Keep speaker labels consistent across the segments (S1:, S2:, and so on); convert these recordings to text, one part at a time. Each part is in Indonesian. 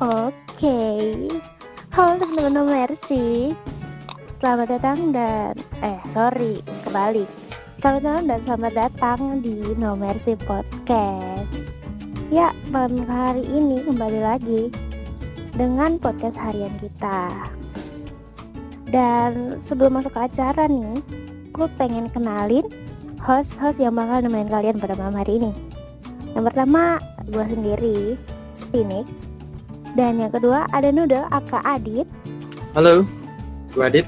S1: Oke, halo teman-teman Mercy. Selamat datang dan eh sorry kembali. Selamat datang dan selamat datang di No Mercy Podcast. Ya, malam hari ini kembali lagi dengan podcast harian kita. Dan sebelum masuk ke acara nih, gue pengen kenalin host-host yang bakal nemenin kalian pada malam hari ini. Yang pertama, gue sendiri, Phoenix. Dan yang kedua ada Noodle, Aka Adit.
S2: Halo, gue Adit.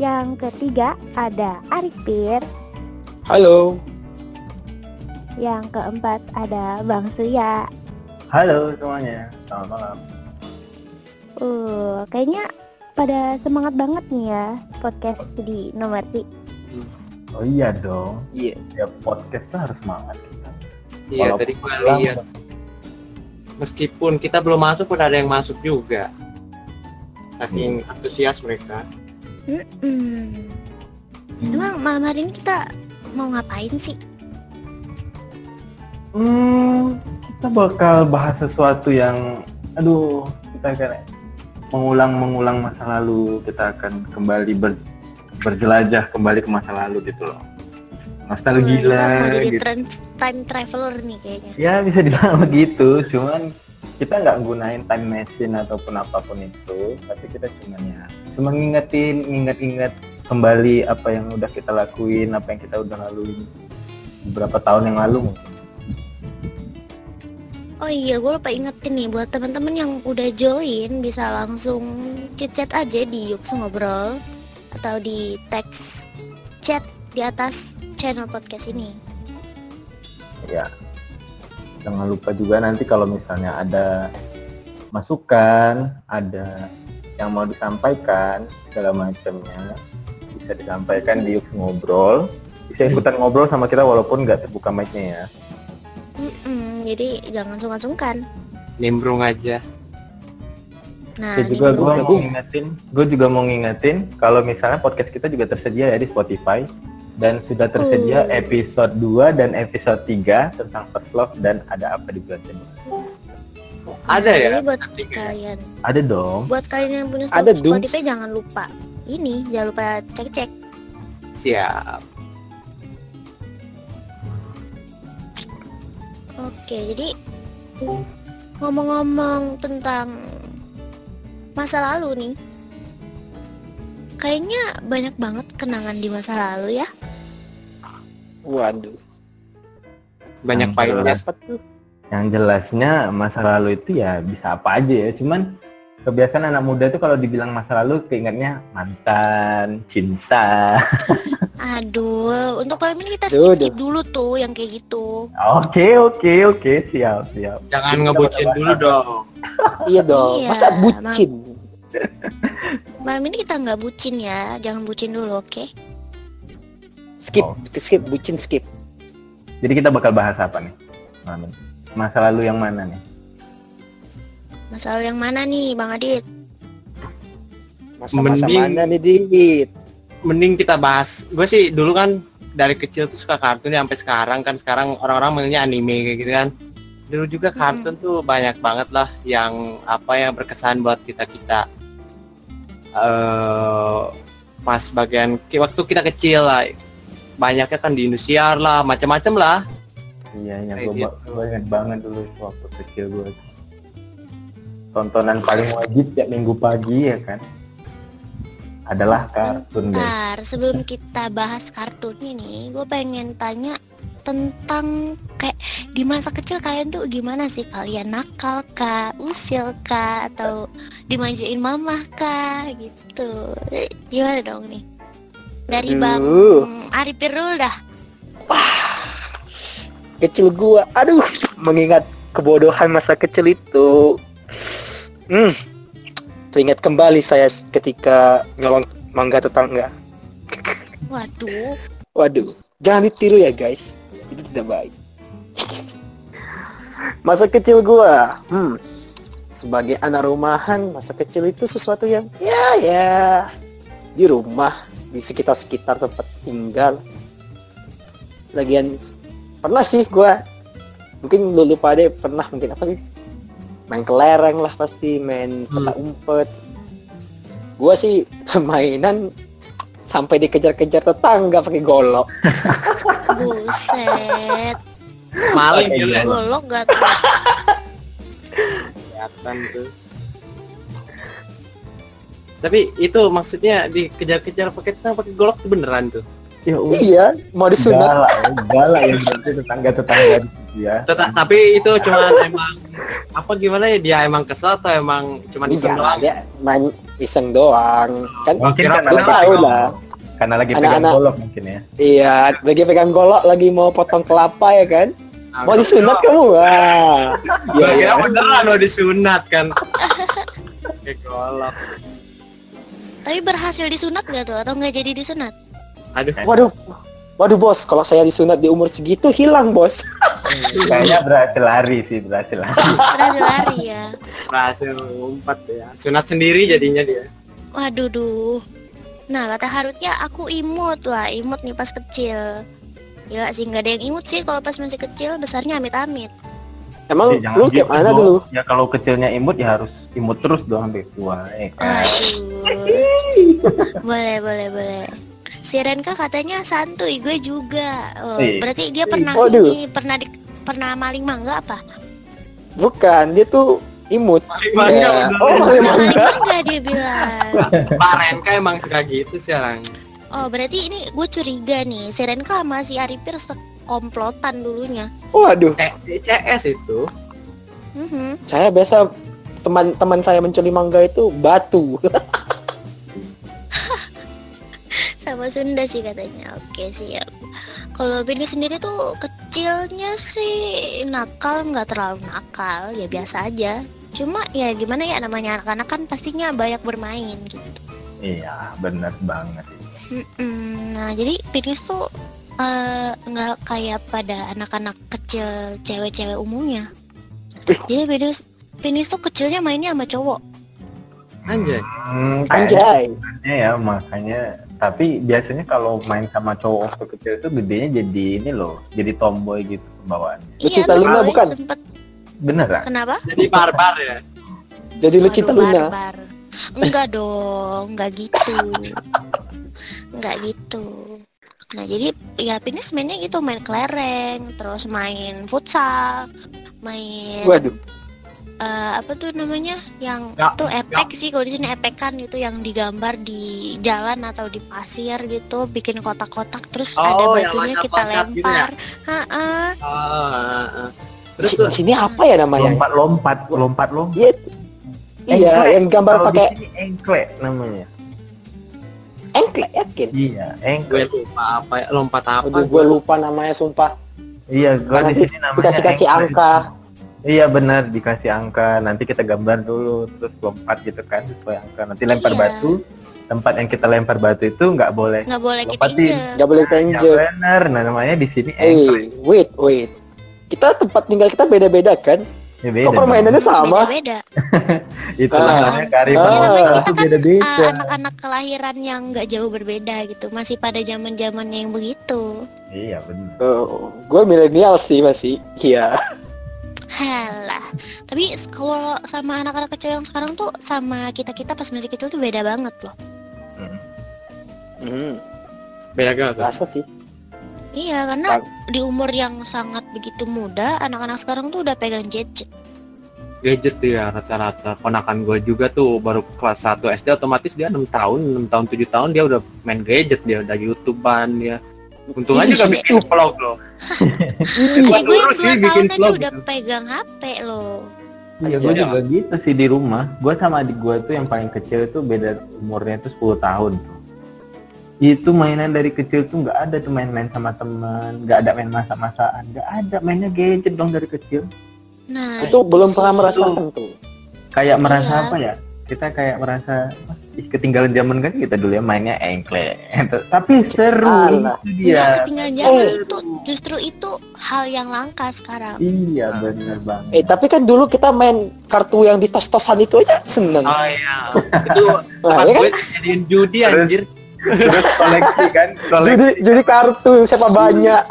S1: Yang ketiga ada Arifir.
S3: Halo.
S1: Yang keempat ada Bang Suya.
S3: Halo semuanya, selamat malam.
S1: Uh, kayaknya pada semangat banget nih ya podcast di nomor sih.
S3: Oh iya dong,
S2: Iya.
S3: setiap podcast tuh harus semangat kita.
S2: Iya,
S3: Walaupun
S2: tadi gue lihat. Meskipun kita belum masuk pun ada yang masuk juga. Saking antusias mereka.
S1: Hmm. Emang malam hari ini kita mau ngapain sih?
S3: Hmm, kita bakal bahas sesuatu yang, aduh, kita akan mengulang-mengulang masa lalu. Kita akan kembali ber- berjelajah kembali ke masa lalu gitu loh. Nostalgia
S1: Kita mau jadi
S3: gitu.
S1: time traveler nih kayaknya.
S3: Ya bisa dibilang begitu, cuman kita nggak gunain time machine ataupun apa pun itu, tapi kita cuman ya cuma ngingetin, inget-inget kembali apa yang udah kita lakuin, apa yang kita udah laluin beberapa tahun yang lalu mungkin.
S1: Oh iya, gue lupa ingetin nih buat teman-teman yang udah join bisa langsung chat-chat aja di Yux Ngobrol atau di teks chat di atas channel podcast ini.
S3: Ya, jangan lupa juga nanti kalau misalnya ada masukan, ada yang mau disampaikan segala macamnya bisa disampaikan di Yuk Ngobrol. Bisa ikutan ngobrol sama kita walaupun nggak terbuka mic-nya ya.
S1: Mm-mm, jadi jangan sungkan-sungkan.
S2: Nimbrung aja.
S1: Nah,
S3: Ya
S1: ini
S3: juga gue mau ngingetin, gue juga mau ngingetin kalau misalnya podcast kita juga tersedia ya di Spotify dan sudah tersedia
S1: Uh.
S3: episode 2 dan episode 3 tentang first love dan ada apa di bulan Januari.
S2: Ada
S1: Nah,
S2: ya?
S1: jadi buat
S2: ya?
S1: kalian,
S3: Ada dong.
S1: buat kalian yang punya
S3: Ada,
S1: Spotify
S3: Dums.
S1: jangan lupa ini, jangan lupa cek-cek.
S2: Siap.
S1: Oke, jadi ngomong-ngomong tentang masa lalu nih, kayaknya banyak banget kenangan di masa lalu ya.
S4: Waduh.
S2: Banyak filenya.
S3: jelas. Yang jelasnya masa lalu itu ya bisa apa aja ya, cuman kebiasaan anak muda itu kalau dibilang masa lalu keingetnya mantan, cinta.
S1: Aduh, untuk malam ini kita
S4: Duh,
S1: skip-skip dulu tuh yang kayak gitu.
S3: Oke oke oke siap siap.
S2: Jangan
S3: Kita
S2: ngebucin dulu dong.
S4: Iya dong.
S1: Iya,
S4: Masa bucin?
S1: Malam ini kita nggak bucin ya, jangan bucin dulu, oke?
S4: Skip,
S3: Oh.
S4: skip, bucin skip.
S3: Jadi kita bakal bahas apa nih? malam ini? Masa lalu yang mana nih?
S1: Masa lalu yang mana nih, Bang Adit?
S4: Masa-masa
S2: Mending-
S4: mana nih, Dit?
S2: Mending kita bahas. Gue sih dulu kan dari kecil tuh suka kartun ya sampai sekarang kan sekarang orang-orang manggilnya anime kayak gitu kan. Dulu juga kartun tuh banyak banget lah yang apa yang berkesan buat kita kita. eh pas bagian waktu kita kecil lah banyaknya kan di Indosiar lah macam-macam lah
S3: Iya, yang gue
S2: gitu.
S3: inget banget dulu waktu kecil gue. Tontonan paling wajib tiap minggu pagi ya kan. Adalah kartun deh.
S1: Ntar, sebelum kita bahas kartun ini, gue pengen tanya tentang kayak di masa kecil kalian tuh gimana sih kalian nakal kah, usil kah, atau dimanjain mamah kah gitu. Gimana dong nih? Dari Bang
S4: Aduh.
S1: Arifir dulu dah.
S4: Kecil gua. Aduh, mengingat kebodohan masa kecil itu. Hmm. Teringat kembali saya ketika nyolong mangga tetangga.
S1: Waduh,
S4: Waduh, jangan ditiru ya guys. Itu tidak baik. Masa kecil gua, hmm, sebagai anak rumahan, masa kecil itu sesuatu yang ya ya di rumah, di sekitar-sekitar tempat tinggal. Lagian pernah sih gua, mungkin dulu pada pernah mungkin apa sih main kelereng lah pasti main
S2: Hmm.
S4: petak umpet gua sih permainan sampai dikejar-kejar tetangga pakai golok
S1: Buset.
S2: Maling gitu.
S1: Golok gak tuh?
S2: kelihatan tuh. Tapi itu maksudnya dikejar-kejar pakai tang pakai golok tuh beneran tuh.
S3: Ya udah.
S4: iya mau disunat
S3: Galak, ya, galak ya berarti tetangga-tetangga ya.
S2: Teta- tapi itu cuma emang apa gimana ya dia emang kesel atau emang cuma iseng doang?
S4: dia main iseng doang kan
S3: Mungkin
S4: lu
S3: lagi
S4: tahu
S3: pegang-
S4: lah
S3: Karena lagi pegang
S4: Anak-anak-
S3: golok mungkin ya.
S4: iya lagi pegang golok lagi mau potong kelapa ya kan mau disunat kamu wah iya
S2: kira
S4: iya.
S2: beneran mau disunat kan. Pakai golok.
S1: Tapi berhasil disunat gak tuh? Atau nggak jadi disunat?
S2: Aduh,
S4: waduh waduh bos kalau saya disunat di umur segitu hilang bos
S3: Kayaknya berhasil lari sih, berhasil lari.
S1: Berhasil lari ya.
S2: berhasil umpat ya. Sunat sendiri jadinya dia.
S1: Waduh duh. Nah kata Harutnya aku imut Wah imut nih pas kecil Gila sih nggak ada yang imut sih kalau pas masih kecil besarnya amit-amit
S4: emang
S3: Sih, jangan
S4: lu kayak
S3: gitu
S4: mana dulu
S3: Ya kalau kecilnya imut ya harus imut terus dong sampai tua. Eh, kan.
S1: Aduh Boleh boleh boleh Si Renka katanya santuy gue juga oh,
S3: Ih.
S1: Berarti dia pernah
S4: Waduh.
S1: ini Pernah di, pernah maling mangga apa?
S4: bukan dia tuh imut
S2: Mangga
S4: Iya.
S2: bener.
S4: oh maling
S1: Maling
S4: mangga
S1: mangga dia bilang
S2: Pak Renka emang suka gitu sekarang.
S1: Oh berarti ini gue curiga nih Si Renka sama si Arifir komplotan dulunya
S4: waduh
S2: Eh, CS itu.
S1: Mhm.
S4: saya biasa teman-teman saya mencuri mangga itu batu
S1: sama Sunda sih katanya. Oke siap. Kalau Bini sendiri tuh kecilnya sih nakal nggak terlalu nakal. Ya biasa aja. Cuma ya gimana ya namanya anak-anak kan pastinya banyak bermain gitu.
S3: Iya, bener banget.
S1: Mm-mm. nah jadi Binis tuh eh, nggak kayak pada anak-anak kecil cewek-cewek umumnya. Jadi Binis Binis tuh kecilnya mainnya sama cowok.
S2: Anjay.
S3: Hmm,
S4: anjay.
S3: ya makanya tapi biasanya kalau main sama cowok waktu kecil itu gedenya jadi ini loh, jadi tomboy gitu pembawaannya.
S4: Lucita
S1: tuh,
S4: Luna bukan?
S1: sempet
S3: Beneran?
S1: kenapa
S2: Jadi barbar ya.
S4: jadi lu cinta
S1: Waduh,
S4: Luna
S1: barbar. Enggak dong, enggak gitu. Enggak gitu. Nah, jadi ya Pinis mainnya gitu, main kelereng, terus main futsal, main
S4: waduh
S1: eh, apa tuh namanya? Yang
S2: Ya,
S1: tuh epek sih kalau di sini epekan gitu yang digambar di jalan atau di pasir gitu, bikin kotak-kotak terus ada
S2: Oh, yang
S1: batunya kita
S2: loncat-loncat gitu ya?
S1: lempar. Ha-ha.
S2: Oh, ah, ah. Terus tuh,
S4: sini apa ya namanya
S3: Lompat-lompat, lompat-lompat.
S4: Iya, iya
S3: Engklek.
S4: yang gambar
S3: Kalau di
S4: pakai
S3: sini engklek namanya.
S4: engklek yakin
S3: Iya,
S2: gue
S3: engklek.
S2: lupa apa ya, lompat apa?
S4: Aduh, gue lupa namanya sumpah.
S3: Iya, kalau di
S4: Nanti
S3: sini namanya
S4: Dikasih kasih angka.
S3: Iya benar, dikasih angka. Nanti kita gambar dulu, terus lompat gitu kan sesuai angka. Nanti lempar
S1: Iya.
S3: batu. Tempat yang kita lempar batu itu nggak boleh.
S1: Nggak boleh kita
S3: Lompatin.
S1: injek.
S4: Gak boleh kita
S3: Ya
S4: injek.
S3: benar, nah namanya di sini
S4: Eh, wait, wait. Kita tempat tinggal kita beda-beda kan?
S3: Ya,
S4: Kok permainannya sama?
S1: Beda-beda.
S3: Itu
S4: Ah.
S3: namanya kearifan
S4: Ah.
S1: Kita
S3: itu
S1: kan,
S3: beda-beda.
S1: Ah, anak-anak kelahiran yang nggak jauh berbeda gitu masih pada zaman zamannya yang begitu
S3: Iya benar.
S4: Oh, gue milenial sih masih. Iya.
S1: Halah tapi kalau sama anak-anak kecil yang sekarang tuh sama kita kita pas masih kecil tuh beda banget loh
S4: Hmm,
S2: Beda banget.
S4: rasa sih.
S1: iya karena di umur yang sangat begitu muda anak-anak sekarang tuh udah pegang gadget
S2: Gadget tuh ya rata-rata. Ponakan gue juga tuh baru kelas 1 SD otomatis dia 6 tahun, 6 tahun 7 tahun dia udah main gadget dia udah YouTubean dia. Untung aja gak bikin vlog loh.
S1: Iya, gue yang
S2: sih
S1: 2
S2: bikin
S1: tahun aja
S2: vlog
S1: udah
S2: gitu.
S1: pegang HP loh
S3: Iya, gue
S2: Iya.
S3: juga gitu sih di rumah. Gue sama adik gue tuh yang paling kecil itu beda umurnya tuh 10 tahun tuh. Itu mainan dari kecil tuh nggak ada tuh main-main sama teman, nggak ada main masak-masakan, nggak ada mainnya gadget dong dari kecil.
S1: nah
S4: Itu belum pernah merasakan tuh.
S3: Kayak merasa
S1: Iya.
S3: apa ya? Kita kayak merasa "Wah, ih, ketinggalan zaman kan kita dulu ya mainnya engklek. Tapi seru
S4: Alah.
S1: Nggak
S3: dia.
S1: ketinggalan zaman
S4: Eh.
S1: itu justru itu hal yang langka sekarang
S3: Iya bener banget.
S4: Eh tapi kan dulu kita main kartu yang di tos-tosan itu aja seneng.
S2: Oh iya. Itu
S4: Nah, ya kan?
S2: jadiin judi anjir.
S3: Terus koleksi kan, koleksi.
S4: Jadi jadi kartu siapa banyak.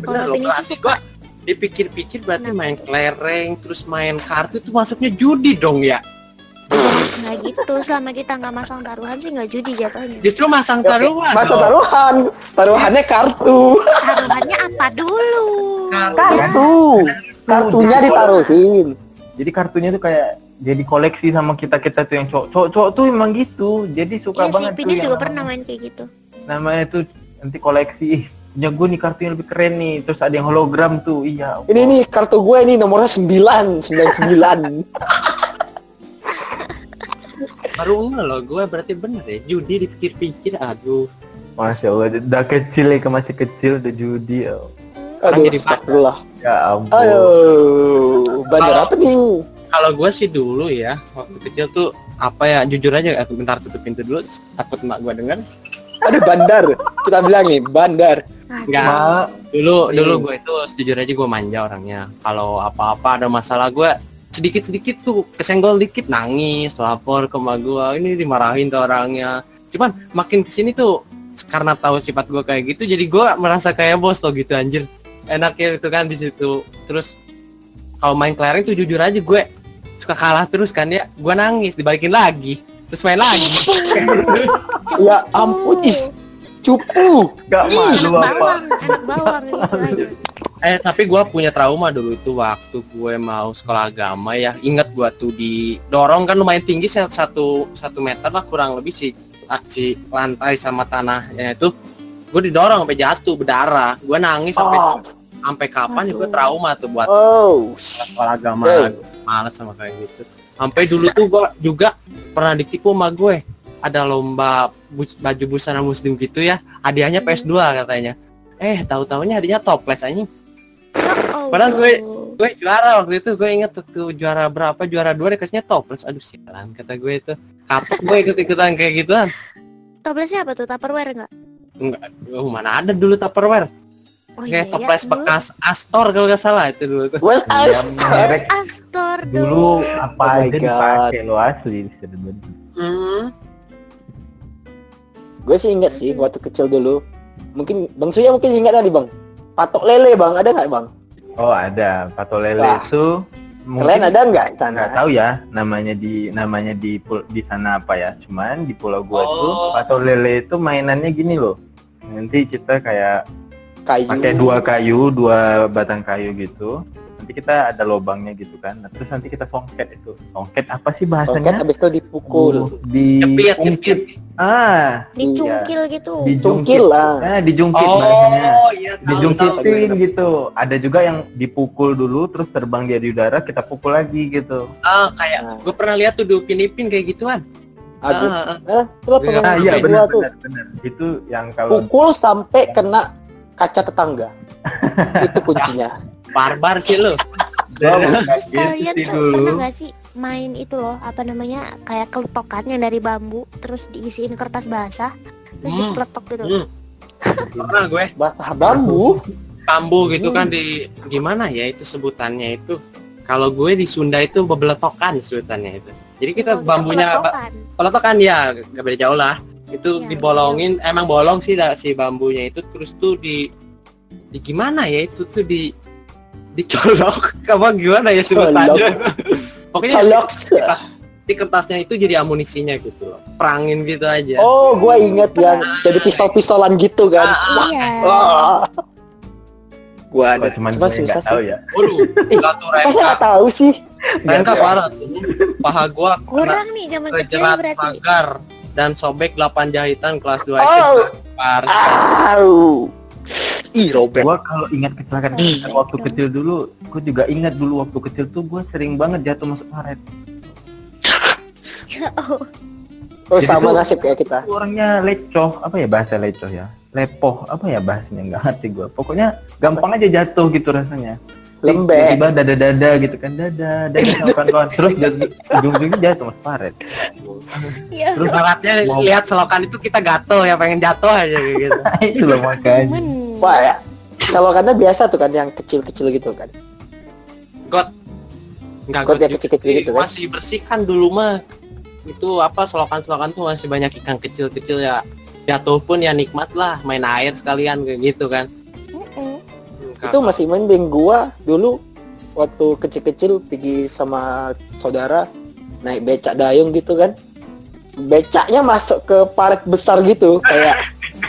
S1: kalau Vini sih suka
S2: dipikir-pikir berarti main kelereng terus main kartu itu masuknya judi dong ya
S5: nggak gitu selama kita nggak masang taruhan sih nggak judi jatuhnya
S2: justru masang taruhan
S4: Masa
S2: dong.
S4: taruhan, taruhannya kartu.
S5: taruhannya apa dulu
S4: Kartu. Kartunya ditaruhin.
S3: Jadi kartunya tuh kayak jadi koleksi sama kita kita tuh yang cowok cowok, cowok tuh emang gitu. Jadi suka
S5: iya sih
S3: banget tuh
S5: Pini
S3: yang
S5: juga pernah main kayak gitu
S3: namanya tuh nanti koleksi ih punya gue nih kartunya lebih keren nih terus ada yang hologram tuh iya
S4: Ini nih kartu gue nih nomornya 9, 99.
S2: baru enggak loh gue berarti bener ya judi dipikir-pikir aduh
S3: masya allah udah kecil ya masih kecil udah judi ya,
S4: Aduh,
S2: jadi
S4: astagfirullah.
S3: ya ampun
S4: Aduh, bandar apa nih?
S2: kalau gue sih dulu ya waktu kecil tuh apa ya jujur aja eh, bentar tutup pintu dulu takut mak gue denger
S4: Aduh, bandar. Kita bilang nih, bandar.
S2: Enggak.
S3: Ma,
S2: dulu
S4: Iya.
S2: dulu gue itu sejujur aja gue manja orangnya kalau apa-apa ada masalah gue sedikit sedikit tuh kesenggol dikit nangis lapor ke mak gue ini dimarahin tuh orangnya. Cuman makin ke sini tuh karena tahu sifat gue kayak gitu jadi gue merasa kayak bos loh gitu anjir. Enaknya itu kan di situ. Terus kalau main kelereng tuh jujur aja gue suka kalah terus kan ya. Gue nangis dibalikin lagi. Terus main lagi.
S4: Ya ampun, is. Cupu.
S3: gak
S4: Ih,
S3: malu
S5: anak
S3: apa?
S5: bawang anak bawang
S2: Eh tapi gua punya trauma dulu itu waktu gue mau sekolah agama ya. Ingat gua tuh didorong kan lumayan tinggi satu satu meter lah kurang lebih sih ah, si lantai sama tanahnya itu. Gue didorong sampai jatuh berdarah. Gue nangis sampai
S4: Oh,
S2: sampai kapan ya? Gue
S5: Aduh.
S2: trauma tuh buat
S4: oh.
S2: sekolah agama.
S4: Hey.
S2: males sama kayak gitu. Sampai dulu tuh gua juga pernah ditipu sama gue ada lomba bu- baju busana muslim gitu ya hadiahnya PS2 katanya. Eh tahu taunya hadiahnya toples anjing.
S5: Oh,
S2: Padahal gue- gue juara waktu itu gue inget waktu juara berapa juara dua dikasihnya toples. Aduh sialan kata gue itu. Kapok gue ikut ikutan kayak gituan.
S5: Toplesnya apa tuh? Tupperware enggak?
S2: enggak oh, mana ada dulu tupperware.
S5: Oh
S2: kayak
S5: iya,
S2: toples
S5: dulu.
S2: bekas Astor kalau nggak salah itu dulu tuh.
S4: Wes
S3: Iya, merek
S5: Astor
S3: dulu
S5: dulu.
S3: apa
S4: Oh
S3: aja dipakai. lo asli sebenarnya
S2: Hmm.
S4: Gue sih ingat sih waktu kecil dulu. Mungkin Bang Suya mungkin ingat tadi Bang. Patok lele Bang, ada nggak Bang?
S3: oh ada pato lele
S4: Wah.
S3: itu
S4: Kalian ada nggak di sana?
S3: nggak tahu ya namanya di namanya di pul- di sana apa ya cuman di pulau gua tuh
S2: Oh.
S3: pato lele itu mainannya gini loh nanti kita kayak
S4: Kayu.
S3: pakai dua kayu dua batang kayu gitu nanti kita ada lobangnya gitu kan nah, terus nanti kita songket itu songket apa sih bahasanya
S4: habis itu dipukul.
S3: Uh, di
S2: Cepit,
S3: ungkit.
S2: cepit.
S3: ah
S5: Dicungkil gitu.
S4: Cungkil lah.
S3: ah dijungkit bahasanya
S2: Oh iya tahu, tahu.
S3: dijungkitin gitu ada juga yang dipukul dulu terus terbang dia di udara kita pukul lagi gitu
S2: Ah kayak
S4: Nah.
S2: gue pernah lihat tuh di Upin Ipin kayak gituan.
S4: Aduh.
S2: Ah, ah,
S4: Eh,
S2: Iya.
S4: pengalaman
S3: ah iya benar
S4: tuh.
S3: benar benar itu yang kalau
S4: Pukul sampai kena kaca tetangga. itu kuncinya.
S2: Barbar sih lu.
S5: Terus
S3: Gitu
S5: kalian
S3: dulu.
S5: pernah nggak sih main itu loh apa namanya kayak keletokan yang dari bambu terus diisiin kertas basah terus
S2: Hmm.
S5: dipeletok gitu.
S2: Hmm. Pernah gue
S4: Batah bambu.
S2: bambu gitu
S4: Hmm.
S2: kan di gimana ya itu sebutannya itu. Kalau gue di Sunda itu bebeletokan sebutannya itu. Jadi kita
S5: Oh,
S2: bambunya ba-
S5: peletokan.
S2: peletokan ya gak beda jauh lah. Itu
S5: Iya,
S2: dibolongin emang bolong sih si bambunya itu terus tuh di di gimana ya itu tuh di dicolok apa gimana ya sebutannya. Pokoknya
S4: Colok.
S2: si kertasnya itu jadi amunisinya gitu loh. Perangin gitu aja.
S4: Oh, gua inget yang jadi pistol-pistolan gitu kan.
S5: Iya.
S4: Wah. Gua ada.
S3: Kok cuman
S4: Cuma
S3: gue
S4: susah
S3: nggak tahu
S4: sih.
S3: ya
S2: Waduh,
S4: Masa nggak tahu sih?
S2: Remka parah tuh. Paha gua kena
S5: Kurang nih zaman kecil berarti.
S2: pagar dan sobek 8 jahitan kelas 2
S4: Oh.
S2: SD. Parah.
S4: Au. Ih, Robert.
S3: gua kalau ingat kecelakaan kecelakaan waktu kecil dulu gua juga ingat dulu waktu kecil tuh gua sering banget jatuh masuk karet
S5: Ya, oh.
S4: Oh,
S3: Jadi
S4: sama
S3: tuh-
S4: nasib kayak kita.
S3: Orangnya lecoh apa ya bahasa lecoh ya lepoh apa ya bahasanya nggak ngerti gua pokoknya gampang aja jatuh gitu rasanya
S4: Lembek.
S3: tiba dada dada gitu kan dada dada sama kawan-kawan terus jadi ujung-ujungnya jatuh masuk karet
S5: Ya.
S3: terus
S2: Bangetnya
S3: Wow.
S2: lihat selokan itu kita gatel ya pengen jatuh aja gitu.
S3: itu loh makanya
S5: Men.
S4: Wah, ya. Calokannya biasa tuh kan yang kecil-kecil gitu kan.
S2: Enggak
S4: Got
S2: got
S4: yang kecil-kecil gitu kan.
S2: Masih bersihkan dulu mah. Itu apa selokan-selokan tuh masih banyak ikan kecil-kecil ya. Jatuh pun ya nikmat lah main air sekalian kayak gitu kan.
S4: Itu masih mending. Gua dulu waktu kecil-kecil pergi sama saudara naik becak dayung gitu kan. Becaknya masuk ke parit besar gitu kayak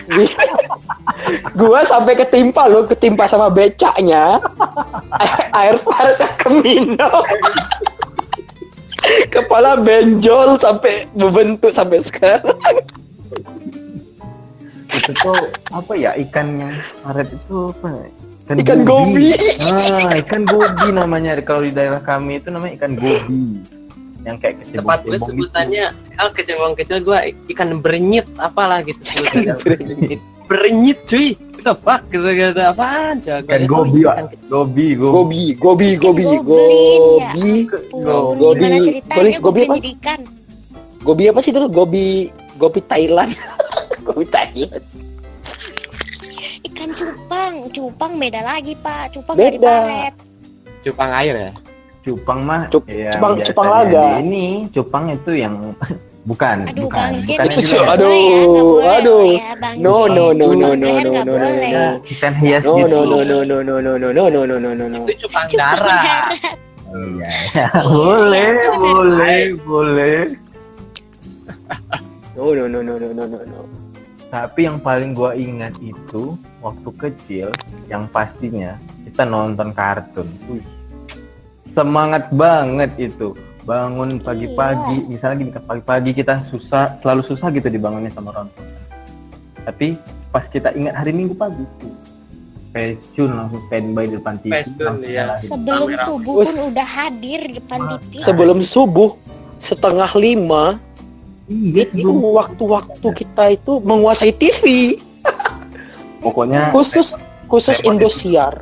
S4: gua sampai ketimpa loh ketimpa sama becaknya. Air, air paritnya keminum. Kepala benjol sampai membentuk sampai sekarang.
S3: Itu tuh apa ya ikan yang karet itu apa ya?
S4: Ikan gobi.
S3: ah ikan gobi namanya. Kalau di daerah kami itu namanya ikan gobi. Yang kayak kecil
S2: tempat gue sebutannya ah kecebong kecil gue ikan berenyit apalah gitu sebutannya. Berenyit cuy. Kita fuck? Gitu gitu. Apaan coba
S3: ikan gobi pak. Gobi gobi.
S4: Gobi gobi gobi gobi Gobi. Gobi- apa?
S1: ikan?
S4: Gobi apa sih itu? Gobi gobi Thailand. Gobi Thailand.
S1: Ikan cupang cupang beda lagi pak cupang dari
S4: Beda.
S1: paret
S2: cupang air ya
S3: cupang mah
S4: Cup-
S3: ya,
S4: cupang- cupang laga.
S3: ini cupang itu yang bukan
S1: aduh
S3: bukan
S1: bang
S3: bukan
S1: itu
S4: Aduh,
S1: boleh ya,
S4: aduh.
S1: ya, Bang
S4: No, no, no, no, no, no, no, no,
S1: boleh.
S3: Ya, ikan hias
S4: no
S3: gitu
S4: no no no no no no no no no no no no no
S2: itu cupang
S1: Cupang darat.
S3: Iya, boleh, boleh, boleh.
S4: no no no no no no no no
S3: Tapi yang paling gua ingat itu waktu kecil, yang pastinya kita nonton kartun. Wih, semangat banget itu. Bangun pagi-pagi, misalnya gini pagi-pagi kita susah, selalu susah gitu dibangunnya sama orang tua. Tapi pas kita ingat hari Minggu pagi tuh, pecun langsung standby di depan TV.
S2: Pecun, iya.
S3: nyalain.
S1: sebelum
S2: Kamera.
S1: subuh
S4: Us.
S1: pun udah hadir di depan TV
S4: sebelum subuh setengah lima
S3: Iya,
S4: itu waktu-waktu kita itu menguasai TV
S3: pokoknya
S4: khusus khusus
S3: Remote
S4: Indosiar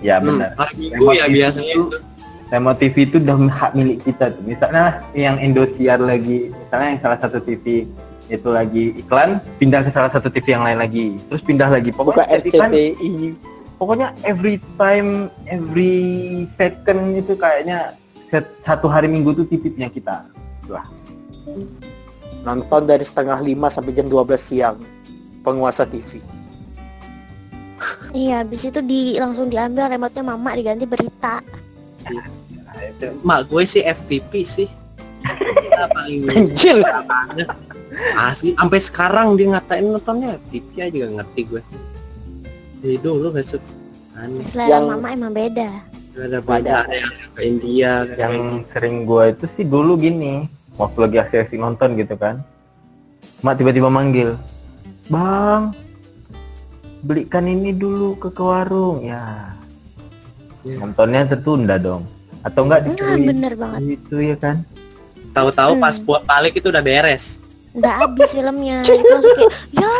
S3: ya
S2: Hmm,
S3: benar.
S2: hari minggu ya biasanya
S3: itu-
S2: itu
S3: Remote TV itu udah hak milik kita tuh. Misalnya yang Indosiar lagi, misalnya yang salah satu TV itu lagi iklan, pindah ke salah satu TV yang lain lagi, terus pindah lagi.
S4: buka
S3: Pokoknya iklan,
S4: RCTI
S3: pokoknya every time, every second itu kayaknya set- satu hari minggu tuh TV punya kita.
S4: nonton dari setengah lima sampai jam 12 siang penguasa TV
S1: iya habis itu di langsung diambil remote-nya mama diganti berita.
S3: Itu
S2: mak gue sih FTP sih. Paling
S4: Anjir
S2: banget. Asli sampai sekarang dia ngatain nontonnya FTP aja gak ngerti gue. Dari dulu gak suka aneh
S1: selera
S4: Yang-
S1: mama emang beda.
S2: Ada beda. Ada yang ke India
S3: yang sering gua itu sih dulu gini, waktu lagi asik-asik nonton gitu kan, mak tiba-tiba manggil, bang, belikan ini dulu ke ke warung, ya.
S2: Iya.
S3: Nontonnya tertunda dong, atau enggak
S1: nah
S3: dicuri?
S1: bener banget.
S3: Itu ya kan?
S2: tahu-tahu
S1: Hmm.
S2: pas buat balik itu udah beres.
S1: Udah habis filmnya itu langsung kayak ya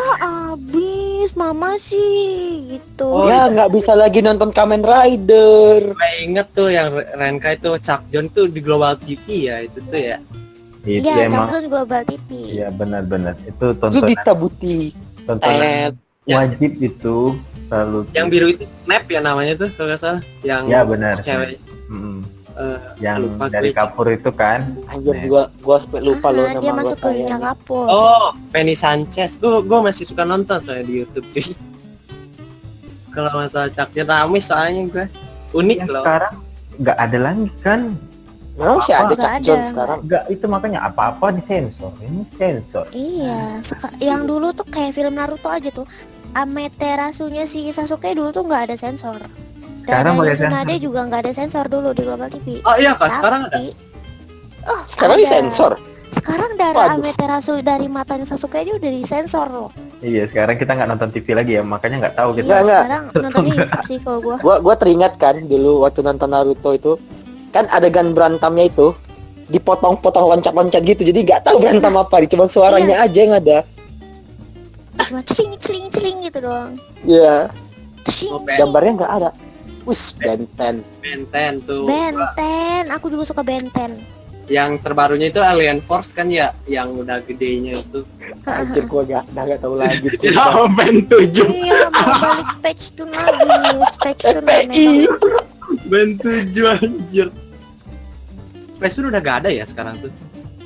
S1: habis mama sih gitu.
S2: Oh,
S4: ya nggak bisa lagi nonton Kamen Rider.
S2: Gue inget tuh yang Renka itu Chuck John tuh di Global TV ya itu tuh ya.
S3: Itu
S1: Iya,
S3: emang,
S1: Samsung Global TV.
S3: ya benar-benar. Itu
S4: itu
S3: tontonan.
S4: Dita Buti
S3: tontonan.
S2: Eh,
S3: wajib itu selalu.
S2: yang biru itu Snap ya namanya tuh kalau nggak salah yang
S3: Ya benar.
S2: cewek
S3: Mm-mm.
S2: eh,
S3: yang
S2: lupa
S3: dari
S2: gue.
S3: kapur itu kan
S4: anjir
S3: Nah.
S4: gua gua sampai lupa loh
S1: Ah,
S4: nama
S1: dia
S4: gua
S1: masuk ke dunia kapur.
S2: Oh, Penny Sanchez. Gue gue masih suka nonton soalnya di YouTube cuy. Kalau masalah John rame soalnya gue unik
S3: yang
S2: loh.
S3: sekarang nggak ada lagi kan
S4: Memang sih ada
S1: ada.
S4: John sekarang
S3: nggak itu makanya apa-apa disensor ini sensor
S1: Iya, seka- yang dulu tuh kayak film Naruto aja tuh. Ameterasunya si Sasuke dulu tuh nggak ada sensor.
S3: Sekarang
S1: Dananya
S3: pakai
S1: Tsunade
S3: sensor.
S1: juga nggak ada sensor dulu di Global TV.
S2: Oh iya kak, sekarang ada.
S1: Oh,
S4: sekarang
S1: ada.
S4: disensor
S1: Sekarang darah
S4: Waduh.
S1: Amaterasu dari matanya Sasuke aja udah disensor loh.
S3: iya sekarang kita nggak nonton TV lagi ya makanya nggak tahu kita
S1: Iya, sekarang nonton di YouTube sih kalau gua.
S4: gua gua teringat kan dulu waktu nonton Naruto itu kan adegan berantamnya itu dipotong-potong loncat-loncat gitu jadi nggak tahu berantem apa cuma suaranya aja yang ada
S1: Cuma celing celing celing gitu doang.
S4: ya
S1: Tshing,
S2: Oh,
S4: gambarnya nggak ada Wus, Benten.
S2: Benten tuh.
S1: Benten, aku juga suka Benten.
S2: Yang terbarunya itu Alien Force kan ya, yang udah gedenya itu.
S4: Anjir gua nggak udah nggak tahu lagi.
S2: Ya, Ben 7.
S1: Iya, mau balik Space Tune lagi. Dan
S4: FPI.
S1: Metal.
S2: Ben 7 anjir. Space Tune udah gak ada ya sekarang tuh.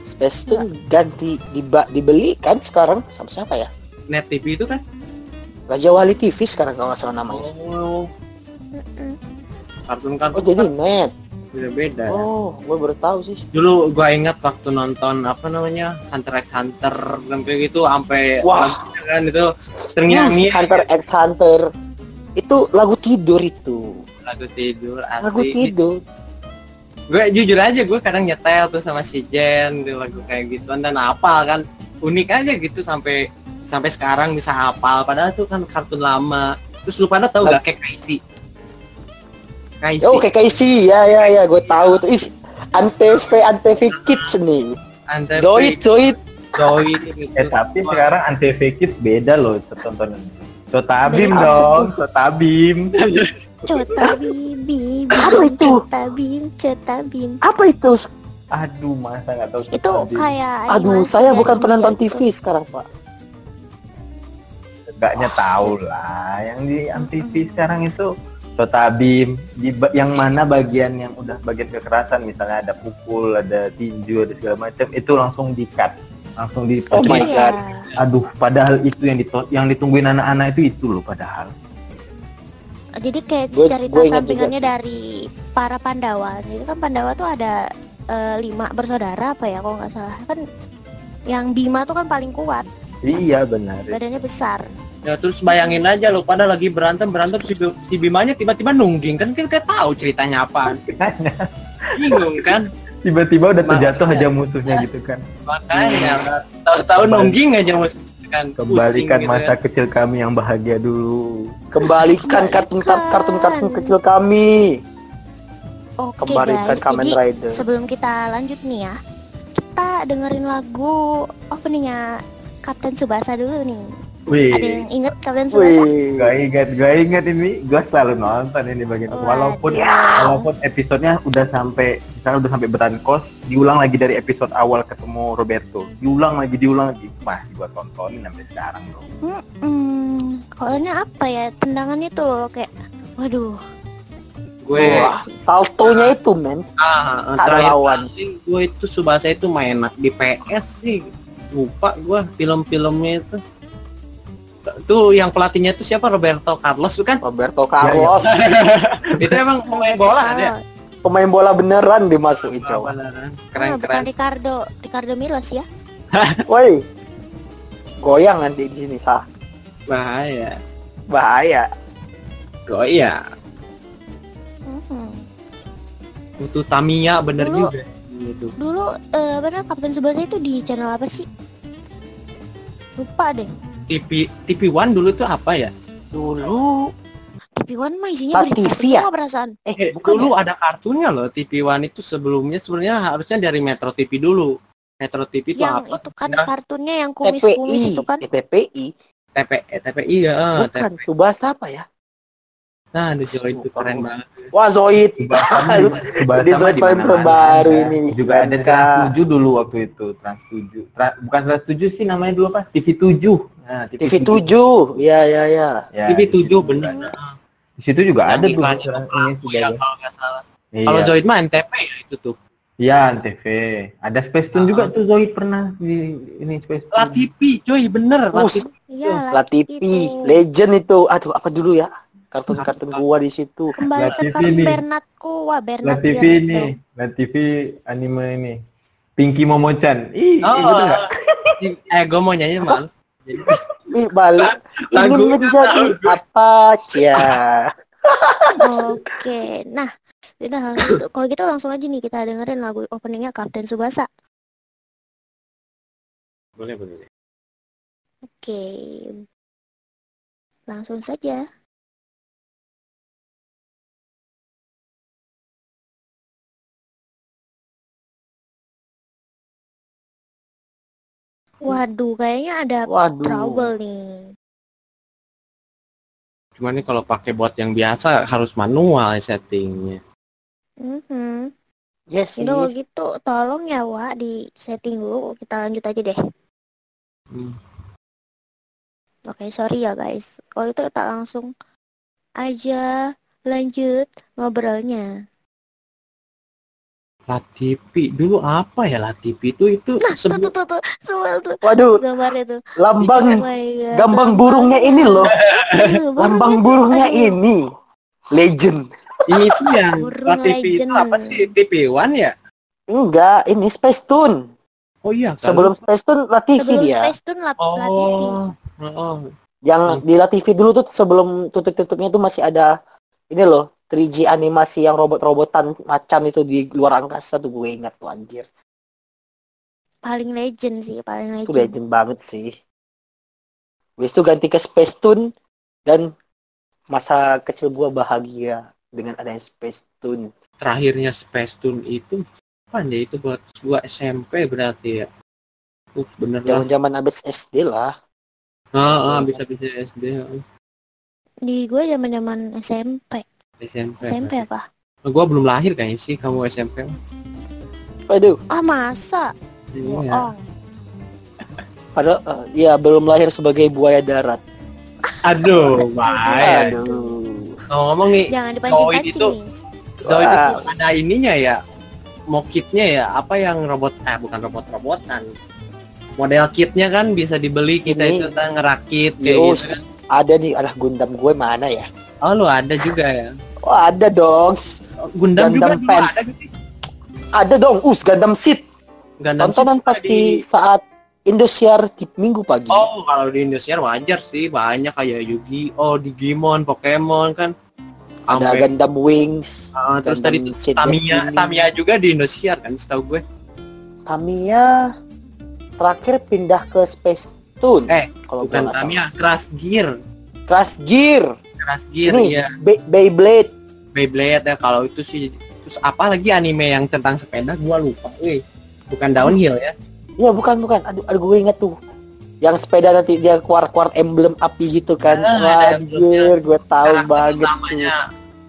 S4: Space Tune ganti diba, dibeli kan sekarang sama siapa ya?
S2: Net TV itu kan.
S4: Raja Wali TV sekarang kalau nggak salah namanya.
S2: Oh, kartun kan
S4: Oh jadi net.
S2: beda beda
S4: Oh, gue baru tahu sih.
S2: dulu gua ingat waktu nonton apa namanya Hunter x Hunter dan kayak gitu sampai
S4: Wah.
S2: kan itu ternyanyi
S4: Hunter x Hunter. Itu lagu tidur itu.
S2: lagu tidur asli
S4: Lagu tidur.
S2: gue jujur aja gue kadang nyetel tuh sama si Jen di lagu kayak gituan dan apal kan unik aja gitu sampai sampai sekarang bisa hafal padahal itu kan kartun lama terus lu pada tahu gak kayak Kaisi Kaisi
S4: Oh, kayak Casey. Ya ya ya, gue tahu tuh. Is Antv Antv Kids nih.
S2: Antv,
S4: Zoid Zoid.
S2: Zoid
S3: Eh tapi sekarang Antv Kids beda loh tontonan. Cotabim dong, Cotabim.
S1: Cota bim bim
S4: Apa itu?
S1: Cota bim cota bim
S4: Apa itu?
S3: Aduh masa nggak tahu
S1: itu
S3: Cotabim.
S1: kayak
S4: Aduh, saya bukan penonton TV sekarang, Pak.
S3: Enggaknya tahu lah. Yang di MTV sekarang itu Cotabim. Di yang mana bagian yang udah bagian kekerasan, misalnya ada pukul, ada tinju, ada segala macam, itu langsung di cut, langsung di
S4: Oh my. God.
S3: Aduh, padahal itu yang diton yang ditungguin anak-anak itu itu loh padahal.
S1: jadi kayak
S4: Gua-
S1: cerita
S4: gua
S1: sampingannya
S4: juga.
S1: dari para Pandawa jadi kan Pandawa tuh ada eh, lima bersaudara apa ya kalau nggak salah kan yang Bima tuh kan paling kuat
S3: Iya benar.
S1: badannya besar
S2: ya terus bayangin aja lu pada lagi berantem berantem si, si Bimanya tiba-tiba nungging kan kita tahu ceritanya apa bingung kan
S3: Tiba-tiba udah terjatuh
S2: Makanya.
S3: aja musuhnya gitu kan.
S2: makanya tahu-tahu
S3: Kembali-
S2: nungging aja mus kan pusing
S3: Kembalikan
S2: gitu
S3: masa
S2: kan.
S3: kecil kami yang bahagia dulu.
S4: Kembalikan kartun kartun kartun kecil kami.
S1: oke
S4: Kembalikan
S1: guys
S4: Kamen
S1: jadi
S4: Rider.
S1: sebelum kita lanjut nih ya kita dengerin lagu openingnya Kapten Subasa dulu nih
S3: Wih,
S1: ada yang inget Kapten Subasa
S4: Wih.
S3: Gak ingat, gak inget ini. Gue selalu nonton ini bagian itu. Walaupun
S1: Waduh.
S3: walaupun episodenya udah sampai misalnya udah sampai Berankos, diulang lagi dari episode awal ketemu Roberto. Diulang lagi, diulang lagi. Masih gua tontonin sampai sekarang bro.
S1: Hmm, kalaunya apa ya tendangannya tuh loh kayak waduh
S2: gue
S4: saltonya itu, men.
S2: ah,
S4: ada
S2: terakhir
S4: lawan.
S2: gue itu Subasa itu main di PS sih lupa gue film-filmnya itu tuh yang pelatihnya itu siapa? Roberto Carlos bukan?
S4: Roberto Carlos,
S2: itu emang pemain bola ada? Ya?
S4: pemain bola beneran dimasukin cowok.
S2: beneran.
S1: Ah,
S2: keren
S1: bukan
S2: keren.
S1: Ricardo Ricardo Milos ya.
S4: Woi, goyang nanti di sini sah,
S2: bahaya.
S4: Bahaya.
S2: oh iya
S1: Mhm.
S2: untuk Tamiya bener
S1: Dulu-
S2: juga. Gitu.
S1: dulu eh benar Kapten Subasa itu di channel apa sih? Lupa deh
S2: TV TV One dulu tuh apa ya
S4: Dulu,
S1: TV One mah isinya berita
S4: TV ya?
S1: semua perasaan
S4: eh,
S2: Eh,
S4: bukan
S2: dulu
S4: ya?
S2: ada kartunya loh TV One itu sebelumnya sebenarnya harusnya dari Metro TV dulu Metro TV itu
S1: yang
S2: apa
S1: itu kan
S2: Nah,
S1: kartunnya yang
S4: TPI,
S1: kumis-kumis itu kan
S4: eh, TPI,
S2: TP, eh, TPI ya ah,
S4: bukan.
S2: TPI.
S4: Subasa apa ya?
S2: Nah di Joy itu
S4: Lupa
S2: keren banget
S4: Wah, Zoid.
S3: Di- di
S4: paling terbaru
S3: ada.
S4: ini.
S3: Juga ada. Trans 7 dulu waktu itu, Trans 7. Tra- bukan Trans 7 sih namanya dulu apa? TV 7. Nah,
S4: TV 7. Ya, ya, ya.
S3: Ya,
S2: TV
S3: di situ
S2: 7
S3: juga
S2: bener
S3: ada. Di situ juga ada
S2: Yang
S3: tuh
S2: tuh
S3: ini
S2: ya
S3: ada.
S2: kalau nggak salah
S3: Iya.
S2: kalau Zoid mah NTP ya itu tuh
S3: Iya, Antv. Ada Space Tune
S2: Ah.
S3: juga tuh Zoid pernah di ini Space Tune.
S2: La TV coy bener La
S4: Us.
S2: TV.
S1: iya
S4: La TV. Legend itu. Aduh, apa dulu ya? Kartun-kartun gua di situ.
S1: kembalikan
S3: La TV
S1: kartun. Bernatku wah
S3: La
S1: Bernat
S3: TV
S1: ya,
S3: ini, La TV anime ini. Pinky Momo-chan. Ih,
S2: Oh,
S3: itu enggak?
S2: eh gue mau nyanyi. Jadi,
S4: Ih, balik. Ini
S2: lagu-
S4: menjadi apa ya?
S1: Oke, nah, udah gitu- kalau gitu langsung aja nih kita dengerin lagu openingnya Kapten Subasa.
S2: boleh boleh.
S1: Oke, langsung saja. Waduh, kayaknya ada
S4: Waduh.
S1: trouble nih.
S2: Cuman nih kalau pakai bot yang biasa harus manual settingnya.
S1: Mhm.
S4: Yes,
S1: Udah kalau gitu, tolong ya Wak di setting dulu. Kita lanjut aja deh.
S2: Hmm.
S1: Oke, sorry ya guys. Kalau itu kita langsung aja lanjut ngobrolnya.
S2: La TV dulu apa ya La TV itu itu
S1: Tuh, tuh,
S2: sebelum
S1: tuh, tuh, Suel tuh
S4: Waduh,
S1: gambarnya tuh.
S4: lambang
S1: Oh
S4: gambang burungnya ini loh. Lambang burungnya ini. Legend.
S2: Ini itu yang
S1: Burung
S2: La TV itu apa sih? TV One ya?
S4: Enggak, ini Space Tune.
S2: Oh iya kan?
S4: Sebelum Space Tune La TV
S1: Sebelum
S4: dia.
S1: Space Tune lap La TV.
S2: Oh. Oh.
S4: Yang di La TV dulu tuh sebelum tutup-tutupnya tuh masih ada ini loh 3G animasi yang robot-robotan macan itu di luar angkasa tuh gue ingat tuh anjir.
S1: Paling legend sih, paling
S4: Itu
S1: legend.
S4: legend banget sih. Habis itu ganti ke Space Tune dan masa kecil gua bahagia dengan adanya Space Tune.
S2: Terakhirnya Space Tune itu kapan ya itu buat gua SMP berarti ya. Uh, bener lah.
S4: Zaman-zaman abis SD lah.
S2: Ah, ah, bisa bisa SD.
S1: Di gue zaman-zaman SMP.
S2: SMP.
S1: SMP apa?
S2: Gua belum lahir kayaknya sih kamu SMP.
S4: Waduh,
S1: Ah masa?
S2: Iya.
S1: Bohong.
S4: padahal eh, ya belum lahir sebagai buaya darat.
S2: Aduh, bahaya.
S4: Aduh.
S2: Ngomong nih,
S1: Jangan dipancing-pancing
S2: itu-. Zoid itu ada ininya ya. Mau kitnya ya, apa yang robot eh bukan robot-robotan. Model kitnya kan bisa dibeli kita
S4: Ini-
S2: itu kan ngerakit kayak
S4: Yus,
S2: gitu kan.
S4: ada nih, alah Gundam gue mana ya?
S2: Oh, lu ada juga ya.
S4: Oh ada dong,
S2: Gundam, juga
S4: Gundam
S2: dulu
S4: Pants.
S2: ada gitu.
S4: ada dong, us Gundam Seed.
S2: Gundam
S4: Tontonan
S2: Seed
S4: pasti
S2: di-
S4: saat Indosiar di minggu pagi.
S2: Oh, kalau di Indonesia wajar sih banyak kayak Yu-Gi-Oh, Digimon, Pokemon kan.
S4: ada
S2: Sampai-
S4: Gundam Wings,
S2: Ah, terus tadi
S4: Gundam
S2: Tamiya,
S4: Destiny.
S2: Tamiya juga di Indonesia kan, setahu gue.
S4: Tamiya terakhir pindah ke Space Tune.
S2: Eh,
S4: kalau
S2: Bukan. Tamiya, Crash Gear.
S4: Crash Gear,
S2: Crash Gear
S4: Ini.
S2: ya.
S4: Be- Beyblade.
S2: Beyblade ya kalau itu sih. Terus apa lagi anime yang tentang sepeda gua lupa. Wih, bukan downhill ya.
S4: Iya bukan bukan. Aduh, aduh gue inget tuh. Yang sepeda nanti dia keluar-keluar emblem api gitu kan.
S2: Ah,
S4: Anjir, gue tahu
S2: Karakter
S4: banget tuh.
S2: utamanya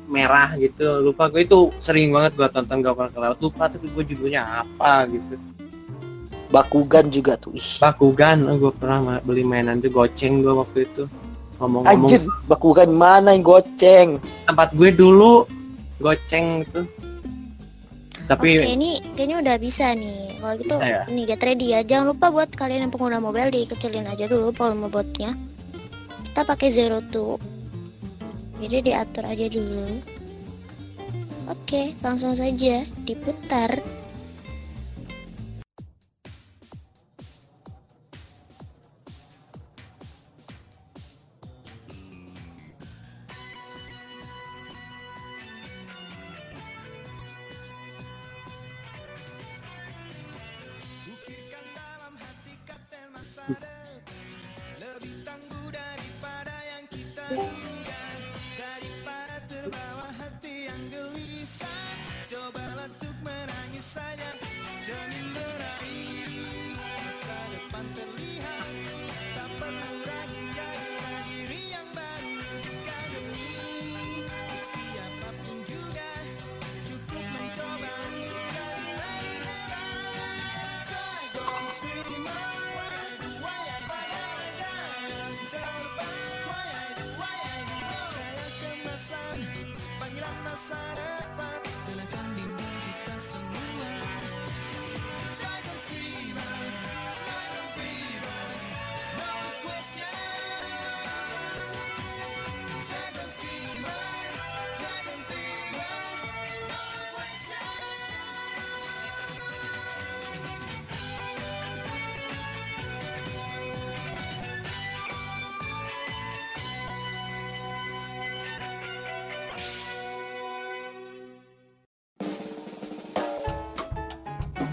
S2: merah gitu. Lupa gue itu sering banget gua tonton gak pernah kelewat. Lupa tuh gue judulnya apa gitu.
S4: Bakugan juga tuh. Ih.
S2: Bakugan, oh, gue pernah beli mainan itu goceng gue waktu itu. Ngomong-ngomong
S4: Anjir, Bakugan mana yang goceng?
S2: tempat gue dulu goceng itu. Tapi
S1: Oke, ini kayaknya udah bisa nih. Kalau gitu,
S2: Bisa ya?
S1: nih get ready ya. Jangan lupa buat kalian yang pengguna mobile dikecilin aja dulu volume botnya. Kita pakai zero two. Jadi diatur aja dulu. Oke, langsung saja diputar. Thank you.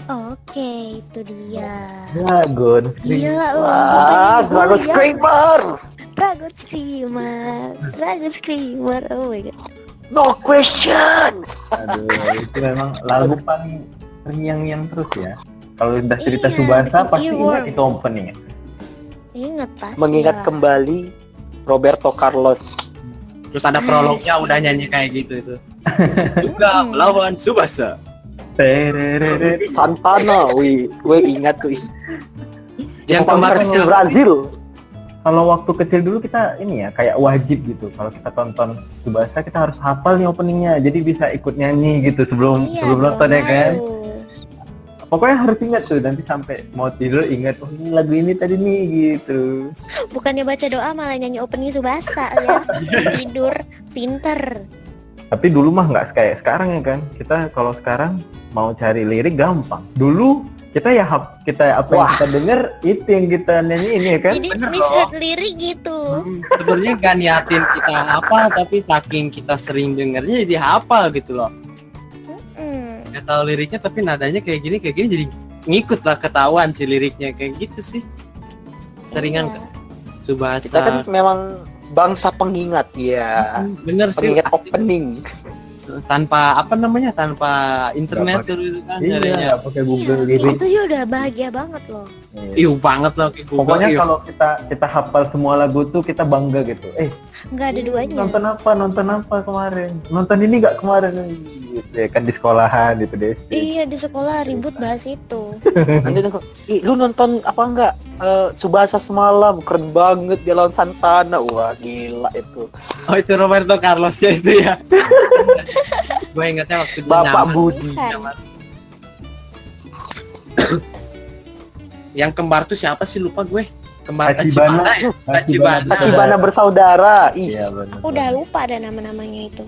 S1: Oke, itu dia.
S3: Dragon Scream.
S1: Gila lu
S4: Wah,
S1: langsung pengen
S4: Ah, Dragon. Screamer.
S1: Dragon Screamer. Dragon Screamer. Oh my god.
S4: No question.
S3: Aduh, itu memang lagu paling terngiang-ngiang terus ya. Kalau udah cerita
S1: Iya,
S3: Subasa pasti ingat itu openingnya.
S1: Ingat pasti.
S4: Mengingat
S1: lah.
S4: kembali Roberto Carlos.
S2: terus ada prolognya udah nyanyi kayak gitu itu. Juga melawan Subasa.
S4: Santana, wih, wih ingat tuh. ih.
S2: Yang kemarin.
S4: Brazil.
S3: Kalau waktu kecil dulu kita ini ya kayak wajib gitu. Kalau kita tonton Subasa kita harus hafal nih openingnya. Jadi bisa ikut nyanyi gitu sebelum
S1: Iya,
S3: sebelum nonton ya
S1: dong,
S3: kan. Pokoknya harus ingat tuh nanti sampai mau tidur ingat oh ini lagu ini tadi nih gitu.
S1: Bukannya baca doa malah nyanyi opening Subasa ya. Tidur, pinter.
S3: Tapi dulu mah nggak kayak sekarang ya kan. Kita kalau sekarang mau cari lirik gampang. Dulu kita ya hap- kita apa yang
S4: Wah.
S3: kita denger itu yang kita nyanyiin ya kan.
S1: Jadi
S2: bener
S1: misheard lirik gitu.
S2: Hmm, sebenarnya gak niatin kita apa tapi saking kita sering dengernya jadi hafal gitu loh
S1: Hmm.
S2: nggak tahu liriknya tapi nadanya kayak gini kayak gini jadi ngikut lah ketahuan sih liriknya kayak gitu sih seringan
S1: Iya.
S2: Subasa
S4: Kita kan memang bangsa pengingat ya.
S2: Hmm, bener sih
S4: Pengingat opening.
S2: tanpa apa namanya tanpa internet
S3: Nggak
S2: dulu itu kan nyarinya
S3: Iya, pakai Google
S1: Iya,
S3: lirik.
S1: itu juga udah bahagia banget loh.
S3: Iya.
S2: Iu banget loh kayak Google
S3: Pokoknya
S2: Iu.
S3: kalau kita kita hafal semua lagu tuh kita bangga gitu. Eh,
S1: Nggak ada duanya.
S3: nonton apa? Nonton apa kemarin? Nonton ini nggak kemarin? Gitu ya kan di sekolahan gitu deh.
S1: Iya di sekolah ribut bahas itu.
S4: Nanti ih lu nonton apa enggak? Eh, Subasa semalam keren banget dia lawan Santana. Wah gila itu.
S2: oh itu Roberto Carlos ya itu ya gue ingetnya waktu
S4: Bapak
S2: nyaman.
S4: Budi.
S2: Yang kembar tuh siapa sih lupa gue kembar
S3: Tachibana.
S2: Tachibana ya Tachibana.
S4: Tachibana bersaudara. Ih,
S3: Iya benar.
S1: Aku udah lupa ada nama-namanya itu.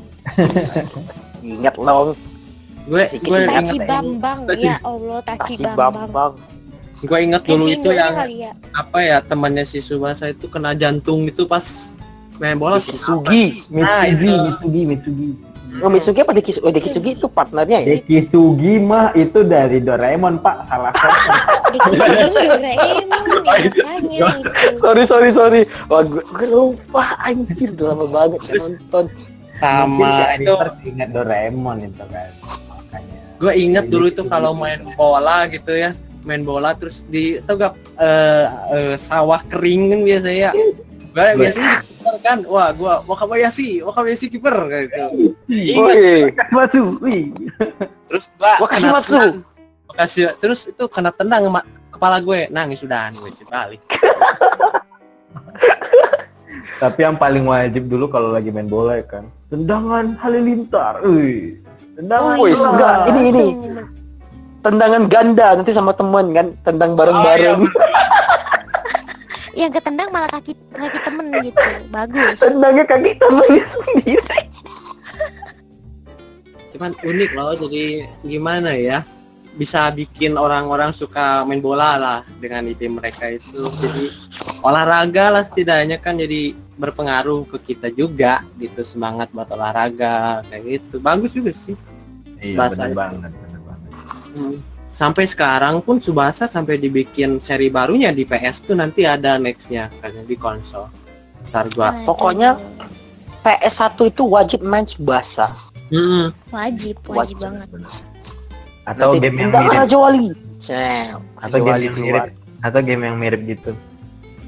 S4: ingat loh.
S2: gue
S4: Si
S2: gue
S4: Kita
S1: Taci
S2: inget
S1: Bambang.
S2: Taci-
S1: Ya Allah Taci
S4: Tachi
S1: Bambang.
S4: Bambang.
S2: gue inget dulu itu yang
S1: ya.
S2: apa ya temannya si Subasa itu kena jantung itu pas main bola sih
S4: Sugi.
S2: Nah,
S3: Mitsugi. Mitsugi, Mitsugi.
S4: Oh, Mitsugi apa Deki oh, Deki Sugi itu partnernya ya?
S3: Dekisugi mah itu dari Doraemon pak salah satu.
S1: Dikisih Doraemon ya makanya itu.
S4: Sorry sorry sorry. Wah gue, gue lupa anjir udah lama banget kan
S2: Terus-
S4: nonton.
S2: sama itu
S3: ingat Doraemon itu kan makanya.
S2: gue inget dulu itu kalau main bola gitu ya main bola terus di tau gak eh, eh, sawah kering kan biasanya ya gue biasanya di kiper kan wah gue Wakabayashi Wakabayashi kiper kayak gitu
S4: Woi,
S3: wih.
S2: terus gua tendang. Wakashi terus itu kena tendang sama kepala gue nangis sudah gue sih balik
S3: Tapi yang paling wajib dulu kalau lagi main bola ya kan, tendangan halilintar, wih. Tendangan
S4: Oh,
S3: bola.
S4: enggak, ini, ini. Tendangan ganda nanti sama temen kan, tendang bareng-bareng.
S2: Oh, iya,
S1: yang ketendang malah kaki kaki temen gitu bagus
S4: Tendangnya kaki temennya sendiri.
S2: cuman unik loh jadi gimana ya bisa bikin orang-orang suka main bola lah dengan ide mereka itu jadi olahraga lah setidaknya kan jadi berpengaruh ke kita juga gitu semangat buat olahraga kayak gitu bagus juga sih
S3: Iya,
S2: Bahasa
S3: benar
S2: itu.
S3: banget, benar banget.
S2: Hmm. Sampai sekarang pun Subasa sampai dibikin seri barunya di PS tuh nanti ada nextnya kayaknya di konsol ntar gua
S1: Aduh.
S4: Pokoknya PS1 itu wajib main Subasa.
S2: Hmm.
S1: wajib wajib banget
S3: Atau
S4: Nanti
S3: game yang mirip,
S4: Raja Wali. Cel,
S3: atau game
S4: Wali
S3: yang
S4: keluar.
S3: mirip, atau game yang mirip gitu.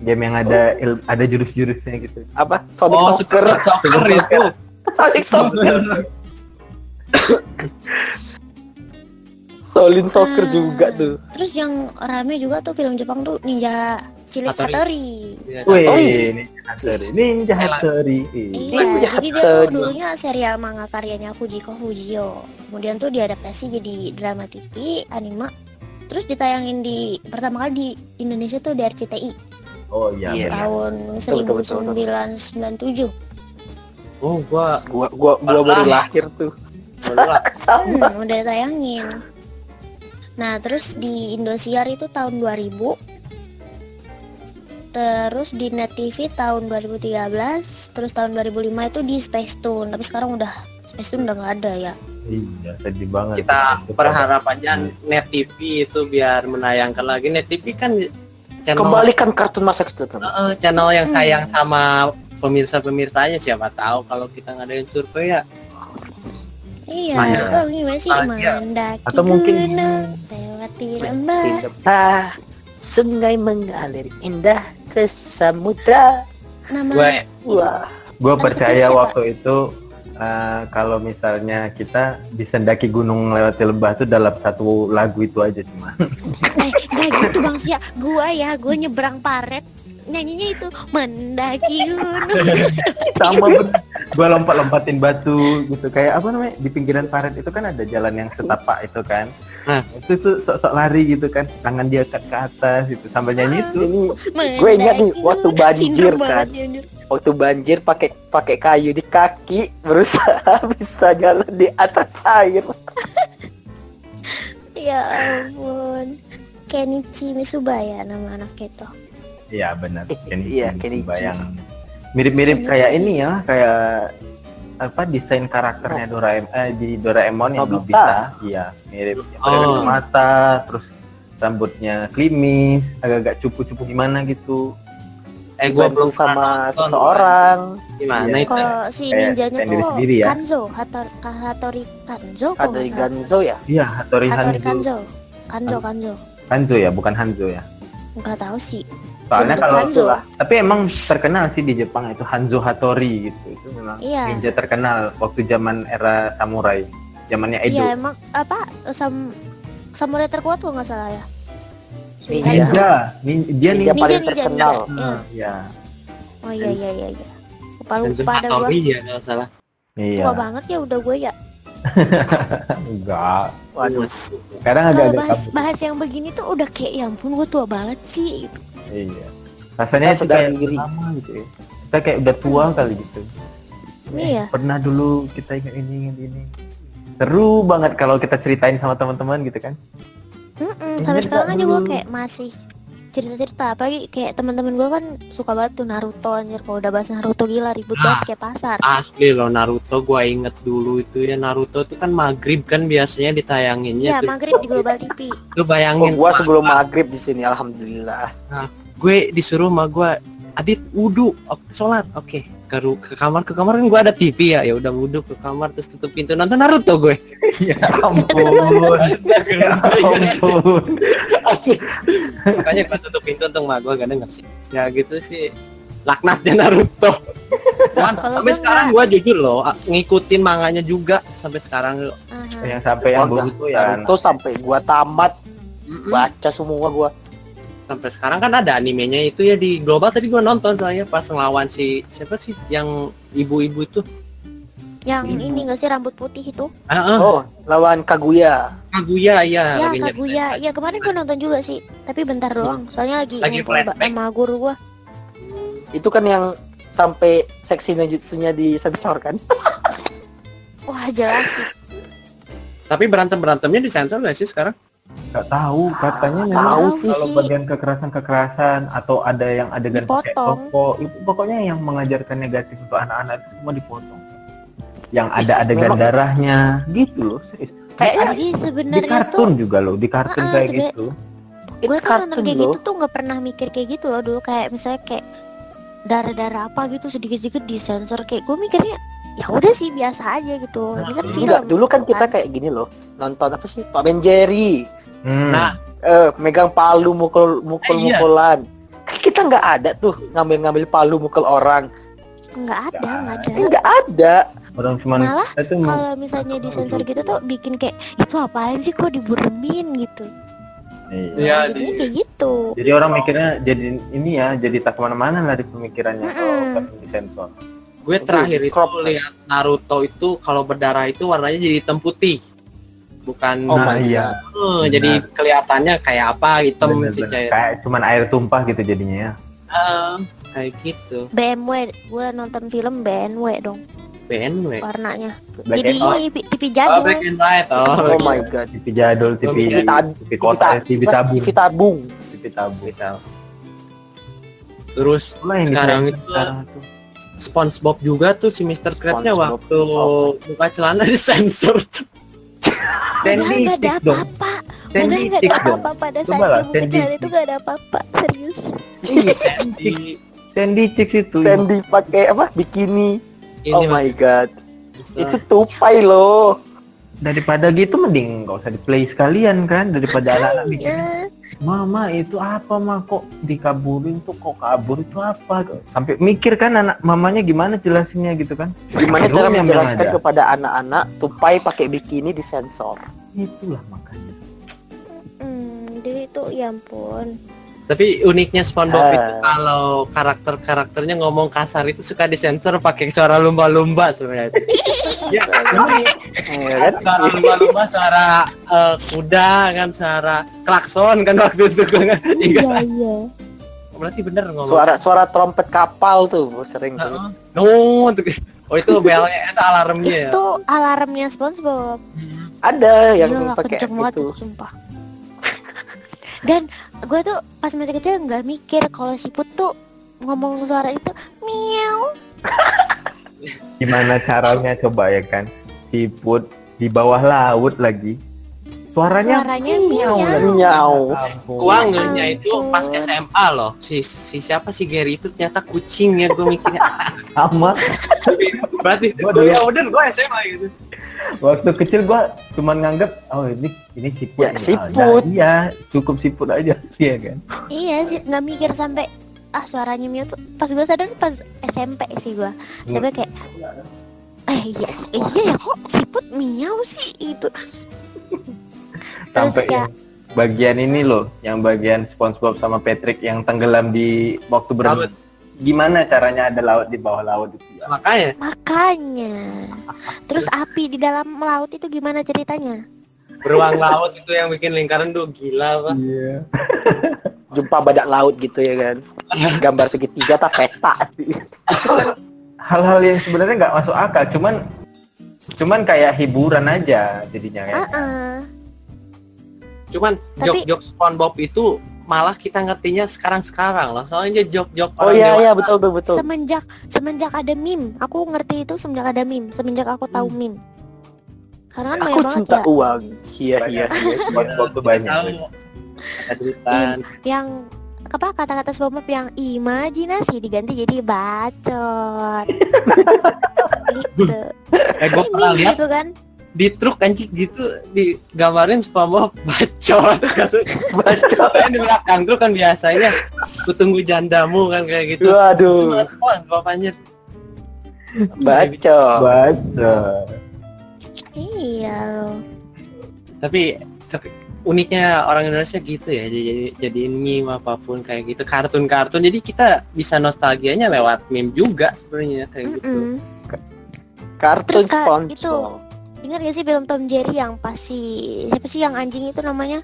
S3: Game yang ada il- ada jurus-jurusnya gitu.
S4: Apa? Sonic
S2: Oh,
S4: Soccer.
S2: soccer itu.
S4: Sonic Soccer. Solin Soccer
S1: Ah.
S4: juga tuh.
S1: terus yang rame juga tuh film Jepang tuh Ninja Cilik
S2: Hattori.
S3: Wih,
S4: Oh, iya.
S3: Ninja Hattori, Ninja Hattori.
S1: Iya,
S4: Ninja
S1: jadi dia tuh dulunya serial manga karyanya Fujiko Fujio. Kemudian tuh diadaptasi jadi drama TV, anime. Terus ditayangin di pertama kali di Indonesia tuh di RCTI
S3: Oh iya,
S4: Iya.
S3: benar.
S1: tahun
S4: Betul, betul, betul, betul.
S1: 1997.
S2: Oh, gua
S4: Gua gua gua baru lahir tuh.
S2: bola.
S4: Sama.
S1: Hmm, udah ditayangin. Nah, terus di Indosiar itu tahun 2000. Terus di Net TV tahun 2013, terus tahun 2005 itu di Space Tune. Tapi sekarang udah Space Tune udah nggak ada ya.
S3: Iya, sedih banget.
S2: kita berharap aja Net TV itu biar menayangkan lagi Net TV kan channel
S4: Kembalikan kartun masa kecil kamu.
S2: Eh, channel yang
S1: Hmm.
S2: sayang sama pemirsa-pemirsanya siapa tahu kalau kita ngadain survei ya
S1: Iya,
S3: Maya.
S1: oh, gimana sih
S2: Maya.
S1: mendaki
S3: Atau mungkin
S1: gunung, lewati lembah.
S4: Ah, sungai mengalir indah ke samudra.
S1: Nama
S2: gue
S4: Wah,
S3: Gue percaya
S1: siapa?
S3: waktu itu eh, kalau misalnya kita bisa mendaki gunung lewati lembah itu dalam satu lagu itu aja cuma.
S1: eh gak gitu Bang Sia. Gua ya, gua nyebrang paret nyanyinya itu mendaki gunung.
S3: sama bener. gua lompat-lompatin batu gitu kayak apa namanya di pinggiran paret itu kan ada jalan yang setapak itu kan
S2: Hah.
S3: itu tuh sok-sok lari gitu kan tangan dia ke, ke atas itu sambil nyanyi itu
S4: Ini gue ingat nih waktu banjir kan. waktu banjir pakai pakai kayu di kaki berusaha bisa jalan di atas air.
S1: Ya ampun. Kenichi Misubaya nama anak itu.
S3: Iya benar Kenichi
S4: Iya, Kenichi.
S3: Mitsuba yang mirip-mirip kayak ini ya kayak apa desain karakternya Doraemon eh, di Doraemon yang
S4: Nobita.
S3: Iya mirip
S2: Oh.
S3: mata terus rambutnya klimis agak-agak cupu-cupu gimana gitu
S2: eh gua belum
S4: sama seseorang.
S2: gimana
S3: Iya.
S2: itu
S1: Kalau si ninjanya tuh
S3: sendiri ya.
S1: Kanzo, Hator, Hatori Kanzo salah.
S4: Ganzo ya?
S3: iya Hattori
S1: Hatori
S3: Hanzo
S1: Kanzo. Kanzo, Kanzo.
S3: Hanzo ya bukan Hanzo ya
S1: Enggak tahu sih.
S3: Soalnya kalau
S1: Hanzo.
S4: lah.
S3: tapi emang terkenal sih di Jepang itu Hanzo Hattori gitu itu memang
S1: Iya.
S3: ninja terkenal waktu zaman era samurai zamannya Edo
S1: Iya, emang apa sam samurai terkuat kok nggak salah ya.
S4: Ninja.
S3: Ninja Nin- dia
S4: Ninja
S3: ninja,
S4: paling
S1: ninja,
S4: terkenal.
S1: ninja. Iya.
S3: Ah, iya
S1: Oh iya iya iya iya. Lupa lupa ada gua.
S2: Ya kalau salah
S3: iya
S1: Tua banget ya udah gue ya.
S3: enggak
S4: Waduh.
S3: sekarang
S1: Kalau
S3: agak-agak
S1: bahas
S3: kabur.
S1: bahas yang begini tuh udah kayak ya ampun gue tua banget sih gitu.
S3: iya rasanya
S4: Eh, saudara
S3: kayak
S4: diri.
S3: lama gitu ya kita kayak udah tua kali gitu
S1: Iya.
S3: pernah dulu kita ingat ini ingat ini seru banget kalau kita ceritain sama teman-teman gitu kan
S1: Mm-mm,
S3: Ini
S1: sampai sekarang aja gue kayak masih cerita-cerita. Apalagi kayak teman-teman gue kan suka banget tuh Naruto anjir. Kalau udah bahas Naruto gila ribut
S2: Ah.
S1: banget kayak pasar.
S2: asli loh Naruto. Gua inget dulu itu ya. Naruto itu kan maghrib kan biasanya ditayanginnya
S1: Iya
S2: tuh.
S1: maghrib di Global TV
S2: lu
S4: Oh,
S2: bayangin
S4: gua
S2: Pak,
S4: sebelum maghrib di sini, alhamdulillah.
S2: gue disuruh sama gue Adit wudhu oke, sholat oke ke, ru- ke kamar ke kamar kan gue ada TV ya ya udah wudhu ke kamar terus tutup pintu. Nonton Naruto gue.
S3: Ya ampun. Ya ampun.
S2: Makanya gue tutup pintu untuk mak gue gak denger sih. Ya gitu sih. Laknatnya Naruto. Cuman sampai
S1: gua
S2: sekarang gue jujur loh ngikutin manganya juga sampai sekarang
S1: Aha.
S3: yang sampai yang
S4: Gua
S3: Boruto ya
S4: Naruto sampai gua tamat.
S2: Mm-mm.
S4: baca semua gua.
S2: Sampai sekarang kan ada animenya itu ya di global. Tadi gue nonton soalnya pas ngelawan si siapa sih yang ibu-ibu itu?
S1: Yang
S3: Ibu.
S1: ini gak sih rambut putih itu?
S2: Ah ah,
S4: Oh, lawan Kaguya.
S2: Kaguya ya
S1: ya Kaguya. Ya kemarin gue nonton juga sih. Tapi bentar doang soalnya lagi,
S2: Lagi flashback.
S1: sama guru gue
S4: Itu kan yang sampai seksi ninjutsunya disensor kan?
S1: wah jelas sih.
S2: Tapi berantem berantemnya disensor gak sih sekarang
S3: nggak tahu katanya memang
S4: tahu
S1: sih.
S3: kalau bagian kekerasan kekerasan atau ada yang adegan pakai toko itu pokoknya yang mengajarkan negatif untuk anak-anak itu semua dipotong yang ada
S4: Ih,
S3: adegan
S4: memang-
S3: darahnya gitu loh serius
S4: Kayaknya
S3: di
S1: sebenarnya
S3: kartun
S1: tuh
S3: juga loh di kartun
S1: Ah,
S3: kayak gitu
S1: gue tuh nonton kayak
S4: loh.
S1: gitu tuh nggak pernah mikir kayak gitu loh dulu kayak misalnya kayak darah-darah apa gitu sedikit-sedikit disensor kayak gue mikirnya ya udah sih biasa aja gitu ini kan
S3: Nah,
S1: film
S4: Enggak, dulu kan kita
S1: kan.
S4: kayak gini loh. Nonton apa sih? Tom and Jerry.
S3: Hmm.
S2: Nah,
S4: Eh, megang palu mukul mukul
S2: Eh, iya.
S4: mukulan. Kan kita nggak ada tuh ngambil-ngambil palu mukul orang.
S1: nggak ada nggak ada
S4: Eh, nggak ada.
S3: orang cuman
S1: Malah kalau misalnya disensor gitu tuh bikin kayak itu apaan sih kok diburemin gitu
S3: Iya.
S2: Iya,
S1: Nah, jadinya kayak gitu
S3: jadi orang mikirnya jadi ini ya jadi tak ke mana-mana lah di pemikirannya kalau
S1: Mm-mm.
S3: kartun disensor
S2: gue terakhir itu
S4: crop.
S2: lihat Naruto itu kalau berdarah itu warnanya jadi hitam putih bukan
S4: Oh
S3: nah iya
S2: Eh,
S3: Benar.
S2: jadi kelihatannya kayak apa hitam cair
S3: kayak cuman air tumpah gitu jadinya ya
S2: Eh, kayak gitu
S1: BMW gue nonton film BMW dong
S2: BNW
S1: warnanya
S3: Black
S1: jadi ini TV, TV
S2: oh
S1: jadul
S2: black and white oh
S4: Oh my god.
S3: TV jadul TV
S2: TV
S3: TV kota TV tabung
S4: TV tabung.
S3: TV tabung
S2: terus
S3: yang
S2: Sekarang itu-. SpongeBob juga tuh si Mr. Krabs-nya
S4: SpongeBob.
S2: waktu buka celana disensor
S1: padahal
S3: Sandy
S1: nggak ada apa-apa nggak ada
S3: dong
S1: apa-apa pada
S3: Coba
S1: saat
S3: lah,
S1: dia buka
S3: Sandy
S1: celana itu nggak ada apa-apa serius
S2: Sandy
S3: Sandy Chicks itu
S4: Sandy pakai apa? Bikini.
S2: ini
S4: oh my god.
S2: bisa.
S4: Itu tupai loh.
S3: daripada gitu mending nggak usah di play sekalian kan daripada anak-anak bikin mama itu apa mah kok dikaburin tuh? Kok kabur? Itu apa? Sampai mikir kan anak mamanya gimana jelasinnya gitu kan?
S4: Gimana cara menjelaskan
S3: ada.
S4: kepada anak-anak tupai pakai bikini disensor?
S3: itulah makanya.
S1: Hmm, jadi itu ya ampun
S2: Tapi uniknya SpongeBob
S4: Ah.
S2: itu kalau karakter-karakternya ngomong kasar itu suka disensor pakai suara lumba-lumba sebenarnya. ya, unik.
S4: Ya kan?
S2: suara lumba-lumba, suara eh, kuda kan, suara klakson kan waktu itu kan. Iya.
S1: Iya iya.
S2: Berarti bener ngomong.
S4: Suara suara trompet kapal tuh sering tuh.
S2: Heeh. No, oh itu belnya itu alarmnya ya.
S1: Itu alarmnya SpongeBob.
S2: Hmm.
S4: Ada yang pakai
S1: banget
S4: itu.
S1: sumpah. Dan gue tuh pas masih kecil nggak mikir kalau siput tuh ngomong suara itu miau.
S3: Gimana caranya coba ya kan? Siput di bawah laut lagi. Suaranya,
S1: Suaranya
S3: miau
S1: miau.
S2: Gua ngehnya itu pas. SMA loh. Si, si siapa si Gary itu ternyata kucing ya gue mikirnya.
S3: sama
S2: Berarti
S3: Gua
S2: gue
S3: dulu-
S2: ya udah gue SMA gitu.
S3: waktu kecil gua cuman nganggep oh ini ini siput
S4: Ya, siput.
S3: Ah, iya cukup siput aja iya kan
S1: Iya sih nggak mikir sampai ah suaranya miau tuh pas gue sadar pas SMP sih gue sampai kayak eh iya iya ya kok siput miau sih itu
S3: sampai yang bagian ini loh yang bagian SpongeBob sama Patrick yang tenggelam di waktu berenang gimana caranya ada laut di bawah laut itu ya
S2: Makanya
S1: makanya terus api di dalam laut itu gimana ceritanya
S2: beruang laut itu yang bikin lingkaran tuh gila pak.
S3: iya
S4: Jumpa badak laut gitu ya kan. Gambar segitiga tak peta.
S3: hal-hal yang sebenarnya nggak masuk akal cuman cuman kayak hiburan aja jadinya
S1: ah
S3: kayak
S1: ah.
S2: Cuman
S1: Tapi-
S2: jok-jok SpongeBob itu malah kita ngertinya sekarang-sekarang loh. Soalnya jok-jok
S4: Oh
S2: orang
S4: iya
S2: dewasa.
S4: iya betul betul betul.
S1: semenjak semenjak ada meme aku ngerti itu semenjak ada meme semenjak aku tahu meme karena kan banyak
S4: Aku cinta
S1: ya
S4: uang. Iya iya.
S3: banyak SpongeBob tuh banyak
S2: Tahu. Ada tulisan.
S1: yang apa kata-kata SpongeBob yang imajinasi diganti jadi bacot gitu
S2: Eh gue pernah lihat
S1: gitu kan
S2: di truk anjing gitu digambarin SpongeBob bacot.
S4: Baca.
S2: Saya di belakang truk kan biasanya kutunggu jandamu kan kayak gitu.
S4: Waduh.
S2: SpongeBob anjir.
S4: Baca.
S3: baca
S1: iya loh
S2: Tapi ter- uniknya orang Indonesia gitu ya jadi jadiin meme apa pun kayak gitu kartun-kartun jadi kita bisa nostalgianya lewat meme juga sebenarnya kayak gitu
S1: Mm-mm.
S4: Kartun
S1: Terus, Kak,
S4: SpongeBob.
S1: Ingat gak sih film Tom Jerry yang pas si siapa sih yang anjing itu namanya?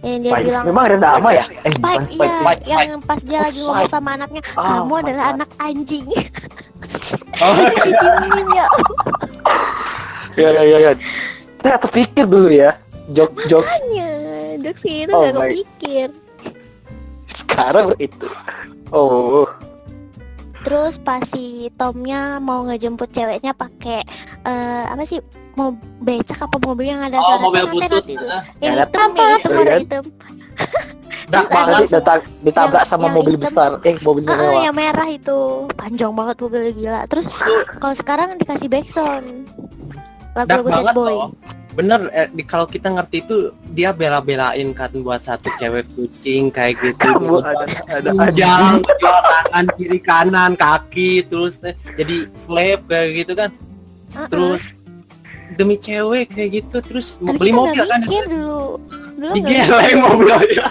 S1: Yang dia
S3: Spike.
S1: bilang
S4: Memang ada nama ya?
S3: eh
S1: Spike,
S3: bukan Spike
S1: iya,
S2: Spike,
S1: yang pas dia
S4: Oh,
S1: lagi ngomong
S4: Spike.
S1: sama anaknya,
S4: Oh,
S1: kamu adalah
S4: God.
S1: anak anjing.
S2: oh,
S1: Itu jadi meme ya.
S4: Iya iya iya. Ya. Nah, terpikir dulu ya. Jok-jok
S1: Makanya, jokes itu
S4: Oh
S1: gak kepikir.
S4: sekarang itu. Oh,
S1: Terus pas si Tomnya mau ngejemput ceweknya pakai eh, apa sih? Mau becak apa mobil yang ada
S2: oh
S1: suara
S2: mobil butut
S1: itu?
S2: Nah,
S1: Yang
S4: Ada
S1: hitam, yang hitam, warna
S4: kan?
S1: hitam. Terus
S2: banget
S4: datang ditabrak
S1: Yang-
S4: sama
S1: yang
S4: mobil
S1: hitam.
S4: besar. Eh, mobil
S1: Ah,
S4: mewah.
S1: yang merah itu panjang banget mobilnya gila. Terus kalau sekarang dikasih backsound lagu-lagu sad boy.
S2: loh bener eh, di, kalau kita ngerti itu dia bela-belain kan buat satu cewek kucing kayak gitu
S4: Kamu ada ada
S2: tangan kiri kanan kaki terus eh, jadi slave kayak gitu kan
S1: Uh-uh.
S2: terus demi cewek kayak gitu terus mau
S1: Tapi
S2: beli mobil kan
S1: mikir dulu. Dulu
S2: digeleng mobilnya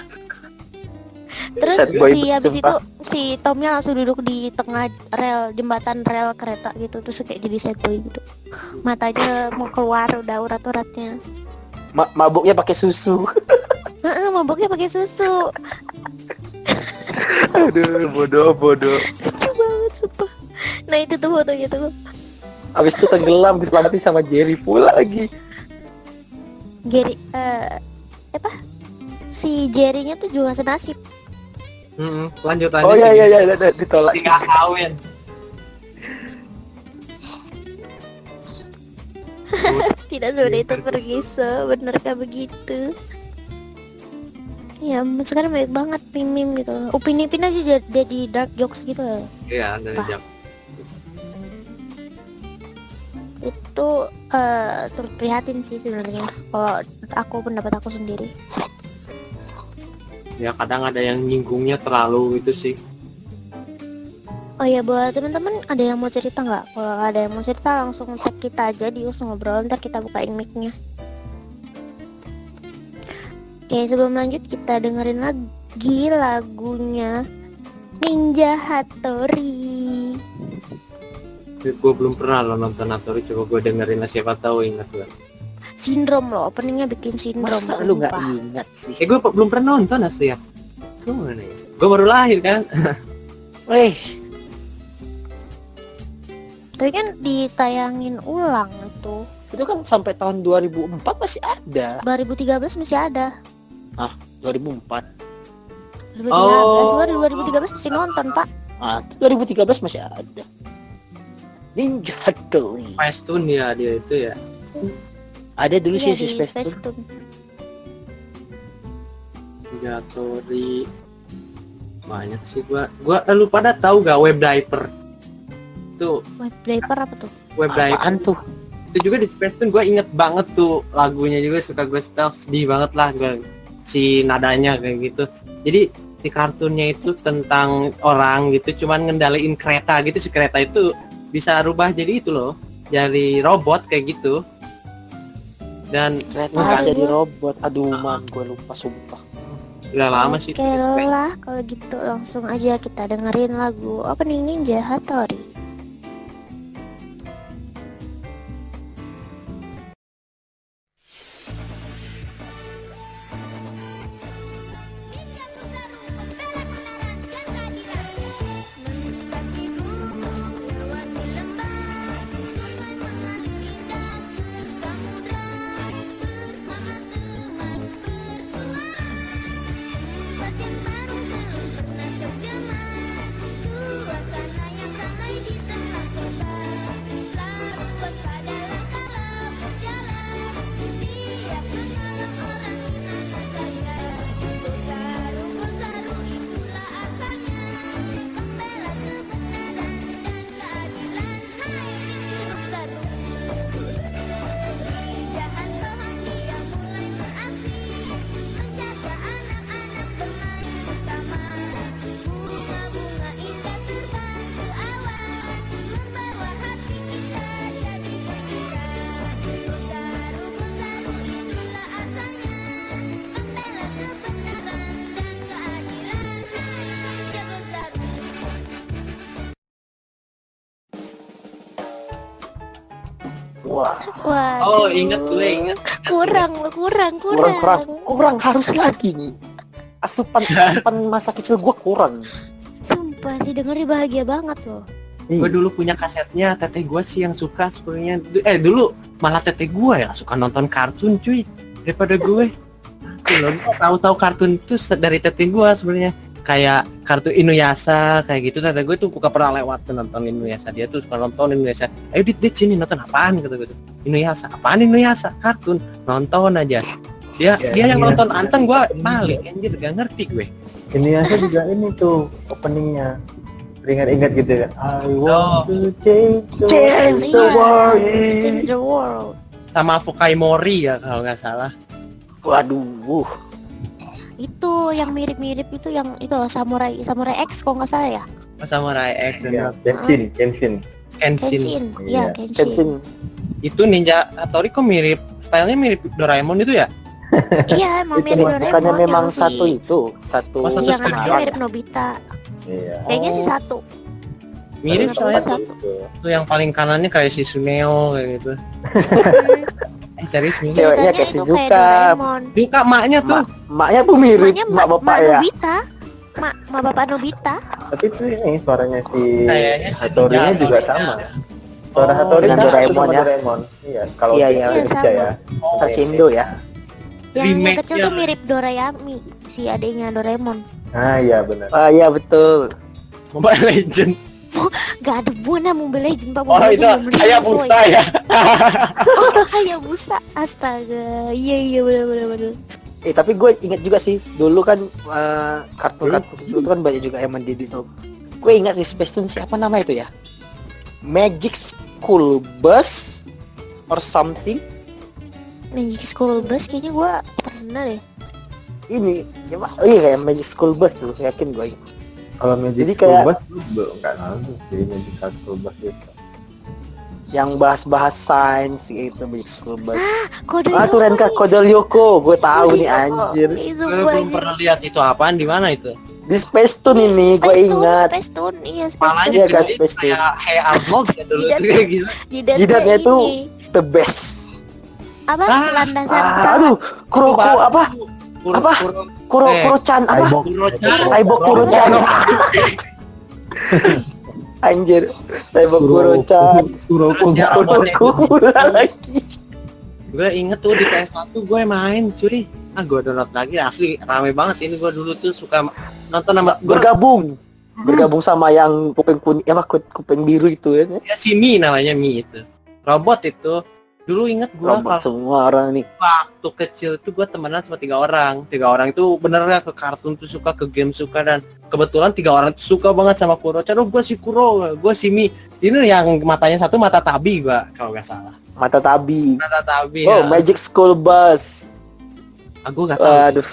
S1: Terus si habis
S4: sumpah.
S1: itu si Tomnya langsung duduk di tengah rel jembatan rel kereta gitu terus kayak jadi sad boy gitu. Matanya mau keluar udah urat-uratnya.
S4: Ma- mabuknya pakai susu.
S1: Heeh, mabuknya pakai susu.
S4: Aduh, bodoh, bodoh.
S1: Lucu banget sumpah. Nah itu tuh fotonya tuh.
S4: Habis itu tenggelam diselamatin sama Jerry pula lagi.
S1: Gary eh apa? Si Jerry-nya tuh juga senasib.
S2: Mm-mm, lanjutannya
S4: Oh iya
S2: sih
S4: iya iya iya, ditolak.
S2: tinggal kawin
S1: Tidak semudah itu pergi sebenarkah begitu? Ya sekarang banyak banget meme gitu. Upin Ipin aja jadi, dark jokes gitu ya.
S2: iya dari
S1: Wah. Itu eh turut prihatin sih sebenarnya. Kalau aku pendapat aku sendiri.
S2: ya kadang ada yang nyinggungnya terlalu itu sih
S1: Oh ya buat teman-teman ada yang mau cerita nggak? Kalau ada yang mau cerita langsung tag kita aja di us ngobrol ntar kita bukain mic-nya. Oke sebelum lanjut kita dengerin lagi lagunya Ninja Hattori.
S2: Gue belum pernah lo nonton Natori coba gue dengerin lah siapa tahu ingat gue
S1: Sindrom loh, openingnya bikin sindrom.
S4: Masa lu nggak ingat sih?
S2: eh gue belum pernah nonton asli ya gimana ya gue baru lahir kan
S4: Eh,
S1: Tapi kan ditayangin ulang itu.
S4: itu kan sampai tahun 2004 masih ada.
S1: 2013 masih ada.
S4: 2004.
S1: 2013,
S2: Oh.
S1: gua di 2013 masih nonton, Pak.
S4: Ah, 2013 masih ada. Ninja Hattori.
S2: Pestun ya dia itu ya
S4: Ada dulu
S1: Iya,
S4: sih si
S1: di
S4: Space
S1: Space
S4: Tune.
S1: Tune.
S2: Natori banyak sih gua gua eh, lu pada tahu gak web diaper tuh
S1: Web diaper apa tuh?
S2: web diaper
S4: Apaan tuh?
S2: itu juga di Space Tune gue inget banget tuh lagunya juga suka gue setel sedih banget lah gue si nadanya kayak gitu jadi si kartunnya itu tentang orang gitu cuman ngendaliin kereta gitu si kereta itu bisa rubah jadi itu loh jadi robot kayak gitu dan
S4: Kereta
S1: Aduh.
S4: jadi robot. Aduh man, gue lupa sumpah.
S2: udah lama sih
S1: Oke lah, kalau gitu langsung aja kita dengerin lagu opening Ninja Hattori.
S2: Oh inget gue inget
S1: Kurang lo, kurang, kurang.
S4: kurang kurang kurang harus lagi nih. Asupan asupan masa kecil gue kurang.
S1: Sumpah sih dengernya bahagia banget loh.
S2: gue dulu punya kasetnya teteh gue sih yang suka sebenarnya eh dulu malah teteh gue ya suka nonton kartun cuy daripada gue Tuh loh, gue tahu-tahu kartun itu dari teteh gue sebenarnya kayak kartun Inuyasha kayak gitu. Teteh gue tuh bukan pernah lewat tuh nonton Inuyasha. Dia tuh suka nonton Inuyasha. Ayo dit dit sini nonton apaan? Kata gue tuh Inuyasha. Apaan Inuyasha? Kartun. Nonton aja. Dia
S3: Ya,
S2: dia yang nonton anteng gue balik. Anjir gak ngerti gue.
S3: Ini aja juga ini tuh openingnya. Ingat-ingat gitu ya. I
S2: Oh.
S3: want to change the
S4: Change
S3: world.
S4: the world.
S1: Change the world.
S2: sama Fukai Mori ya kalau nggak salah.
S4: Waduh.
S1: Itu yang mirip-mirip itu yang itu Samurai Samurai X kok nggak salah ya?
S2: Samurai X
S3: Ya, Genshin, Genshin.
S2: Kenshin.
S1: Kenshin.
S3: Iya.
S1: Iya, Kenshin.
S4: Kenshin.
S2: itu Ninja Hattori kok mirip stylenya mirip Doraemon itu ya
S1: Iya, emang
S3: Itu
S1: mirip Doraemon.
S4: Bukannya
S1: yang
S4: memang
S1: si-
S4: satu itu, satu
S2: Oh, satu
S1: Yang anaknya mirip Nobita.
S3: Iya.
S1: Kayaknya sih
S2: Oh.
S1: satu.
S2: mirip soalnya
S1: apa?
S2: tuh, tuh yang paling kanannya kayak si Suneo kayak gitu eh serius mirip
S4: Ceweknya kayak
S1: itu
S4: Shizuka.
S2: Juga maknya tuh
S4: Maknya tuh mirip
S1: Maknya
S4: mak bapak ya.
S1: Nobita. Mak, mak bapak Nobita.
S3: Tapi itu ini suaranya si
S2: Suneo
S3: juga sama. Suara
S2: Oh,
S3: Hattori
S4: dengan
S3: sama
S4: Doraemon ya.
S3: Doraemon. Iya, kalau
S4: Iya, iya.
S3: Indonesia
S1: Iya,
S3: ya.
S2: Oh,
S4: Versi Indo ya.
S1: Yang, yang kecil tuh mirip Dorayami. Si adiknya Doraemon.
S3: Ah, iya benar.
S4: Ah iya betul.
S2: Mobile Legend
S1: Gak ada buana Mobile Legend Pak
S2: oh
S1: rilis,
S2: Hayabusa ya
S1: Oh Hayabusa Astaga Iya iya bener bener bener
S4: Eh tapi gue inget juga sih dulu kan eh, kartun-kartun kecil itu kan banyak juga yang mendidik tuh. Gue ingat sih Space Tune siapa nama itu ya? Magic School Bus or something.
S1: Magic School Bus kayaknya gue pernah deh
S4: Ini ya, Pak. oh iya kayak Magic School Bus tuh yakin gue.
S3: Kalau Magic
S4: Jadi
S3: School
S4: kayak-
S3: Bus nggak nonton sih Magic School Bus itu.
S4: yang bahas-bahas sains gitu Magic School Bus.
S5: Kode
S4: Ah tuh Renka. Kode Lyoko, gue tahu nih anjir.
S5: Itu
S2: Gue belum pernah lihat itu apaan di mana itu.
S4: Di Space Tune ini gue
S5: Tune,
S4: ingat.
S5: Space Tune, iya Space
S2: Palanya
S4: Iya,
S5: Tune.
S4: kan, Space Tune.
S2: kayak Hey Armog ya dulu
S5: Jidat.
S2: tuh kayak gitu.
S5: Jidatnya ini.
S4: The best.
S5: apa?
S2: Ah,
S5: Landasan
S4: Ah, aduh, Kuroko
S2: Baru.
S4: apa?
S2: Kuro,
S4: Apa?
S2: Kuro,
S4: Kuro
S2: Eh,
S4: Kuro-chan apa?
S3: Cyborg.
S2: Kuro-chan.
S4: Anjir, Cyborg.
S2: Terus ya,
S4: Kuroko pula lagi.
S2: Gue inget tuh di PS1 gue main cuy. Ah gue download lagi asli rame banget ini gue dulu tuh suka nonton sama gue
S4: Bergabung. Bergabung sama yang kuping kuning apa ku- kuping biru itu ya.
S2: ya si Mi namanya Mi itu. Robot itu dulu inget gue
S4: semua orang nih.
S2: waktu kecil tuh gue temenan sama tiga orang tiga orang itu bener ya ke kartun tuh suka ke game suka dan kebetulan tiga orang tuh suka banget sama Kuro Chan oh gue si Kuro gue si Mi ini yang matanya satu mata tabi gue kalau nggak salah
S4: Mata tabi.
S2: mata tabi
S4: Oh,
S2: ya.
S4: Magic School Bus.
S2: ah, gue nggak tahu
S4: Waduh,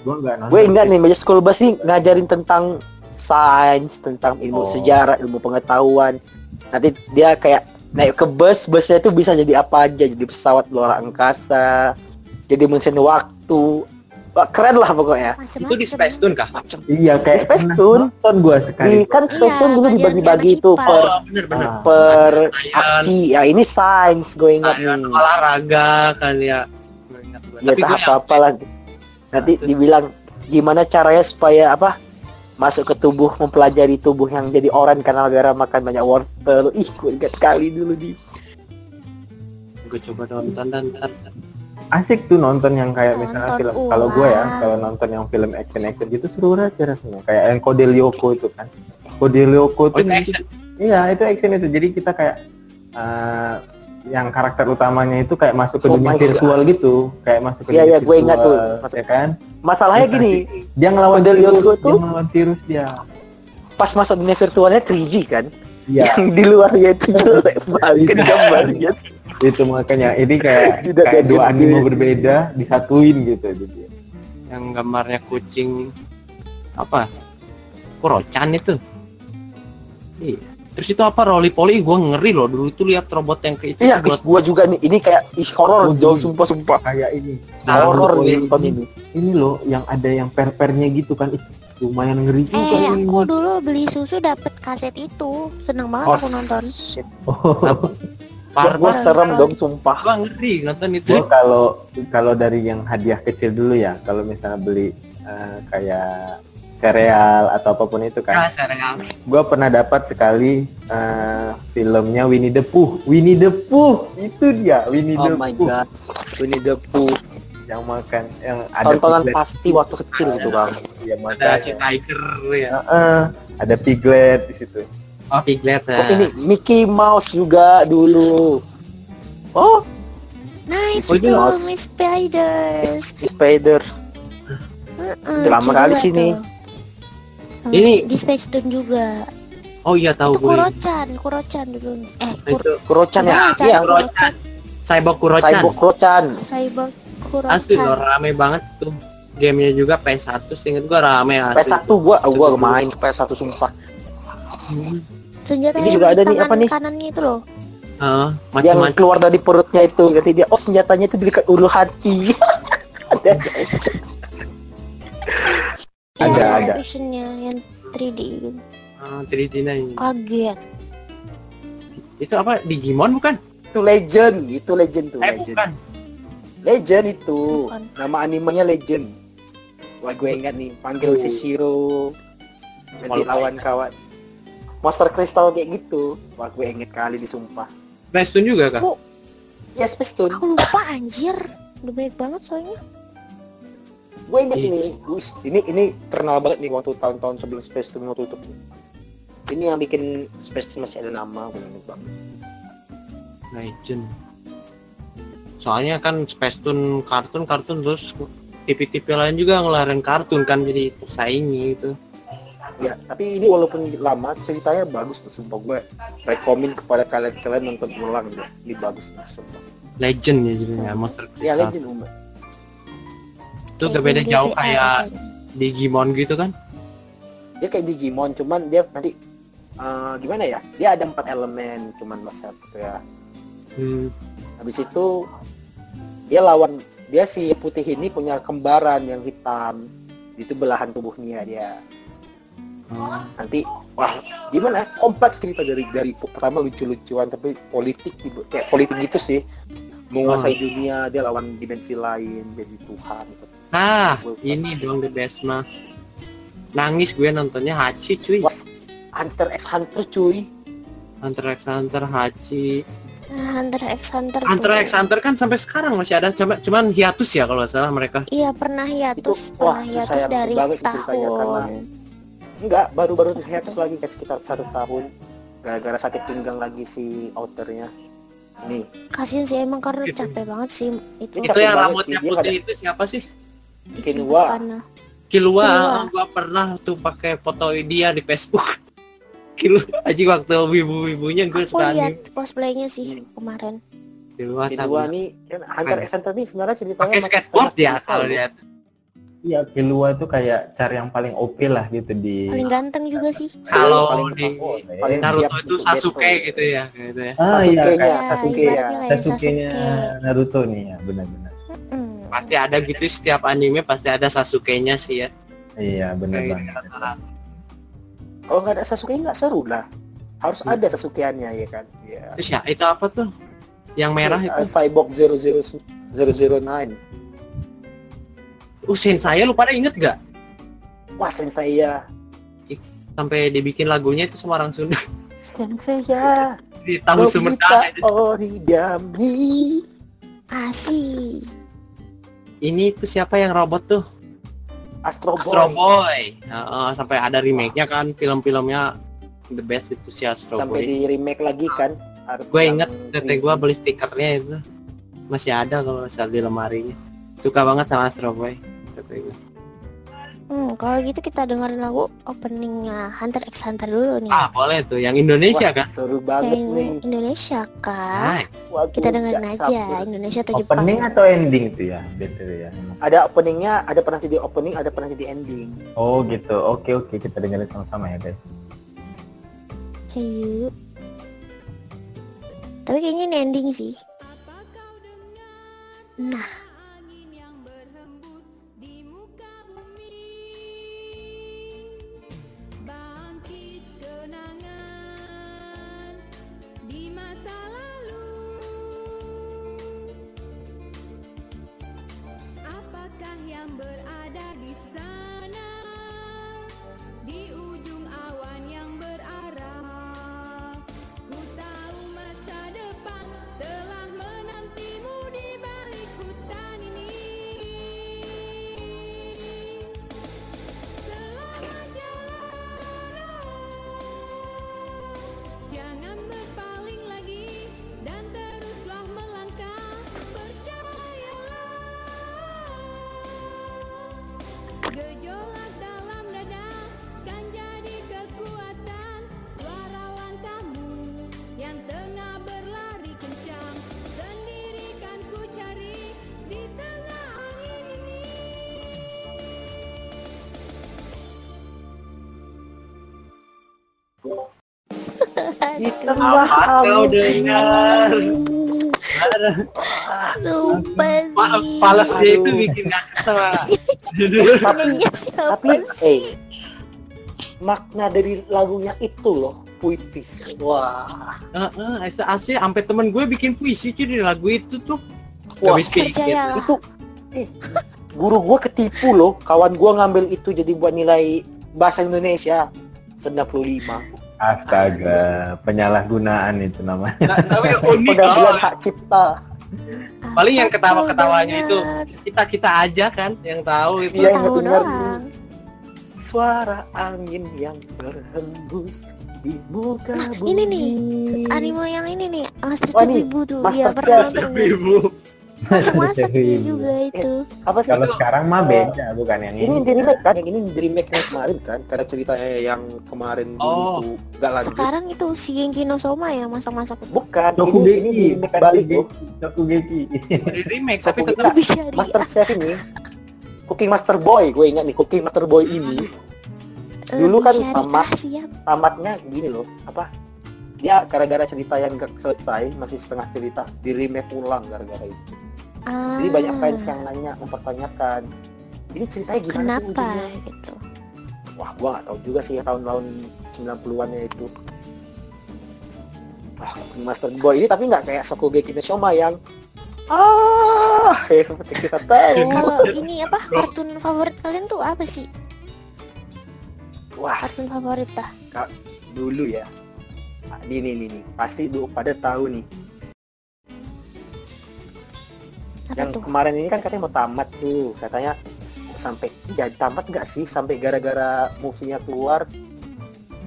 S3: Gua enggak nonton.
S4: gue ingat nih Magic School Bus nih ngajarin tentang sains, tentang ilmu
S3: Oh.
S4: sejarah, ilmu pengetahuan. Nanti dia kayak naik ke bus, busnya itu bisa jadi apa aja, jadi pesawat luar angkasa, jadi mesin waktu. Wah, keren lah pokoknya.
S5: Macem-macem.
S2: itu di Space Tune kah
S4: Macam
S3: Iya kayak
S4: Space Tune.
S3: nonton gua sekali.
S4: di kan Space
S5: Iya,
S4: Tune dulu
S5: pelajaran
S4: dibagi-bagi itu per
S2: oh bener bener
S3: Ah.
S4: per aksi. Ya ini sains, gue ingat nih.
S2: olahraga kan ya Gue ingat gua.
S4: Ya
S2: tapi gue
S4: tak apa-apa lah. Nanti dibilang gimana caranya supaya apa? Masuk ke tubuh, mempelajari tubuh yang jadi orang karena gara makan banyak wortel. Ih, gue ingat kali dulu di.
S2: gue coba nonton dan
S3: Asik tuh nonton yang kayak misalnya
S5: Nonton
S3: film. Kalau gue ya, kalau nonton yang film action action gitu seru aja rasanya. Kayak yang Kode Lyoko itu kan. Kode Lyoko
S2: oh itu
S3: nanti-
S2: action
S3: Iya itu action itu. Jadi kita kayak eh, yang karakter utamanya itu kayak masuk ke
S4: Oh
S3: dunia virtual gitu. Kayak masuk ke
S4: Iya,
S3: dunia
S4: iya, gue ingat tuh.
S3: virtual,
S4: Masuk-
S3: Ya kan?
S4: Masalahnya
S3: Bisa
S4: gini,
S3: Dia ngelawan virus,
S4: tuh-
S3: dia ngelawan virus dia.
S4: pas masuk dunia virtualnya 3G kan?
S3: Iya,
S4: Yang di luarnya itu jelek banget gambarnya.
S3: itu makanya ini kayak
S4: Tidak
S3: kayak dua
S4: gede.
S3: anime berbeda disatuin gitu jadi.
S2: yang gambarnya kucing apa Kurochan itu iya terus itu apa Rolly Poly gue ngeri loh dulu tuh lihat robot yang ke itu
S4: Iya,
S2: buat
S4: gua juga nih. Ini kayak ih horor
S3: Oh,
S4: jauh sumpah sumpah.
S3: Kayak ini.
S4: Horor
S3: Rolly
S4: nih nonton
S3: ini.
S4: ini.
S3: Ini loh yang ada yang per-pernya gitu kan. Ih, lumayan ngeri juga
S5: Eh,
S3: ini.
S5: aku dulu beli susu dapet kaset itu. Seneng banget
S4: Oh,
S5: aku nonton.
S4: shit.
S3: Oh,
S2: Parah.
S4: serem dong sumpah.
S2: Gua ngeri nonton itu
S3: kalau kalau dari yang hadiah kecil dulu ya, kalau misalnya beli eh, kayak sereal atau apa pun
S2: itu
S3: kan,
S2: serial
S3: gua pernah dapat sekali eh, filmnya Winnie the Pooh. Winnie the Pooh itu dia Winnie
S4: Oh
S3: the
S4: my
S3: Pooh
S4: god. Winnie the Pooh.
S3: yang makan yang ada
S4: Tontonan
S3: piglet.
S4: pasti waktu kecil itu bang.
S3: Iya,
S2: ada si
S3: makanya.
S2: Tiger ya
S3: Heeh, ada piglet di situ.
S2: oh Piglet ya
S4: Oh ini Mickey Mouse juga dulu. Oh,
S5: Nice,
S2: Oh, ini
S5: bro,
S4: Mouse.
S5: Miss Spiders.
S4: Spider.
S5: Heeh,
S4: Udah lama kali sih
S5: tuh. Sama
S2: Ini-
S5: di Space Tune juga.
S2: oh iya tahu
S5: itu
S2: gue
S5: Kurochan, Kurochan dulu. Eh, Kur
S2: itu
S4: Kurochan ya?
S5: Kurochan,
S4: Iya.
S5: Kurochan,
S2: Cyborg Kurochan
S4: Cyborg Kurochan.
S5: Cyborg
S2: asli loh rame banget tuh gamenya juga PS1 seinget gua rame asli
S4: PS1 gua gua main PS1 sumpah.
S5: Senjata
S4: Ini
S5: yang
S4: juga ada nih, apa nih?
S5: kanannya itu loh.
S2: Heeh,
S4: Yang
S2: macam-macam
S4: keluar dari perutnya itu. Nanti dia oh senjatanya itu di dekat ulu hati. ada.
S3: Ada, ada.
S5: live actionnya yang 3D gitu.
S2: Ah, 3D -nya ini.
S5: Kaget.
S2: itu apa Digimon bukan
S4: Itu legend, itu legend tuh
S2: eh
S4: legend.
S2: bukan
S4: Legend itu.
S5: Bukan.
S4: Nama animenya Legend. Wah gue ingat nih, panggil si Shiro. Nanti lawan kawan. Monster Crystal kayak gitu. Wah gue inget kali disumpah.
S2: Space Tune juga kah
S5: Bu.
S4: Ya Space Tune.
S5: Aku lupa anjir. Udah baik banget soalnya.
S4: Gue inget
S2: Iya.
S4: nih. Us, ini ini terkenal banget nih waktu tahun-tahun sebelum Space Tune mau tutup. Ini yang bikin Space Tune masih ada nama. Gue inget banget.
S2: Legend soalnya kan Space Tune kartun kartun terus TV-TV lain juga ngeluarin kartun kan jadi tersaingi gitu
S4: Ya, tapi ini walaupun lama ceritanya bagus tuh sumpah gue rekomen kepada kalian-kalian nonton ulang deh. Ini bagus nih sumpah.
S2: legend ya jadinya Monster
S4: Ya. Legend Uma.
S2: Itu udah beda jauh
S5: GTA
S2: kayak
S5: katanya.
S2: Digimon gitu kan
S4: dia kayak Digimon cuman dia nanti eh, gimana ya dia ada empat elemen cuman masa itu ya
S2: Hmm.
S4: Habis itu dia lawan dia si putih ini punya kembaran yang hitam. Itu belahan tubuhnya dia.
S2: Oh.
S4: Nanti wah gimana? Kompleks cerita dari dari pertama lucu-lucuan tapi politik kayak politik gitu sih. Menguasai dunia dia lawan dimensi lain jadi Tuhan gitu.
S2: Nah, ini dong the best mah. Nangis gue nontonnya Hachi cuy.
S4: Wah. Hunter x Hunter cuy.
S2: Hunter x Hunter Hachi.
S5: Nah, Hunter x Hunter
S2: Hunter x Hunter kan sampai sekarang masih ada cuma cuman hiatus ya kalau salah mereka.
S5: Iya pernah hiatus,
S4: Itu- wah,
S5: pernah
S4: itu
S5: hiatus dari tahun.
S4: karena- Enggak, baru-baru hiatus lagi kayak sekitar satu tahun. Gara-gara sakit pinggang lagi si authornya. Nih,
S5: Kasian sih emang karena capek banget sih itu.
S4: Itu
S2: yang rambutnya putih itu siapa sih?
S5: Karena
S2: Kilua,
S5: Kilua.
S2: gua pernah tuh pakai foto dia di Facebook. Kilua aja waktu wibu-wibunya gue
S5: aku
S2: suka
S5: lihat cosplaynya sih
S4: Hmm.
S5: kemarin.
S2: Kilua sama
S4: nih, kan Hunter x Hunter nih sebenarnya ceritanya
S2: pakai
S4: masih
S2: skateboard ya kalau lihat.
S3: Iya, Killua tuh kayak cara yang paling OP lah gitu di
S5: Paling ganteng juga sih.
S2: Kalau
S4: paling
S2: di
S4: paling
S2: Naruto
S4: siap
S2: itu Sasuke gitu ya gitu ya.
S3: Ah iya
S4: Sasuke-nya,
S3: kayak
S4: Sasuke ya.
S3: Sasuke-nya
S5: Sasuke.
S3: Naruto nih ya, benar-benar.
S2: Pasti ada gitu setiap anime pasti ada Sasuke-nya sih ya.
S3: Iya, benar
S2: Kayak
S3: banget.
S2: rata-rata.
S4: Kalau nggak ada Sasuke nggak seru lah. Harus
S2: Hmm.
S4: ada Sasuke-annya ya kan. Ya.
S2: Terus ya itu apa tuh? Yang merah
S4: Eh,
S2: itu.
S4: Cyborg 00 009.
S2: Usin saya lu pada inget gak?
S4: Wah, sensei ya.
S2: Sampai dibikin lagunya itu sama orang Sunda
S4: Sensei ya.
S2: di tahu Sumedang. itu.
S4: origami.
S2: Ini tuh siapa yang robot tuh?
S4: Astro Boy.
S2: Astro Boy. Heeh, sampai ada remake-nya kan film-filmnya the best itu si Astro
S4: Sampai
S2: Boy.
S4: di remake lagi kan.
S2: Gue inget tete gue beli stikernya itu masih ada kalau salah di lemarinya. Suka banget sama Astro Boy. Tete gue.
S5: Hmm, kalau gitu kita dengerin lagu openingnya Hunter x Hunter dulu nih.
S2: Ah boleh tuh, yang Indonesia
S4: Wah,
S2: kan?
S4: Seru banget
S5: Yang
S4: nih.
S5: Indonesia kan?
S2: Nah,
S5: Kita dengerin aja
S4: sabar.
S5: Indonesia atau Jepang.
S3: Opening atau ending tuh ya, BTW ya.
S4: Ada openingnya, ada pernah jadi opening, ada pernah jadi ending.
S3: Oh gitu. Oke oke kita dengerin sama-sama ya guys.
S5: Ayo. Tapi kayaknya ini ending sih. Nah,
S6: Di tengah
S2: apa kau dengar?
S5: sumpah
S2: Pa
S5: sih.
S2: Pales dia itu bikin gak ketawa.
S4: Tapi,
S5: Iya,
S4: tapi, eh, makna dari lagunya itu loh, puitis. Wah,
S2: Heeh, asli, asli sampai temen gue bikin puisi cuy di lagu itu tuh.
S4: Wah,
S2: Gak bisa
S5: Percayalah.
S4: itu, eh, guru gua ketipu loh. Kawan gua ngambil itu jadi buat nilai bahasa Indonesia 95.
S3: Astaga, penyalahgunaan itu namanya.
S2: Nah, tapi unik
S4: Pengambilan
S2: oh,
S4: hak cipta.
S2: Paling yang ketawa-ketawanya itu
S5: dengar.
S2: kita kita aja kan yang tahu itu.
S4: Iya, yang
S5: Tahu
S4: dengar.
S5: doang.
S4: Suara angin yang berhembus di muka bumi.
S5: Ini nih, Anime yang ini nih, Master Ibu tuh.
S4: Master
S5: Dia
S4: Chef.
S5: Masak-masak
S3: Ibu.
S5: juga itu.
S4: Apa sih?
S3: Kalau sekarang mah beda bukan yang
S4: Ini
S3: ini.
S4: di remake kan? Yang ini di remake yang kemarin kan? Karena ceritanya yang kemarin dulu
S2: Oh.
S4: tuh nggak lanjut.
S5: Sekarang itu si Genki no Soma yang masak-masak itu.
S4: Bukan, ini, ini di
S3: Tokugeki,
S4: remake balik loh.
S3: Tokugeki.
S2: Di remake tapi
S4: Satu
S2: tetap
S5: Bisa di
S4: Master Chef ini Cooking Master Boy, gue ingat nih Cooking Master Boy ini
S5: lebih
S4: dulu kan tamat.
S5: siap.
S4: tamatnya gini loh, apa? dia gara-gara cerita yang gak selesai masih setengah cerita di remake ulang gara-gara itu
S5: Ah,
S4: jadi banyak fans yang nanya mempertanyakan ini ceritanya gimana sih
S5: kenapa
S4: ujungnya?
S5: gitu?
S4: Wah gua nggak tahu juga sih ya tahun-tahun 90-an ya itu. Wah Master Boy ini tapi nggak kayak Shokugeki no Shoma yang ah kayak seperti kita tahu.
S5: Kalau ini apa kartun favorit kalian tuh apa sih?
S4: Wah
S5: kartun favorit dah.
S4: Dulu ya. Ini nih nih pasti dulu pada tahu nih
S5: apa
S4: yang
S5: tuh?
S4: kemarin ini kan katanya mau tamat tuh. Katanya sampai jadi tamat nggak sih? Sampai gara-gara movie-nya keluar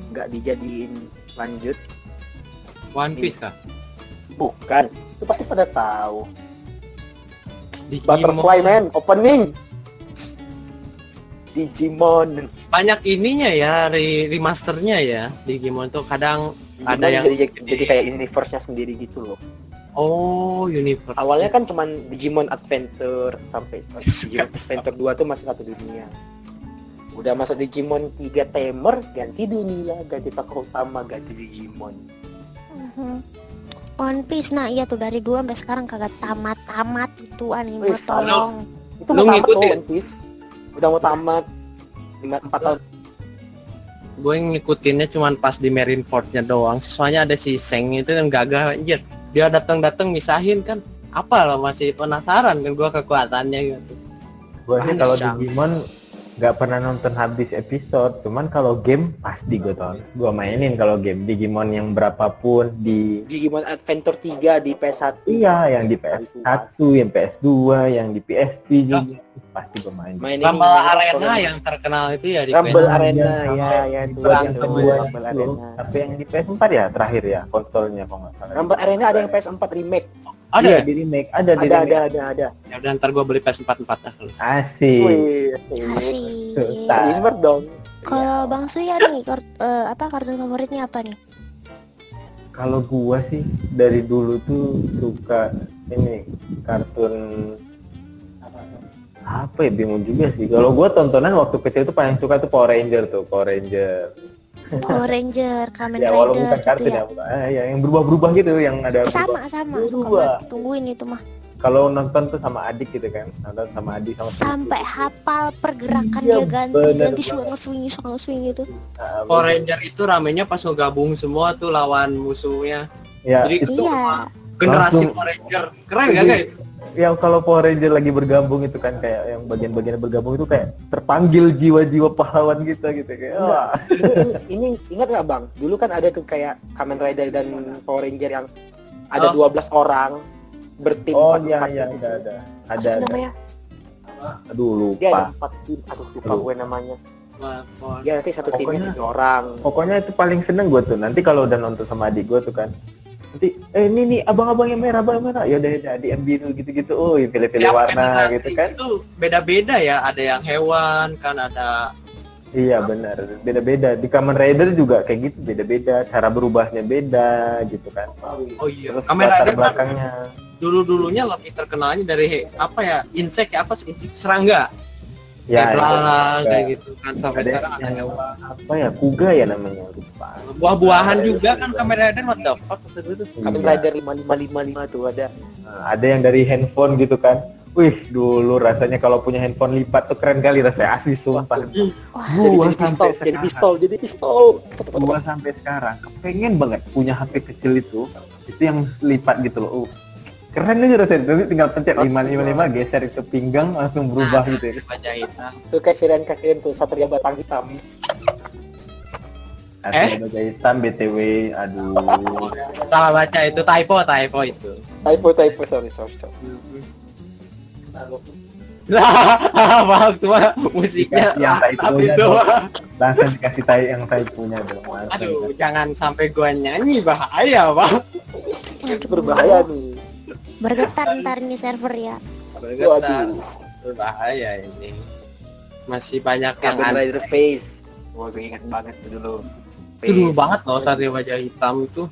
S4: nggak dijadiin lanjut?
S2: One Piece kah?
S4: bukan. Itu pasti pada tahu.
S2: Digimon.
S4: Butterfly Man opening. Digimon.
S2: Banyak ininya ya, re- remasternya ya. Digimon tuh. Kadang
S4: Digimon
S2: Ada yang-
S4: jadi, jadi kayak universe-nya sendiri gitu loh
S2: oh universe.
S4: awalnya kan cuman Digimon Adventure sampai Digimon Adventure 2 tuh masih satu dunia udah masuk Digimon 3 Tamer ganti dunia ganti tokoh utama ganti Digimon
S5: Mhm. One Piece nah iya tuh dari dua sampai sekarang kagak tamat-tamat itu anime
S4: Wih,
S5: tolong
S4: itu mau tamat
S2: ngikutin?
S4: loh One Piece udah mau tamat 5 4 tahun
S2: gue ngikutinnya cuman pas di Marineford-nya doang. Soalnya ada si Seng itu yang gagah anjir. Dia datang-datang misahin kan. Apa lah masih penasaran kan gue kekuatannya gitu.
S3: Gue sih kalau. Digimon nggak pernah nonton habis episode, cuman kalau game pasti gue tonton. Gue mainin kalau game Digimon yang berapapun di
S4: Digimon Adventure 3 di PS1
S3: iya yang di PS1, yang PS2, yang di PSP juga. Pasti gue main.
S2: Rumble Arena yang terkenal itu ya di
S4: Rumble. Arena ya ya
S3: di
S4: itu
S3: yang
S4: itu,
S3: kedua
S4: Rumble Arena.
S3: Tapi yang di PS4 ya terakhir ya konsolnya kalau nggak salah.
S4: Rumble Arena ada yang PS4 remake
S2: Ada
S3: Iya,
S2: ya?
S3: di remake, ada di
S4: ada
S3: remake.
S4: ada ada ada
S2: Ya udah ntar gue beli PS4 4 dah kalau.
S3: Asik.
S4: Wih,
S5: asik
S4: gamer dong
S5: kalau Bang Suya nih kart- eh, apa kartun favoritnya apa nih
S3: Kalau gua sih dari dulu tuh suka ini kartun apa ya bingung juga sih. Kalau gua tontonan waktu kecil tuh paling suka tuh Power Ranger tuh, Power Ranger.
S5: Power Ranger Kamen
S3: ya walaupun
S5: Rider
S3: bukan
S5: gitu
S3: kartun
S5: ya
S3: ya. Ah, ya yang berubah-berubah gitu yang ada
S5: sama sama suka
S3: Berubah.
S5: banget tungguin itu mah
S3: Kalau nonton tuh sama adik gitu kan, nonton sama adik sama
S5: sampai hafal pergerakan
S3: Iya,
S5: dia ganti
S3: bener
S5: ganti
S3: banget.
S5: swing swing swing gitu
S3: Ah,
S2: Power Ranger itu ramenya pas ngegabung semua tuh lawan musuhnya.
S3: Ya,
S2: Jadi
S3: itu
S5: iya
S2: generasi
S3: Langsung.
S2: Power Ranger. Keren gak guys?
S3: Yang kalau Power Ranger lagi bergabung itu kan kayak yang bagian-bagian bergabung itu kayak terpanggil jiwa-jiwa pahlawan kita gitu kayak wah.
S4: ini ingat nggak bang dulu kan ada tuh kayak Kamen Rider dan Power Ranger yang ada
S2: Oh.
S4: 12 orang bertim
S3: Oh iya iya
S4: gitu.
S3: ada ada
S4: Apa
S3: ada
S4: sih
S3: ada.
S4: namanya
S3: Aduh
S4: dia ada
S3: lupa.
S4: empat tim aduh lupa
S3: Aduh.
S4: gue namanya dia nanti satu timnya
S3: Pokoknya-
S4: tiga orang
S3: Pokoknya itu paling seneng gue tuh. Nanti kalau udah nonton sama adik gue tuh kan. Nanti eh ini nih abang-abang yang merah, abang yang merah. Ya udah ya adik yang biru gitu-gitu. Oh, pilih-pilih
S2: Tiap
S3: warna gitu kan.
S2: Itu beda-beda ya. Ada yang hewan kan ada.
S3: Iya benar. Beda-beda. Di Kamen Rider juga kayak gitu beda-beda. Cara berubahnya beda gitu kan.
S2: Oh iya.
S3: Terus
S2: Kamen Rider kan
S3: belakangnya.
S2: dulu-dulunya lebih terkenalnya dari apa ya? Insek ya apa sih? Insek serangga.
S3: Ya,
S2: kayak belalang
S3: iya.
S2: kayak gitu kan sampai
S3: Ada
S2: sekarang ada
S3: apa ya kuga ya namanya lupa.
S2: Buah-buahan
S3: Ada
S2: juga kan. Kamen Rider what the fuck kata gue tuh.
S4: Kamen
S3: Iya.
S4: Rider 5555 tuh ada
S3: Nah, ada yang dari handphone gitu kan. Wih, dulu rasanya kalau punya handphone lipat tuh keren kali rasanya asli sumpah.
S5: Wah
S4: jadi,
S3: Gua
S4: jadi pistol
S3: sampai
S4: jadi
S3: sekarang,
S4: pistol jadi pistol
S3: gua sampai sekarang kepengen banget punya HP kecil itu, itu yang lipat gitu loh. Uh, keren aja rasanya. Tapi tinggal pencet 555 geser itu pinggang langsung berubah gitu ya.
S2: Baca hitam.
S4: tuh kayak Siren kakek tuh Satria Batang Hitam
S3: Asli
S2: Eh?
S3: baja hitam BTW, aduh.
S2: Salah baca itu typo typo itu.
S4: typo typo sorry sorry, sorry.
S2: Lah, maaf cuma musiknya
S3: yang typo
S2: itu.
S3: Langsung dikasih tai yang tai punya dong.
S2: Aduh, jangan sampai gua nyanyi bahaya, Bang.
S5: Waduh.
S4: berbahaya nih
S5: bergetar ntar ini server ya
S2: Bergetar.
S4: waduh
S2: Berbahaya ini. Masih banyak yang
S4: Kamen
S2: aneh.
S4: Rider Face wah gue ingat banget dulu
S2: Itu dulu banget loh Satria Wajah Hitam tuh.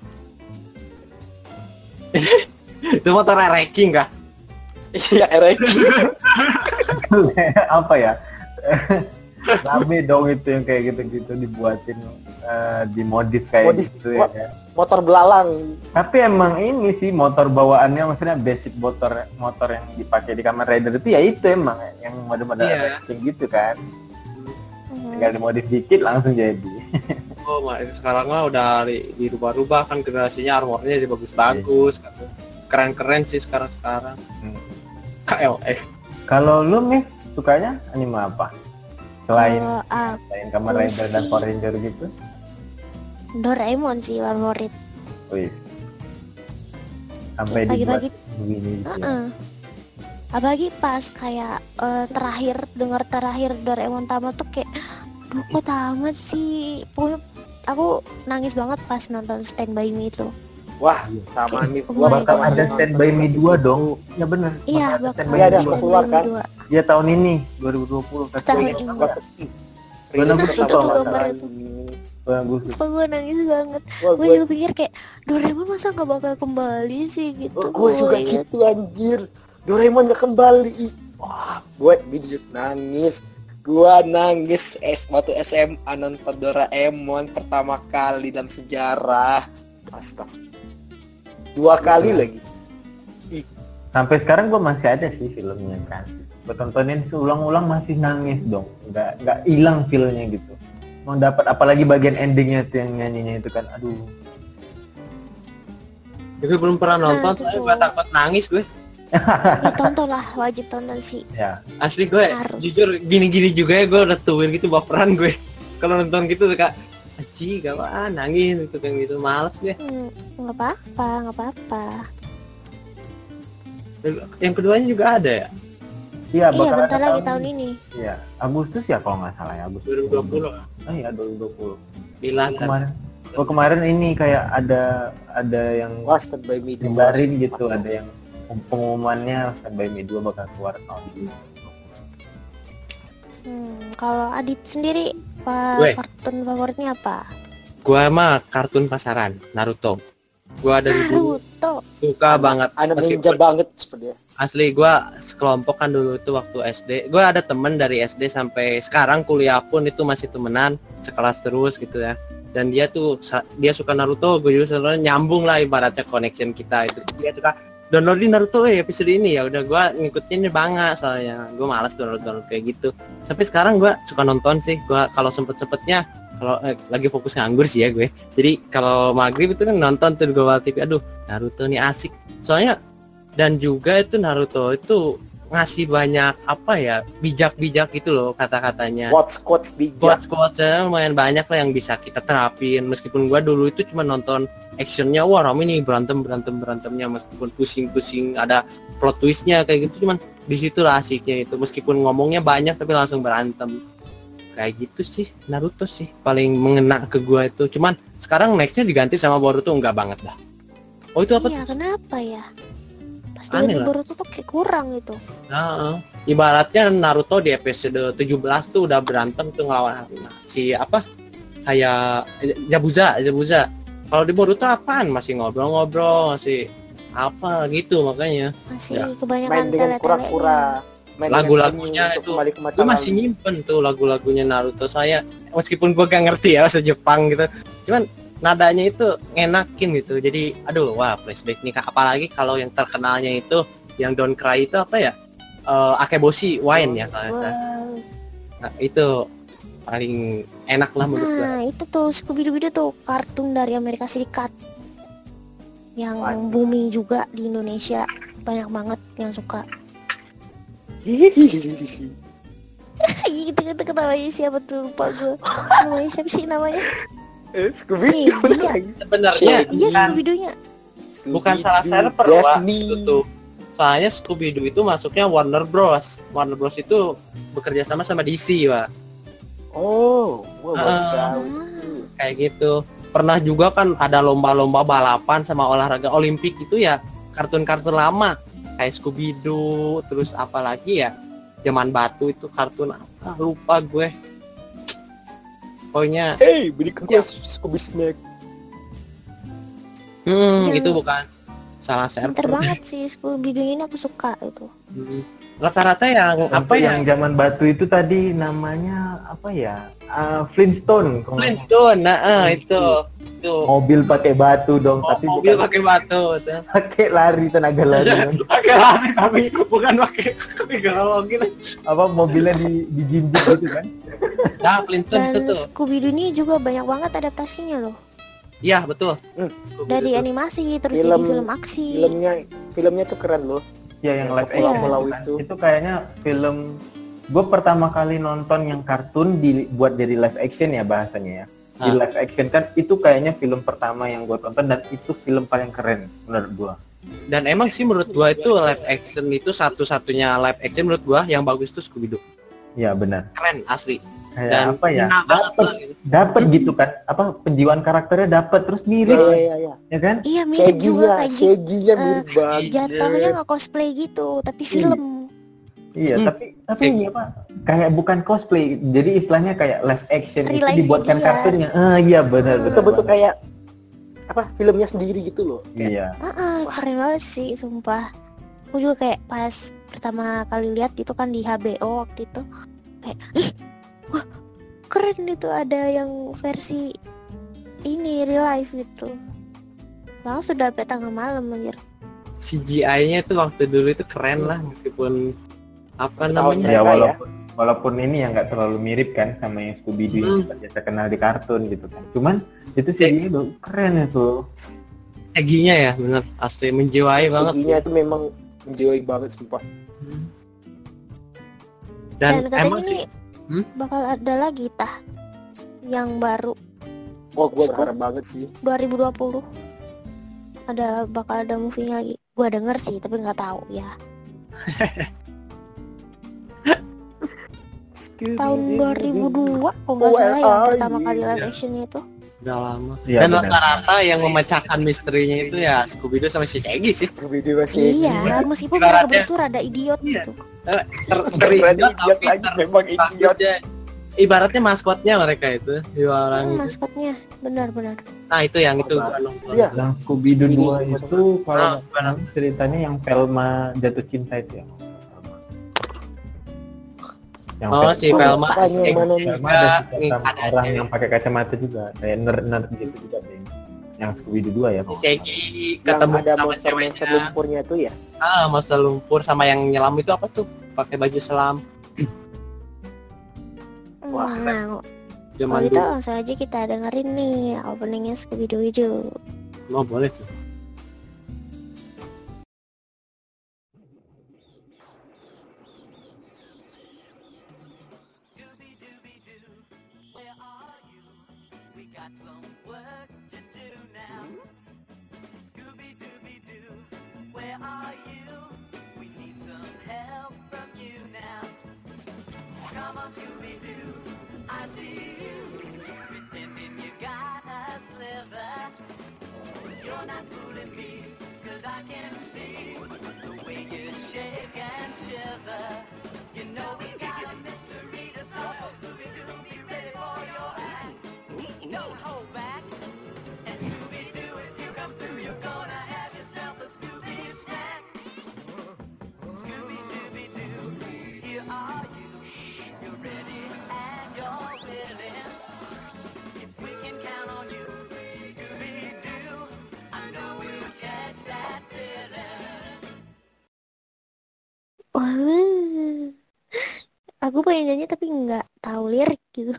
S2: itu motor ranking kah?
S4: iya Eric
S3: apa ya rame dong itu yang kayak gitu-gitu dibuatin eh, dimodif kayak
S4: Modif,
S3: gitu ya.
S4: Motor belalang.
S3: Tapi emang ini sih motor bawaannya maksudnya basic motor motor yang dipakai di Kamen Rider itu ya itu emang yang model-model
S2: Iya.
S3: racing gitu kan.
S1: Hmm.
S3: Tinggal dimodif dikit langsung jadi.
S2: Oh, mak, sekarang mah udah di- dirubah-rubah kan generasinya armornya jadi bagus-bagus. kan. Keren-keren sih sekarang-sekarang.
S3: Hmm.
S2: KLX.
S3: Kalau lu nih sukanya anime apa? Selain
S1: ah,
S3: selain Kamen
S1: aku
S3: Rider dan Power Ranger gitu?
S1: Doraemon sih favorit.
S3: Wih. Sampai
S1: Pagi-pagi
S3: begini ya.
S1: Heeh. Apalagi pas kayak eh, terakhir dengar terakhir Doraemon tamat tuh kayak Duh kok tamat sih Pokoknya aku nangis banget pas nonton Stand By Me itu
S4: Wah, sama nih
S1: Oh
S4: gua
S1: my
S3: Bakal
S1: God.
S3: ada Stand By Me 2 dong. Ya bener.
S1: Iya
S3: Bakal Stand By
S4: Iya,
S3: Me
S4: ada,
S3: 2.
S4: mau
S1: Stand
S4: keluar
S1: By Me
S4: kan?
S1: 2.
S3: Ya tahun ini 2020 kan.
S1: Tahun
S4: Ini gua tuh- ih,
S3: Agustus.
S1: Sumpah gue nangis banget
S4: Wah,
S1: Gue
S4: gua
S1: juga pikir kayak Doraemon masa gak bakal kembali sih gitu
S4: gue juga
S1: Oh, iya.
S4: gitu anjir Doraemon gak kembali Ih, wah gue bijak nangis gua nangis es waktu SMA nonton Doraemon pertama kali dalam sejarah astaga dua kali lagi
S3: Sampai sekarang gua masih ada sih filmnya kan. Gua tontonin seulang-ulang masih nangis dong. Nggak nggak hilang filmnya gitu. Mau dapat apalagi bagian endingnya tuh yang nyanyinya itu kan. Aduh.
S2: Gue belum pernah nonton,
S1: itu
S2: soalnya takut nangis gue.
S1: Ya tonton lah wajib tonton sih
S3: Ya.
S2: Asli gue
S1: Harus.
S2: jujur gini-gini juga ya gue udah tuin gitu baperan gue. Kalau nonton gitu suka Aji gak apa nangis gitu kan gitu males gue.
S1: Hmm, nggak apa-apa nggak apa-apa
S2: Yang keduanya juga ada ya
S3: Iya,
S1: Iya
S3: bakal
S1: bentar
S3: ada
S1: lagi tahun ini
S3: Iya, Agustus ya kalau nggak salah ya Agustus.
S2: 2020
S3: Oh iya 2020.
S2: bilang.
S3: Kemarin. Oh kemarin ini kayak ada ada yang
S4: wah Stand By Me
S3: nyebarin gitu, ada yang pengumumannya Stand By Me 2 bakal keluar tahun ini.
S1: hmm, Kalau Adit sendiri
S2: Gue.
S1: kartun favoritnya apa?
S2: Gue mah kartun pasaran Naruto. Gue dari dulu
S1: Naruto
S2: suka banget.
S4: anak
S2: Meskipun-
S4: ninja banget seperti ya
S2: Asli gue sekelompok kan dulu itu waktu SD. Gue ada temen dari SD sampai sekarang kuliah pun itu masih temenan sekelas terus gitu ya. Dan dia tuh dia suka Naruto, gue juga sebenarnya nyambung lah ibaratnya connection kita itu. Dia suka downloadin Naruto eh episode ini ya udah gue ngikutin banget soalnya gue malas download download kayak gitu. Sampai sekarang gue suka nonton sih. Gue kalau sempet sempetnya kalau eh, lagi fokus nganggur sih ya gue. Jadi kalau maghrib itu kan nonton tuh Global TV. Aduh Naruto nih asik. Soalnya dan juga itu Naruto itu ngasih banyak apa ya bijak-bijak gitu loh kata-katanya
S4: quotes quotes bijak
S2: quotes quotesnya lumayan banyak lah yang bisa kita terapin meskipun gua dulu itu cuma nonton actionnya wah rame nih berantem berantem berantemnya meskipun pusing-pusing ada plot twistnya kayak gitu cuman di situ lah asiknya itu meskipun ngomongnya banyak tapi langsung berantem kayak gitu sih Naruto sih paling mengena ke gua itu cuman sekarang nextnya diganti sama Boruto enggak banget dah oh itu apa
S1: Iya
S2: tuh
S1: kenapa ya? Pas
S2: Aneh.
S1: Boruto tuh kayak kurang gitu
S2: Nah, ibaratnya Naruto di episode 17 tuh udah berantem tuh ngelawan Haruna. Si apa? Kayak Jabuza, Jabuza. Kalau di Boruto apaan? Masih ngobrol-ngobrol, masih apa gitu makanya.
S1: Masih
S2: Ya.
S1: kebanyakan
S4: main dengan kura-kura main dengan
S2: Lagu-lagunya itu.
S4: kembali ke
S2: Gue masih nyimpen tuh lagu-lagunya Naruto saya. Meskipun gue gak ngerti ya bahasa Jepang gitu. Cuman nadanya itu ngenakin gitu. Jadi aduh wah flashback nih apalagi kalau yang terkenalnya itu yang Don't Cry itu apa ya? Eh, Akeboshi Wine ya kalau.
S1: Wah,
S2: Nah, itu paling enak lah menurut gue.
S1: Nah itu tuh Scooby Doo itu tuh kartun dari Amerika Serikat Yang booming juga di Indonesia Banyak banget yang suka Gitu-gitu ketawanya siapa tuh lupa gue Namanya siapa sih namanya?
S4: Eh, Scooby Doo
S1: iya.
S2: Sebenarnya
S1: Iya
S2: bukan,
S1: Scooby Doo-nya
S2: bukan salah server. Soalnya Scooby Doo itu masuknya Warner Bros. Warner Bros itu bekerja sama sama DC, Pak.
S4: Oh, gua tahu.
S1: Ah,
S2: Kayak gitu. Pernah juga kan ada lomba-lomba balapan sama olahraga Olimpik itu ya kartun-kartun lama kayak Scooby Doo, terus apa lagi ya? Zaman batu itu kartun apa? Lupa gue. Pokoknya
S4: Hey, berikan
S2: Ya.
S4: Scooby Snack.
S2: hmm,
S1: Yang-
S2: itu bukan salah server
S1: Pinter banget sih Scooby Doo ini aku suka itu.
S2: Hmm. Rata-rata yang
S3: apa
S2: apa
S3: yang zaman batu itu tadi namanya apa ya? Ah, Flintstone.
S2: Flintstone nah eh, itu itu.
S3: Mobil pakai batu dong
S2: Oh,
S3: tapi
S2: mobil pakai batu
S3: pakai lari tenaga lari
S2: pakai lari tapi bukan pakai gerologin
S3: apa mobilnya di dijinjit gitu kan?
S2: Nah Flintstone itu
S1: Dan
S2: tuh.
S1: Scooby Doo ini juga banyak banget adaptasinya loh.
S2: iya betul.
S4: Hmm.
S1: Dari animasi terus
S4: Film-
S1: jadi film aksi.
S4: filmnya filmnya tuh keren loh
S3: ya yang live
S1: Iya.
S3: action
S4: Pulau
S3: kan.
S4: itu.
S3: itu kayaknya film gue pertama kali nonton yang kartun dibuat jadi live action ya bahasanya ya di
S2: Ah.
S3: live action kan itu kayaknya film pertama yang gue tonton dan itu film paling keren menurut gue
S2: dan emang sih menurut gua itu live action itu satu-satunya live action menurut gua yang bagus tuh Scooby Doo
S3: ya benar
S2: keren asli
S3: kayak
S2: dan
S3: apa ya dapet
S2: lah.
S3: dapet gitu kan apa penjiwaan karakternya dapet terus
S4: iya
S3: mirip
S4: iya iya
S3: ya kan
S1: Iya mirip juga
S4: Shaggy-nya
S1: kayak gitu.
S4: Shaggy-nya mirip banget
S1: Jatuhnya nggak cosplay gitu, tapi
S3: Iya.
S1: film.
S3: iya
S2: Hmm.
S3: tapi tapi ini apa kayak bukan cosplay jadi istilahnya kayak live action
S1: Real
S3: itu dibuatkan
S1: dia.
S3: kartunnya ah iya benar
S1: Hmm.
S4: betul-betul
S3: banget.
S4: kayak apa filmnya sendiri gitu loh Kayak,
S3: iya
S1: Ah, ah, keren banget sih, sumpah. Aku juga kayak pas pertama kali lihat itu kan di HBO waktu itu, kayak, ih, wah, keren itu ada yang versi ini real life gitu. Langsung sudah sampai tengah malam anjir.
S2: CGI-nya itu waktu dulu itu keren lah meskipun apa namanya
S3: ya
S4: mereka
S3: walaupun walaupun ini yang nggak terlalu mirip kan sama yang Scooby Doo yang
S2: Hmm.
S3: biasa kenal di kartun gitu kan. Cuman itu sih itu keren itu.
S2: Eginya ya bener. Asli menjiwai banget.
S4: Shaggy-nya itu memang menjiwai banget sumpah.
S2: Dan,
S1: Dan, katanya
S2: emang
S1: ini
S2: sih Hmm?
S1: bakal ada lagi tah yang baru
S4: wah gua
S1: Scoop.
S4: berharap banget sih
S1: 2020 ada bakal ada movie lagi. Gua denger sih, tapi nggak tahu ya. tahun 2002 kalau nggak salah yang
S4: are
S1: pertama kali live
S2: Ya.
S1: action itu
S2: udah lama.
S3: Iya,
S2: dan rata-rata yang memecahkan misterinya itu ya Scooby Doo sama si Shaggy sih.
S4: Scooby Doo masih
S1: iya meskipun mereka berdua rada idiot
S2: Iya.
S1: gitu.
S2: Ter
S4: Keren
S2: teridiot
S4: idiot
S2: tapi
S4: lagi
S2: ter-
S4: memang idiot.
S2: ibaratnya maskotnya mereka itu dua orang
S1: Hmm,
S2: itu.
S1: maskotnya. Benar-benar
S2: nah itu yang itu. Nonton
S4: Iya.
S3: yang Scooby Doo 2 itu kalau
S2: Ah,
S3: ceritanya yang Velma jatuh cinta itu ya yang
S2: oh
S3: Velma-
S2: si Velma.
S4: Yang mana nih?
S3: Ada orang yang pakai kacamata juga. Kayak nerd nerd gitu juga deh yang Scooby Doo 2 ya
S2: si Shaggy
S4: yang
S2: ketemu
S4: ada
S2: sama
S4: monster-monster
S2: ceweknya.
S4: lumpurnya tuh ya?
S2: Ah monster lumpur sama yang nyelam itu apa tuh? Pakai baju selam.
S4: Wah.
S1: nah
S2: zaman
S1: kalau gitu langsung aja kita dengerin nih openingnya Scooby Doo itu.
S2: Oh boleh mind
S7: fooling me, cause I can see the way you shake and shiver. You know we got a mystery to solve, so Scooby-Doo, be ready for your act. Don't hold back.
S1: Wah. aku pengen nyanyi tapi nggak tahu lirik gitu.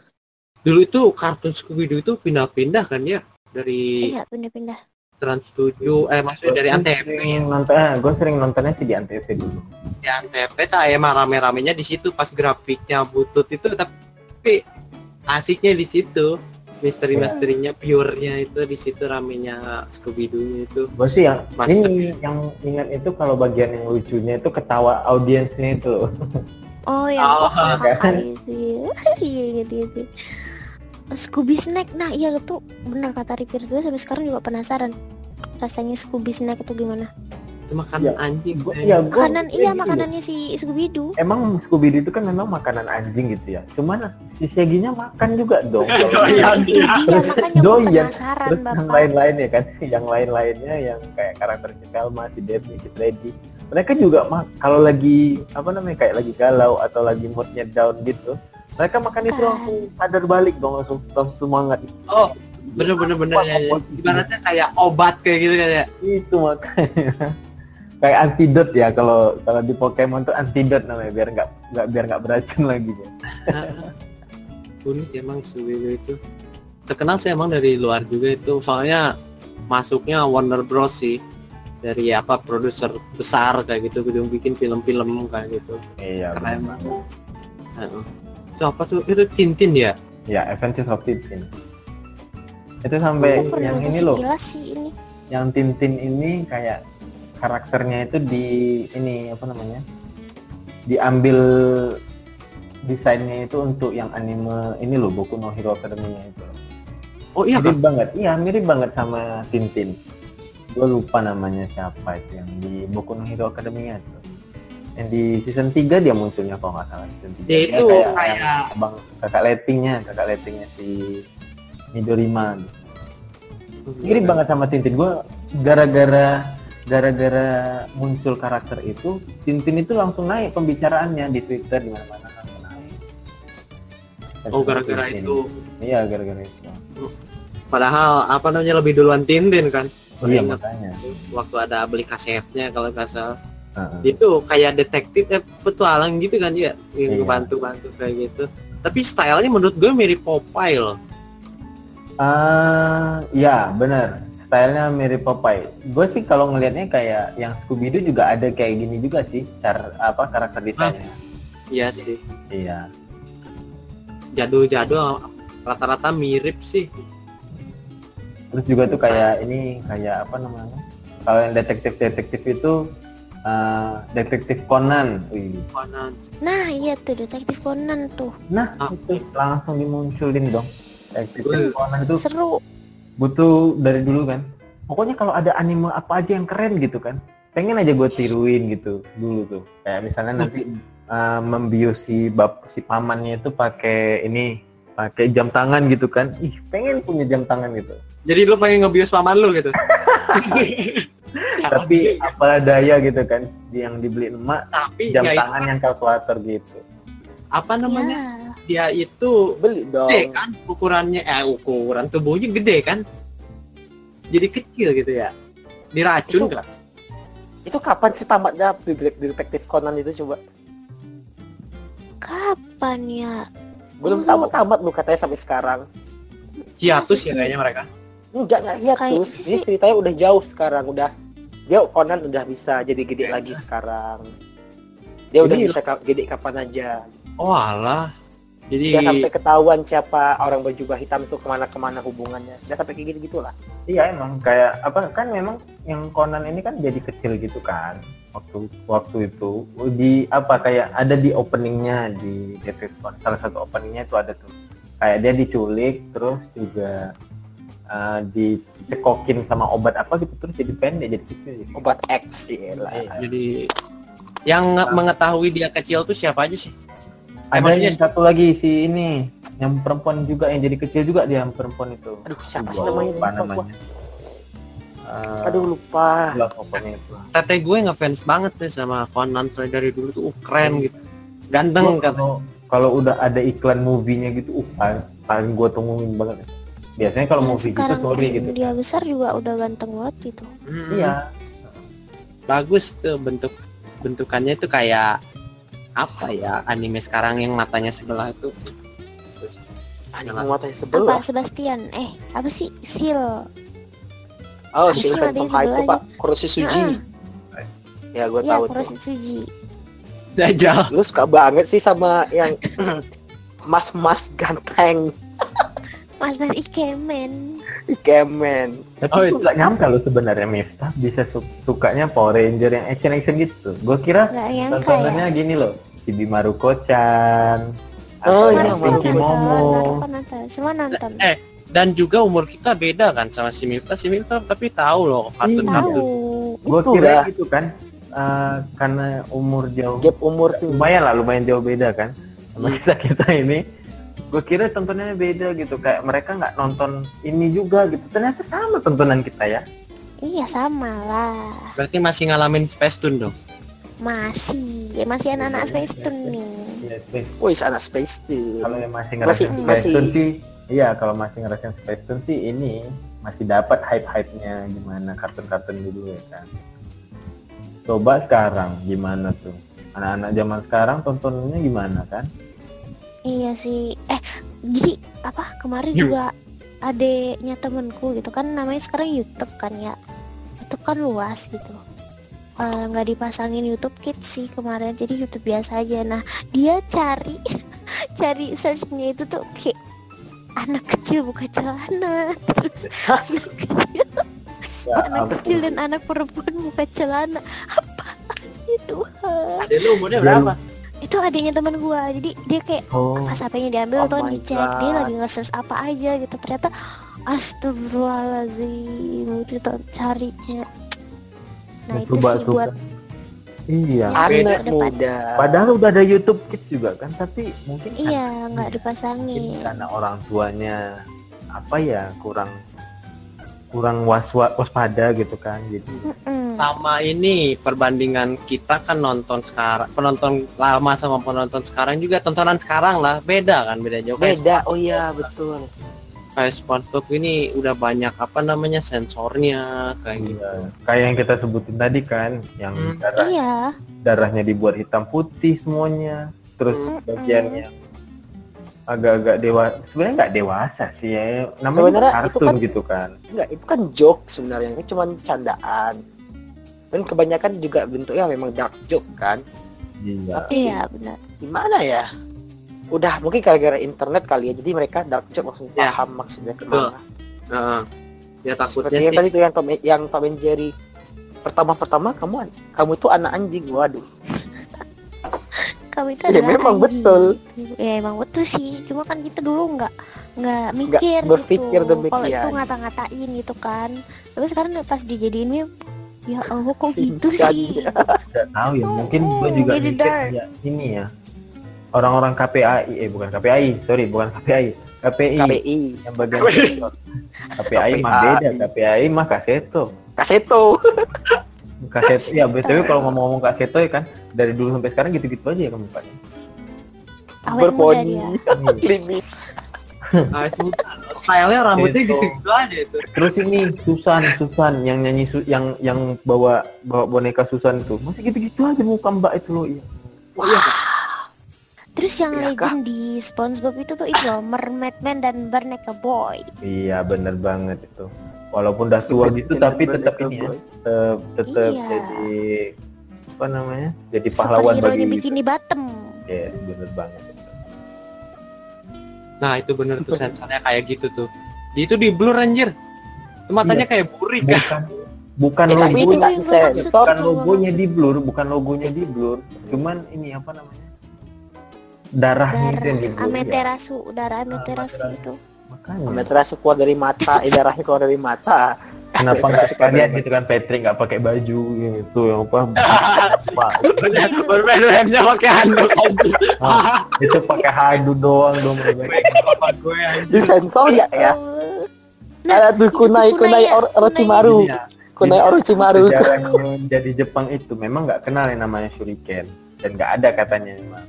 S2: Dulu itu kartun Scooby Doo itu pindah-pindah kan ya? Dari
S1: nggak pindah-pindah.
S2: Trans 7 eh maksudnya dari Antv
S3: nonton ah, gue sering nontonnya sih di Antv dulu.
S2: Di Antv tak emang rame-ramenya di situ. Pas grafiknya butut itu tapi asiknya di situ misteri-misterinya pure-nya itu di situ ramenya Scooby Doo itu.
S3: Gue sih yang
S2: Mas-
S3: ini yang ingat itu kalau bagian yang lucunya itu ketawa audiensnya itu.
S1: Oh yang
S2: Oh,
S3: kan?
S1: itu ya. iya gitu gitu Scooby Snack nah iya itu benar kata Ripir gue sampai sekarang juga penasaran rasanya Scooby Snack itu gimana
S2: Itu makanan
S3: Ya,
S2: anjing.
S3: Gua, ya, gua
S5: Makanan iya
S3: gitu loh.
S5: makanannya si Scooby Doo.
S3: Emang Scooby Doo itu kan memang makanan anjing gitu ya. Cuman si Shaggy-nya makan juga dong.
S2: Oh, iya.
S5: Nah, itu dia makanya
S3: Doyan.
S5: penasaran
S3: Terus yang
S5: bapak.
S3: lain-lain ya kan, yang lain-lainnya yang kayak karakter si Velma, si Debbie, si Freddy, mereka juga mak kalau lagi apa namanya kayak lagi galau atau lagi moodnya down gitu, mereka makan itu
S5: Kan.
S3: langsung sadar balik dong langsung, langsung semangat
S2: Oh, bener bener bener ya, ya. Ibaratnya kayak obat kayak gitu kayak.
S3: itu makanya kayak antidot ya kalau kalau di Pokemon tuh antidot namanya biar nggak nggak biar nggak beracun lagi ya.
S2: Unik emang Scooby-Doo itu. Terkenal sih emang dari luar juga itu. Soalnya masuknya Warner Bros sih. Dari apa produser besar kayak gitu gedung bikin film-film kayak gitu.
S3: Iya.
S2: Keren
S3: benar.
S2: banget. Heeh. Itu apa tuh? Itu Tintin ya?
S3: Ya Adventures of Tintin. Itu sampai
S5: pernah
S3: yang ini loh.
S5: sih ini.
S3: yang Tintin ini kayak karakternya itu di ini apa namanya diambil desainnya itu untuk yang anime ini loh Boku no Hero Academy-nya itu.
S2: Oh iya
S3: mirip
S2: kan?
S3: banget iya mirip banget sama Tintin. Gue lupa namanya siapa itu yang di Boku no Hero Academy-nya itu. Yang di season 3 dia munculnya kalau nggak salah season 3
S2: Dia itu kayak-
S3: yang abang kakak lettingnya kakak lettingnya si Midorima mirip banget sama Tintin. Gue gara-gara gara-gara muncul karakter itu Tintin itu langsung naik pembicaraannya di Twitter di mana-mana langsung naik
S2: Oh gara-gara itu.
S3: iya gara-gara itu
S2: Padahal apa namanya lebih duluan Tintin kan?
S3: iya makanya
S2: waktu ada beli kasetnya kalau nggak salah.
S3: Heeh.
S2: Itu kayak detektif eh, petualang gitu kan ya, yang
S3: Iya.
S2: bantu-bantu kayak gitu. Tapi stylenya menurut gue mirip Popeye loh.
S3: Ah, ya bener stylenya mirip Popeye gue sih kalau ngelihatnya kayak yang Scooby Doo juga ada kayak gini juga sih cara apa karakter desainnya
S2: Iya sih.
S3: iya
S2: Jadul-jadul rata-rata mirip sih.
S3: terus juga tuh kayak ini kayak apa namanya kalau yang detektif-detektif itu ah, detektif Conan Wih.
S2: Conan.
S5: Nah iya tuh detektif Conan tuh
S3: Nah,
S2: Ah.
S3: itu langsung dimunculin dong. Detektif. Conan itu
S5: seru.
S3: Butuh dari dulu kan. Pokoknya kalau ada anime apa aja yang keren gitu kan. Pengen aja gue tiruin gitu dulu tuh. Kayak misalnya nanti uh, membius si bab si pamannya itu pakai ini pakai jam tangan gitu kan. Ih, pengen punya jam tangan gitu.
S2: Jadi lu pengen ngebius paman lu gitu.
S3: Tapi apa daya gitu kan yang dibeliin emak
S2: tapi
S3: jam
S2: itu
S3: tangan yang kalkulator gitu.
S2: apa namanya?
S5: Ya.
S2: Dia itu
S4: Beli dong.
S2: gede kan ukurannya eh ukuran tubuhnya gede kan jadi kecil gitu ya diracun
S4: Itu-
S2: kan
S4: Itu kapan sih tamatnya detek- detektif Conan itu coba?
S5: Kapan ya?
S4: Belum tamat-tamat lu katanya sampai sekarang.
S2: hiatus ya
S5: sih?
S2: kayaknya mereka
S4: Enggak, enggak hiatus. Ini
S5: sih-
S4: ceritanya udah jauh sekarang, udah dia Conan udah bisa jadi gede lagi sekarang. Dia udah bisa ka- gede kapan aja.
S2: oh alah jadi
S4: Udah sampai ketahuan siapa orang berjubah hitam itu ke mana-kemana hubungannya. Udah sampai kayak gitu gitulah.
S3: Iya emang kayak apa kan memang yang Conan ini kan jadi kecil gitu kan waktu waktu itu di apa kayak ada di openingnya di Detektif Conan salah satu openingnya itu ada tuh kayak dia diculik terus juga uh, dicekokin sama obat apa gitu terus jadi pendek jadi kecil gitu.
S4: Obat X ya lah.
S2: jadi yang nge- mengetahui dia kecil tuh siapa aja sih
S3: ada
S2: maksudnya-
S3: yang satu lagi si ini yang perempuan juga yang jadi kecil juga dia yang perempuan itu
S4: Aduh, siapa sih namanya?
S3: lupa namanya Eh,
S4: Aduh, lupa.
S3: pokoknya itu
S2: tete gue ngefans banget sih sama Conan saya dari dulu tuh uh, keren gitu ganteng kan
S3: kalau kalau udah ada iklan movie-nya gitu, uh paling, paling gua tungguin banget. Biasanya kalau
S5: Ya,
S3: movie gitu sorry gitu.
S5: dia besar juga udah ganteng banget gitu.
S2: Hmm,
S3: Iya.
S2: bagus tuh bentuk bentukannya itu kayak apa ya anime sekarang yang matanya sebelah itu
S4: Anime matanya
S5: Apa
S4: sebelah.
S5: Sebastian? Eh, apa sih? Seal.
S4: Oh,
S5: Apa
S4: si
S5: sih
S4: Phantom
S5: matanya
S4: High itu Pak. Kuroshi Suji. Ya, gue
S5: Iya,
S4: tahu.
S5: Kuroshi Tsuji.
S2: Dajjal
S4: Lu suka banget sih sama yang mas-mas ganteng,
S5: Mas-mas Ikemen.
S4: Kemen.
S3: Tapi
S2: Oh, itu.
S3: nggak nyangka loh sebenarnya Miftah bisa su- sukanya Power Ranger yang action action gitu. Gue kira
S5: Gak ya.
S3: tontonannya gini loh, si Bimaruko-chan,
S4: Oh, iya.
S3: Pinky Momo.
S5: Naruto nonton. Semua nonton.
S2: Eh, dan juga umur kita beda kan sama si Miftah si Miftah tapi tahu loh kartun
S3: Iya.
S4: Itu
S3: kira gitu kan. eh, karena umur jauh
S4: gap umur tuh.
S3: lumayan lah lumayan jauh beda kan sama
S2: Hmm.
S3: kita kita ini gue kira tontonannya beda gitu kayak mereka nggak nonton ini juga gitu ternyata sama tontonan kita ya
S1: Iya sama lah.
S2: Berarti masih ngalamin Space Tune dong.
S1: Masih, ya masih anak-anak Space Tune nih.
S3: Iya, Space.
S4: Wih, anak space tuh.
S3: kalau yang masih
S4: Masih-
S3: ngerasain Space
S4: masih-
S3: Tune sih iya kalau masih ngerasain Space Tune sih ini masih dapat hype hype nya gimana kartun-kartun dulu ya kan coba sekarang gimana tuh anak-anak zaman sekarang tontonannya gimana kan
S1: Iya sih. Eh, jadi apa kemarin
S2: Yuk.
S1: juga adeknya temenku gitu kan namanya sekarang YouTube kan ya. YouTube kan luas gitu. Eh, nggak dipasangin YouTube Kids sih kemarin jadi YouTube biasa aja. Nah dia cari cari searchnya itu tuh kayak anak kecil buka celana terus anak kecil
S3: ya,
S1: anak
S3: ampun.
S1: kecil dan anak perempuan buka celana apa itu
S2: Ada lu umurnya
S3: Dia
S2: berapa?
S1: Itu adiknya teman gua. Jadi dia kayak
S3: oh.
S1: pas HP-nya diambil
S4: Oh
S1: tuh dicek. Dia lagi nge-search apa aja gitu. Ternyata astagfirullahaladzim itu tuh carinya. Nah itu
S3: coba
S1: sih buat
S3: kan. iya.
S1: Ya,
S4: Anak muda.
S3: padahal udah ada YouTube Kids juga kan tapi mungkin kan
S1: iya nggak
S3: mungkin
S1: dipasangin.
S3: karena orang tuanya apa ya kurang kurang was waspada gitu kan jadi
S1: Mm.
S2: Sama ini perbandingan kita kan nonton sekarang, penonton lama sama penonton sekarang juga tontonan sekarang lah beda kan beda jauh. Kayak
S4: Beda. Oh iya, betul.
S2: kayak SpongeBob ini udah banyak apa namanya sensornya kayak gitu.
S3: Iya, kayak yang kita sebutin tadi kan, yang
S2: Hmm.
S3: darah,
S1: iya
S3: darahnya dibuat hitam putih semuanya, terus
S1: Mm-mm.
S3: bagiannya agak-agak dewa, sebenarnya nggak dewasa sih ya, namanya
S4: Sebenarnya itu
S3: kartun
S4: kan-
S3: gitu kan.
S4: Enggak, itu kan joke sebenarnya. Itu cuma candaan. Dan kebanyakan juga bentuknya memang dark joke kan.
S3: Iya.
S4: Tapi
S1: iya benar
S4: gimana ya? Udah mungkin gara-gara internet kali ya. Jadi mereka dark joke langsung
S2: Ya.
S4: paham maksudnya ke mana.
S2: Heeh. ya takutnya
S4: Seperti yang
S2: sih
S4: tadi tuh yang Tom yang Tom and Jerry pertama-pertama kamu kamu tuh anak anjing waduh
S1: kamu itu
S4: Ya, memang betul.
S1: ya emang betul sih. Cuma kan kita dulu nggak nggak mikir
S4: berpikir
S1: gitu kalau itu ngata-ngatain gitu kan. Tapi sekarang pas dijadiin meme ya Allah kok
S4: Singkat.
S1: gitu sih?
S3: Nggak tahu ya, mungkin
S1: Oh,
S3: gue juga mikir ya ini ya, orang-orang KPAI, eh bukan KPAI, sorry bukan KPAI, KPI,
S4: KPI
S3: yang bagian sensor. KPI mah
S4: KPI.
S3: beda, KPI mah kaseto.
S4: kaseto
S3: Kaseto, ya btw kalau ngomong-ngomong kaseto ya kan, dari dulu sampai sekarang gitu-gitu aja ya kamu Pak.
S1: awet muda
S4: berponi klimis
S2: nah, itu stylenya rambutnya
S3: Itu.
S2: gitu-gitu aja itu.
S3: Terus ini Susan, Susan yang nyanyi Su- yang yang bawa bawa boneka Susan itu masih gitu-gitu aja muka Mbak itu loh. Iya.
S1: terus yang
S4: Iya,
S1: legend di SpongeBob itu tuh itu loh Mermaid Man dan Barnacle Boy
S3: Iya bener banget itu. Walaupun udah tua gitu tapi tetap ini ya, tetap, tetap
S1: Iya.
S3: jadi apa namanya? Jadi pahlawan
S1: superhero
S3: bagi
S1: nya Bikini Bottom
S3: Yes, bener banget.
S2: Nah itu bener tuh sensornya kayak gitu tuh. Di itu di blur anjir. Itu matanya kayak burik kan.
S3: Bukan bukan
S4: Eh, tapi itu
S1: maksud
S4: sensor.
S3: bukan logonya di blur, bukan logonya di blur. Cuman ini apa namanya? Darahnya itu yang di
S1: darah
S3: blur. ya.
S1: Amaterasu darah Amaterasu
S3: Amaterasu.
S1: itu
S3: Makanya.
S4: Amaterasu keluar dari mata eh, darahnya keluar dari mata.
S3: Kenapa nggak sekalian gitu kan Patrick nggak pakai baju gitu yang apa? Pak,
S2: Bermain-mainnya pakai handuk anjir.
S3: itu pakai hadu doang dong.
S4: Di sensor nggak ya?
S1: Nah,
S4: ada tuh kunai kunai
S1: ya,
S4: Or- Orochimaru.
S3: Iya.
S4: kunai Orochimaru.
S3: sejarahnya jadi Jepang itu memang nggak kenal yang namanya shuriken. Dan nggak ada katanya memang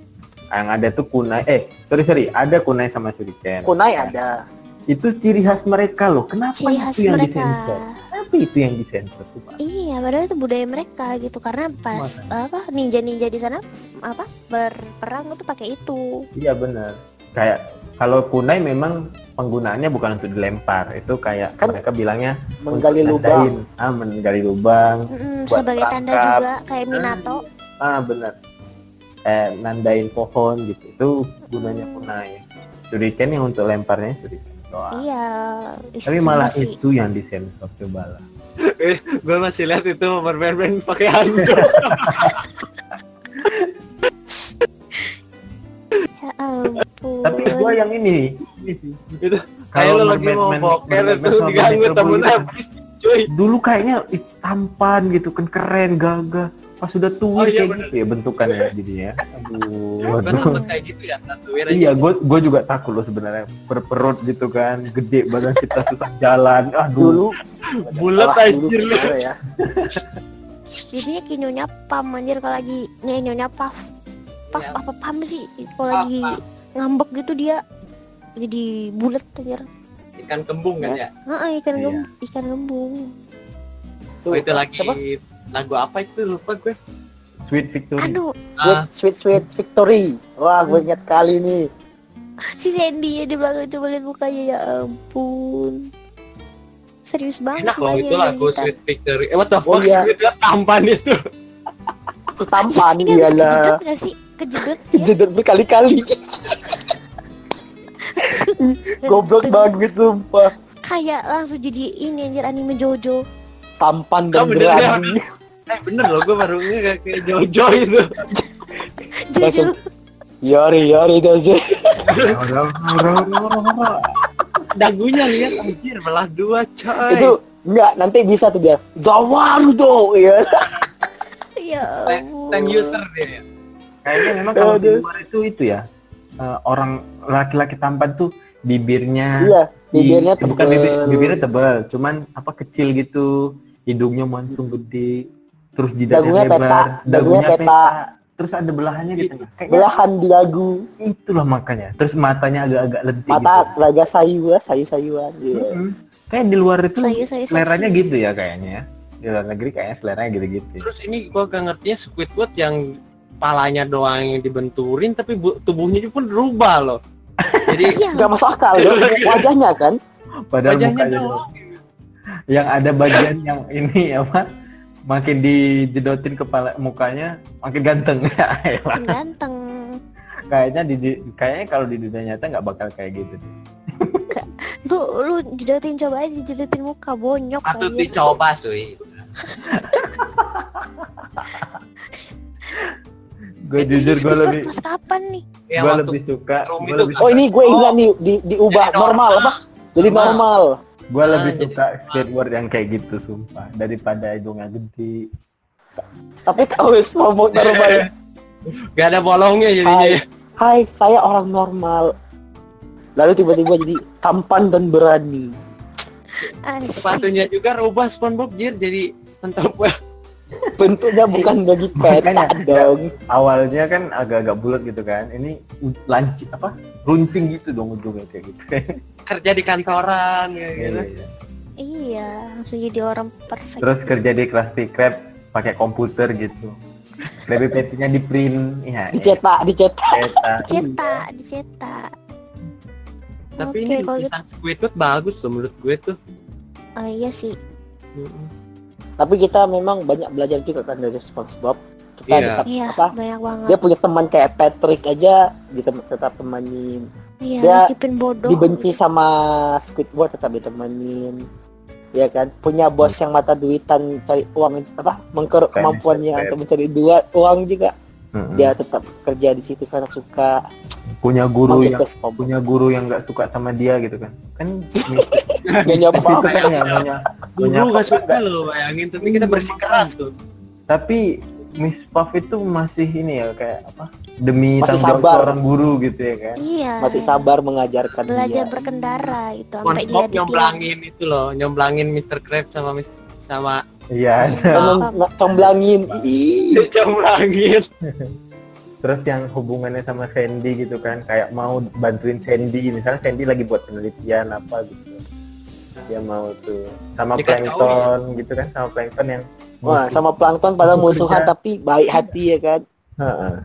S3: yang ada tuh kunai eh sorry sorry ada kunai sama shuriken.
S4: Kunai ada
S3: itu ciri khas mereka loh. Kenapa
S1: ciri khas
S3: itu yang
S1: mereka.
S3: disensor? Kenapa itu yang disensor tuh pak?
S1: Iya, padahal itu budaya mereka gitu. Karena pas apa ninja-ninja di sana apa berperang itu pakai itu.
S3: iya benar. Kayak kalau kunai memang penggunaannya bukan untuk dilempar. Itu kayak
S4: Kan
S3: mereka bilangnya
S4: menggali lubang.
S3: nandain. ah menggali lubang
S1: Mm,
S3: Buat
S1: sebagai tanda juga kayak Minato.
S3: ah benar. Eh nandain pohon gitu. Itu gunanya
S1: Hmm.
S3: kunai. Shuriken yang untuk lemparnya shuriken doang
S1: Iya.
S3: tapi malah
S1: sih.
S3: itu yang disensor coba lah
S2: Gue masih lihat itu bermain-main pakai handuk.
S1: Ya ampun.
S3: tapi gua yang ini ini sih
S2: Itu
S3: Kalau
S2: kayak lu lagi mau boker
S3: Man
S2: itu diganggu temennya
S3: itu-
S2: cuy.
S3: dulu kayaknya tampan gitu kan keren gagah pas sudah tua
S2: Oh, iya,
S3: kayak
S2: bener.
S3: gitu ya bentukannya jadinya aduh
S2: Gue kayak gitu ya, tatuir aja.
S3: iya gue gue juga takut loh sebenarnya berperut gitu kan gede badan kita susah jalan aduh
S4: Dulu
S2: bulat anjir lu.
S4: ya?
S1: Jadinya kayak nyonya pam anjir kalau lagi nih nyonya paf. Paf
S2: Iya.
S1: apa pam sih? Kalau lagi ngambek gitu dia jadi bulat anjir.
S2: Ikan kembung kan ya.
S1: Heeh, ikan
S3: Iya.
S1: gem ikan gembung.
S2: Oh, itu lagi
S4: siapa?
S2: Lagu apa itu lupa gue.
S3: sweet victory
S1: Aduh,
S2: Ah,
S4: Sweet Sweet Victory. Wah, gue ingat kali nih.
S1: si Sandy ya di belakang coba lihat mukanya ya ampun. Serius banget
S2: enak loh itu lagu
S1: Nandita.
S2: Sweet Victory. Eh what the
S4: Oh,
S2: fuck
S4: iya.
S2: Sweet Victory tampan itu.
S4: Si tampan
S1: Ini habis
S4: iyalah.
S1: kejedot gak sih? Kejedot ya?
S4: Jedot berkali-kali. Goblok banget sumpah.
S1: Kayak langsung jadi ini anjir anime Jojo.
S4: Tampan dan
S2: Oh,
S4: berani.
S2: Eh bener loh gue baru nge kayak Jojo itu.
S1: Jojo.
S4: Yori Yori doze.
S2: Dagunya lihat anjir belah dua coy.
S4: Itu enggak nanti bisa tuh dia. Zawarudo ya.
S1: Ya
S2: slang
S1: ampun.
S2: user dia. ya.
S3: kayaknya memang kalau di luar itu itu ya eh, orang laki-laki tampan tuh bibirnya
S4: Iya,
S3: di-
S4: bibirnya
S3: bukan bibir, bibirnya tebal cuman apa kecil gitu hidungnya mancung gede terus
S4: Dagunya
S3: jidatnya
S4: peta,
S3: lebar
S4: dagunya peta.
S3: terus ada belahannya di tengah kayaknya
S4: Belahan di dagu,
S3: itulah makanya terus matanya agak-agak lentik
S4: mata
S3: gitu
S4: laga sayua, sayu-sayuan. Iya.
S3: Mm-mm. kayak di luar itu
S1: Saya saya
S3: seleranya gitu ya kayaknya ya di luar negeri kayaknya seleranya gitu-gitu
S2: Terus ini gue gak ngertinya Squidward yang palanya doang yang dibenturin tapi bu- tubuhnya pun berubah loh. Jadi
S1: Iya.
S4: Gak masuk akal ya. Wajahnya kan.
S3: padahal
S2: wajahnya
S3: mukanya
S2: doang.
S3: yang ada bagian yang ini apa makin dijedotin kepala mukanya makin ganteng ya elah.
S1: Makin ganteng.
S3: kayaknya di, di- kayaknya kalau di dunia nyata nggak bakal kayak gitu deh.
S1: Lu lu jedotin coba aja jedotin muka bonyok
S2: Patut
S1: aja.
S2: dicoba sih.
S3: gue jujur gue lebih
S1: Pas kapan nih?
S2: Ya
S3: gue lebih suka lebih
S4: Oh ini gue ingat nih di diubah normal apa? Jadi
S2: Normal.
S4: normal.
S3: Gue lebih
S2: Ah, jadi-
S3: suka skateboard yang kayak gitu sumpah daripada hidungnya gede
S4: Tapi tahu ngomong normal.
S2: gak ada bolongnya jadinya.
S4: Hai, hai, saya orang normal. Lalu tiba-tiba jadi tampan dan berani.
S1: Asik.
S2: Sepatunya juga rubah SpongeBob jir jadi mentop
S4: Bentuknya bukan bagi peta dong.
S3: awalnya kan agak-agak bulat gitu kan ini lanci apa runcing gitu dong ujungnya kayak gitu
S2: kerja di kantoran kayak gitu.
S3: Iya, iya.
S1: Iya, langsung jadi orang perfect.
S3: terus kerja di Krusty Krab pakai komputer gitu Krabby Patty-nya di print ya
S4: Dicetak, dicetak.
S3: cetak
S1: Dicetak, dicetak.
S2: Tapi
S1: Oke,
S2: ini
S1: kalau gitu-
S2: lukisan Squidward bagus loh menurut gue tuh.
S1: Ah, iya sih.
S4: Tapi kita memang banyak belajar juga kan dari SpongeBob. Kita
S2: Iya.
S4: tetap
S1: Iya,
S4: apa?
S1: banyak banget.
S4: Dia punya teman kayak Patrick aja, kita tetap temanin.
S1: Iya,
S4: dia
S1: meskipun bodoh.
S4: Dibenci sama Squidward tetap ditemenin. Ya kan, punya bos yang mata duitan cari uang apa mengker kemampuannya
S3: Mr.
S4: untuk mencari dua uang juga
S3: Mm-mm.
S4: dia tetap kerja di situ karena suka
S3: punya guru yang
S4: SpongeBob.
S3: punya guru yang nggak suka sama dia gitu kan kan
S4: Gak nyapa
S3: kan yang punya punya
S2: Guru gak suka loh bayangin tapi kita bersikeras tuh.
S3: tapi Miss Puff itu masih ini ya kayak apa demi
S4: Masih
S3: tanggung jawab
S4: sabar.
S3: seorang guru gitu ya kan
S1: Iya.
S4: masih sabar mengajarkan
S1: Belajar
S4: dia.
S1: berkendara itu sampai dia
S2: nyomblangin itu loh, nyomblangin Mr. Krabs sama Mr. sama
S3: iya
S4: comblangin. Ih.
S2: nyomblangin.
S3: terus yang hubungannya sama Sandy gitu kan kayak mau bantuin Sandy misalnya Sandy lagi buat penelitian apa gitu dia mau tuh sama
S2: Dikasih
S3: plankton gitu kan sama plankton yang
S4: Wah, sama plankton pada
S3: Musuh
S4: musuhan tapi baik hati ya kan.
S3: Heeh.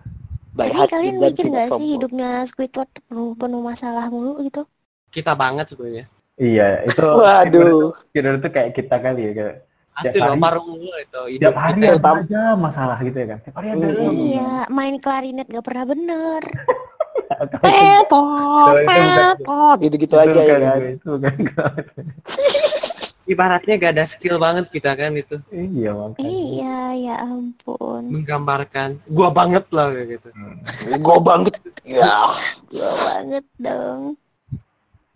S1: Tapi
S4: hati
S1: kalian mikir gak sih hidupnya Squidward penuh, penuh masalah mulu gitu?
S2: Kita banget sebenarnya.
S3: iya itu
S4: Waduh.
S3: kira itu kayak kita kali ya kayak
S2: Asli loh, paruh ungu itu. Hidup
S3: tiap hari
S2: kita.
S3: ada aja masalah gitu ya kan tiap hari ada.
S1: Iya, main klarinet gak pernah bener.
S4: Petot, petot, gitu-gitu
S3: Itu
S4: aja ya
S3: bukan
S4: kan.
S3: gue, itu bukan.
S2: Ibaratnya gak ada skill banget kita kan itu.
S3: iya makanya
S1: Iya, ya ampun.
S2: Menggambarkan. Gua banget lah kayak gitu.
S4: Gue banget. Ya.
S1: Gila banget dong.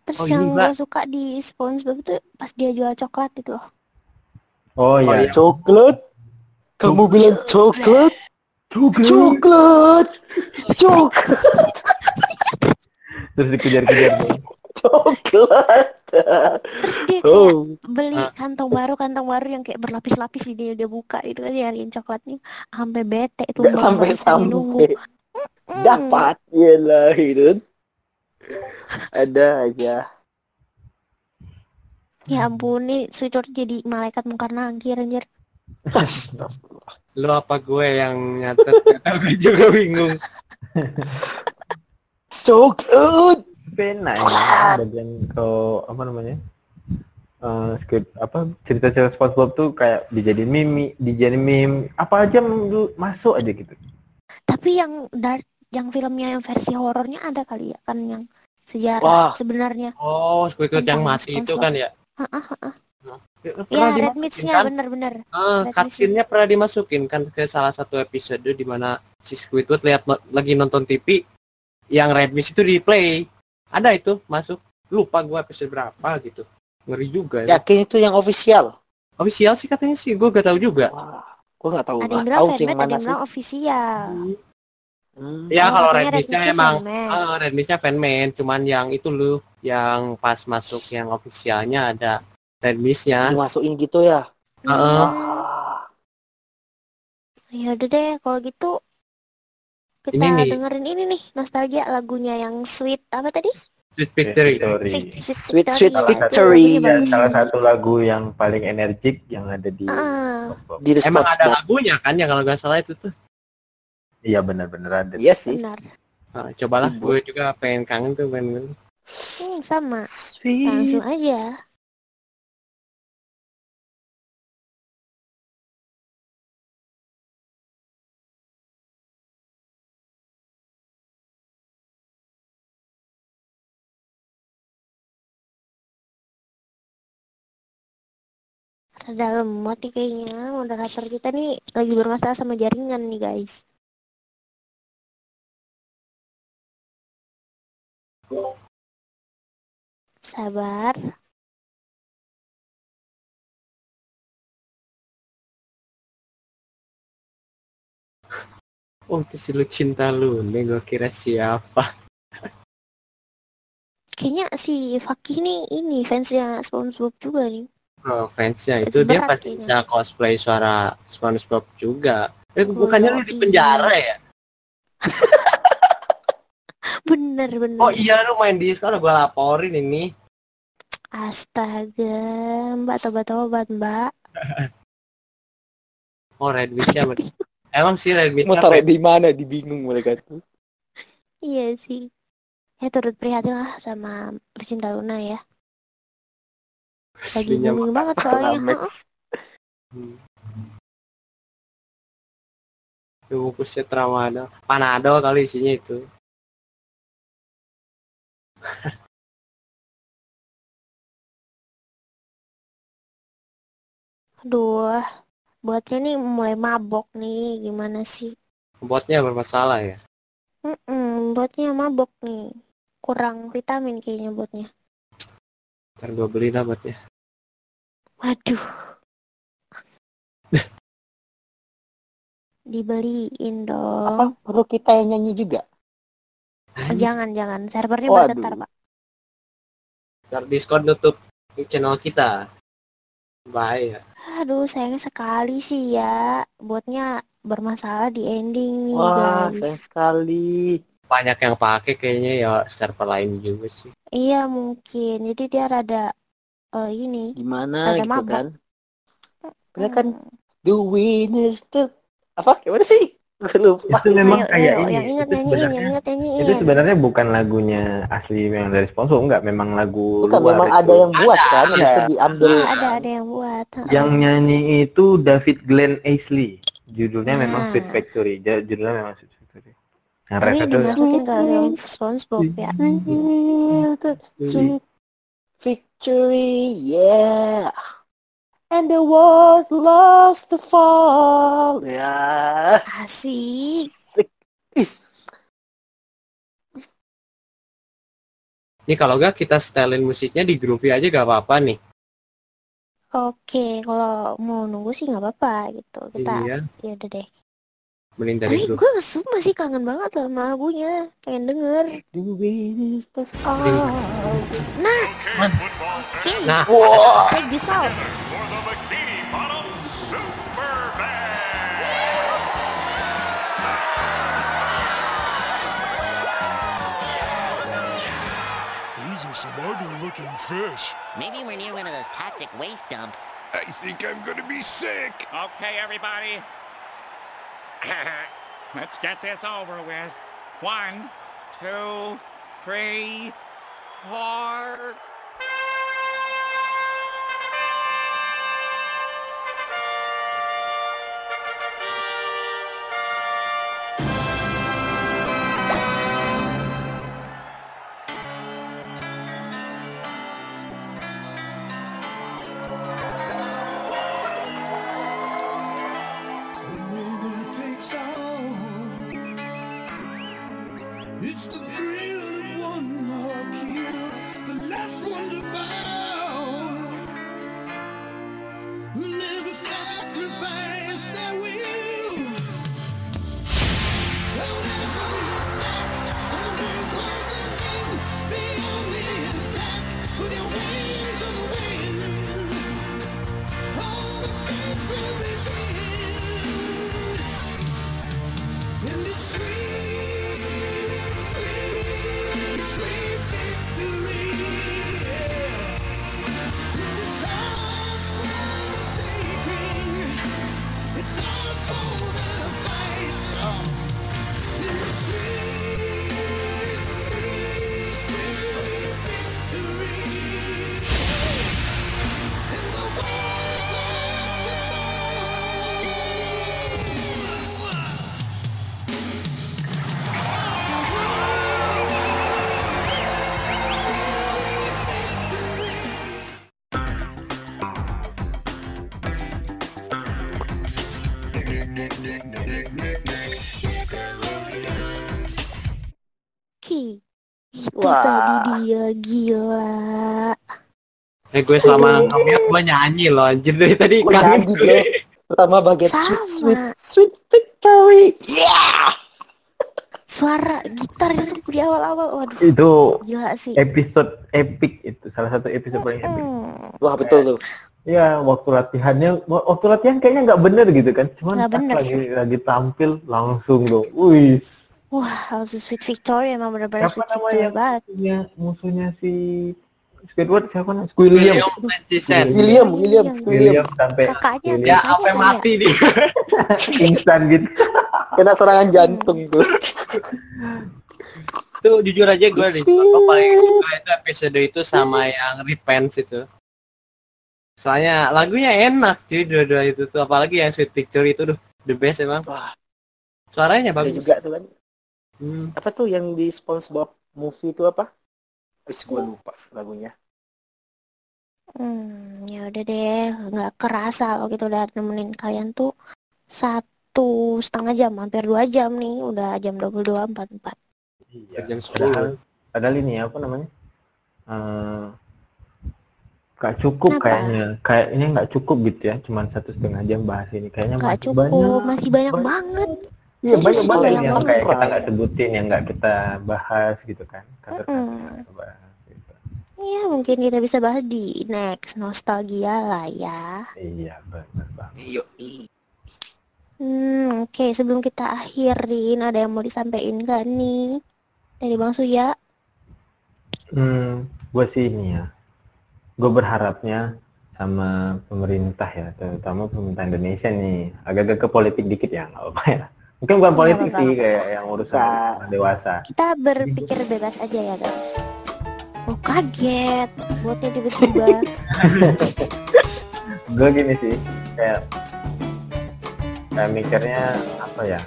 S1: Terus
S2: Oh,
S1: yang gue suka di SpongeBob itu pas dia jual coklat itu loh.
S3: Oh iya.
S2: iya.
S4: Coklat. Kamu bilang coklat? Coklat. Coklat.
S3: Terus dikejar-kejar.
S4: Coklat.
S1: Terus dia kayak
S4: Oh.
S1: beli
S2: Ah.
S1: kantong baru kantong baru yang kayak berlapis-lapis dia dia buka itu kan nyariin coklatnya sampai bete itu
S4: sampai sampai
S1: Hmm.
S4: dapat ya lah itu. Ada aja.
S1: ya ampun nih Sweetheart jadi malaikat mungkar nagir anjir
S4: Astagfirullah.
S2: Lu apa gue yang nyatet? Gue juga bingung.
S4: Coklat.
S3: Pena ya. Bagian kalau apa namanya? Eh script apa cerita-cerita SpongeBob tuh kayak dijadiin meme, dijadiin meme, apa aja masuk aja gitu.
S1: tapi yang dark yang filmnya yang versi horornya ada kali ya kan yang sejarah
S4: Wah.
S1: sebenarnya
S2: Oh, Squidward yang mati itu
S1: SpongeBob.
S2: kan ya?
S1: Heeh, heeh.
S2: Ya,
S1: ya red meats-nya
S2: kan?
S1: bener-bener
S2: Ah,
S1: Red
S2: cutscene-nya pernah dimasukin kan ke salah satu episode di mana si Squidward lihat no- lagi nonton TV yang Red Mist itu di play. Ada itu masuk. Lupa gua episode berapa gitu. Ngeri juga ya.
S4: Yakin itu yang official?
S2: Official sih katanya sih, gua gak tahu juga.
S4: Wah, gua nggak tahu.
S1: ada yang bilang
S4: tahu yang
S1: fanmade ada
S4: mana
S1: yang official
S4: Hmm.
S2: Ya
S1: Oh,
S2: kalau
S1: katanya
S2: Red
S1: Red
S2: Mist-nya
S1: Mist-nya
S2: emang
S1: fanmade.
S2: ah, Red Mist-nya fanman, cuman yang itu loh yang pas masuk yang officialnya ada Red Mist-nya.
S4: Dimasukin gitu ya?
S2: Heeh.
S4: Wah.
S1: ya udah deh kalau gitu kita
S2: Ini nih.
S1: dengerin ini nih nostalgia lagunya yang sweet apa tadi
S2: Sweet Victory.
S1: Sweet,
S4: Sweet,
S1: Victory.
S4: Sweet
S1: Itu
S4: Victory.
S1: lagunya
S3: Dan
S1: bagus
S3: salah satu lagu yang paling energik yang ada di. SpongeBob.
S4: Di
S2: Emang ada
S4: SpongeBob.
S2: lagunya kan yang kalau nggak salah itu tuh.
S3: Iya benar-benar ada.
S4: Iya sih.
S1: benar
S2: Ah, cobalah, gue juga pengen kangen tuh pengen.
S1: hmm, sama
S4: Sweet.
S1: langsung aja Rada lemot nih kayaknya moderator kita nih lagi bermasalah sama jaringan nih guys. Sabar.
S2: Oh, itu si cinta lu, nih gue kira siapa?
S1: Kayaknya si Fakih nih ini fansnya SpongeBob juga nih.
S2: Oh, fansnya
S1: Fans
S2: itu dia
S1: berat
S2: pasti bisa cosplay suara SpongeBob juga. Eh,
S1: Oh,
S2: bukannya lu di
S1: iya.
S2: penjara ya?
S1: Bener bener.
S2: Oh iya lu main di sekolah gue laporin ini.
S1: Astaga, Mbak tobat-tobat Mbak.
S2: Oh Red Witch-nya Emang sih Red
S4: Mau
S2: Witch-nya
S4: taruh di mana? Di bingung mereka tuh.
S1: Iya sih. Ya turut prihatin lah sama Percinta Luna ya. Lagi booming banget soalnya.
S4: Max.
S2: Hmm. Bungkusnya tramadol. Panadol kali isinya itu.
S1: Aduh, buatnya nih mulai mabok nih. Gimana sih?
S2: Botnya bermasalah ya.
S1: Mm-mm, buatnya mabok nih. Kurang vitamin kayaknya buatnya.
S2: Ntar gue beli lah botnya.
S1: Waduh. Dibeliin
S4: Apa?
S1: dong.
S4: Perlu kita yang nyanyi juga?
S1: Oh, jangan, jangan. Servernya
S4: Waduh.
S1: bergetar, Pak.
S2: Ntar Discord nutup channel kita. Bahaya.
S1: Aduh, sayangnya sekali sih ya. Buatnya bermasalah di ending nih,
S4: Wah,
S1: guys.
S4: sayang sekali.
S2: Banyak yang pakai kayaknya ya server lain juga sih.
S1: Iya, mungkin. Jadi dia rada eh, ini.
S4: Gimana gitu
S1: mabok.
S4: kan? Bener kan? The winners the... Apa? Gimana sih? Gue lupa.
S3: Itu memang kayak ini.
S1: yang ingat
S3: itu
S1: nyanyiin, yang
S3: sebenarnya
S1: ingat nyanyiin.
S3: itu sebenarnya bukan lagunya asli yang dari SpongeBob enggak, memang lagu
S4: Bukan,
S3: luar
S4: memang
S3: itu.
S4: ada yang buat kan?
S3: Ada.
S4: Itu diambil.
S1: ada ada yang buat.
S3: Yang nyanyi itu David Glenn Aisley. Judulnya memang
S1: Nah.
S3: Sweet Factory. Ja- Judulnya memang Sweet Factory. Yang rap itu
S1: dimasukin ke SpongeBob ya.
S4: Sweet victory, yeah. And the world lost the fall. Ya.
S1: Asik.
S4: Is.
S2: Ini kalau gak kita setelin musiknya di Groovy aja gak apa-apa nih.
S1: Oke, kalau mau nunggu sih nggak apa-apa gitu. Kita
S2: Iya,
S1: ya udah deh.
S2: Mending dari
S1: Tapi
S2: itu.
S1: gue sumpah sih kangen banget sama lagunya. Pengen denger.
S4: The wind is the sky.
S1: Oh. Nah, oke.
S2: Nah,
S4: Wah,
S1: Check this out.
S8: These are some ugly looking fish.
S9: Maybe we're near one of those toxic waste dumps.
S8: I think I'm gonna be sick.
S10: Okay, everybody. Let's get this over with. One, two, three, four.
S1: Dia gila.
S2: eh gue selama ngomong gue nyanyi loh anjir dari tadi
S4: Gue nyanyi,
S2: gue.
S4: bro. Pertama bagian
S1: Sama.
S4: sweet, sweet, sweet victory. Yeah.
S1: Suara gitar itu di awal-awal. Waduh,
S3: Itu
S1: gila sih.
S3: episode epic itu salah satu episode paling epic.
S4: Wah betul tuh.
S3: Ya waktu latihannya, waktu latihan kayaknya nggak bener gitu kan, cuman lagi lagi tampil langsung tuh, wih,
S1: Wah, langsung Sweet Victory emang bener-bener
S3: Siapa
S1: Sweet
S3: yang-
S1: banget.
S3: musuhnya musuhnya si Squidward siapa namanya? Squilliam.
S2: William.
S4: William, William,
S3: sampai
S1: Kakaknya,
S2: Ya sampai mati dia.
S3: instan gitu.
S4: Kena serangan jantung tuh.
S2: Itu jujur aja gue di gue paling suka itu episode itu sama yang Repents itu. Soalnya lagunya enak cuy dua-dua itu tuh apalagi yang Sweet Picture itu tuh the best emang.
S4: Wah,
S2: Suaranya bagus.
S4: juga tuh kan.
S2: Hmm.
S4: Apa tuh yang di SpongeBob movie itu apa? Terus gue lupa lagunya.
S1: Hmm, ya udah deh, nggak kerasa kalau kita udah nemenin kalian tuh satu setengah jam, hampir dua jam nih, udah jam 22.44.
S3: Iya.
S2: Jam
S3: Padahal,
S2: 10.
S3: padahal ini apa namanya? Eh Gak cukup
S1: Kenapa?
S3: kayaknya, kayaknya nggak cukup gitu ya, cuman satu setengah jam bahas ini. Kayaknya
S1: Nggak
S3: masih
S1: cukup,
S3: banyak.
S1: masih banyak
S3: banyak.
S1: banget.
S3: Iya banyak banget yang
S1: banget.
S3: kayak kita nggak sebutin, yang nggak kita bahas gitu kan. Kita bahas gitu.
S1: Ya mungkin kita bisa bahas di next nostalgia lah ya.
S3: Iya benar banget.
S4: Yo,
S1: Hmm, oke sebelum kita akhirin ada yang mau disampaikan gak nih dari Bang Suya?
S3: Hmm, gue sih ini ya. Gue berharapnya sama pemerintah ya, terutama pemerintah Indonesia nih, agak-agak ke politik dikit ya, nggak apa ya. Mungkin bukan politik
S1: apa-apa,
S3: sih, kayak yang urusan orang dewasa.
S1: Kita berpikir bebas aja ya guys. Oh kaget, buatnya tiba-tiba.
S3: Gue gini sih, kayak kayak mikirnya apa ya?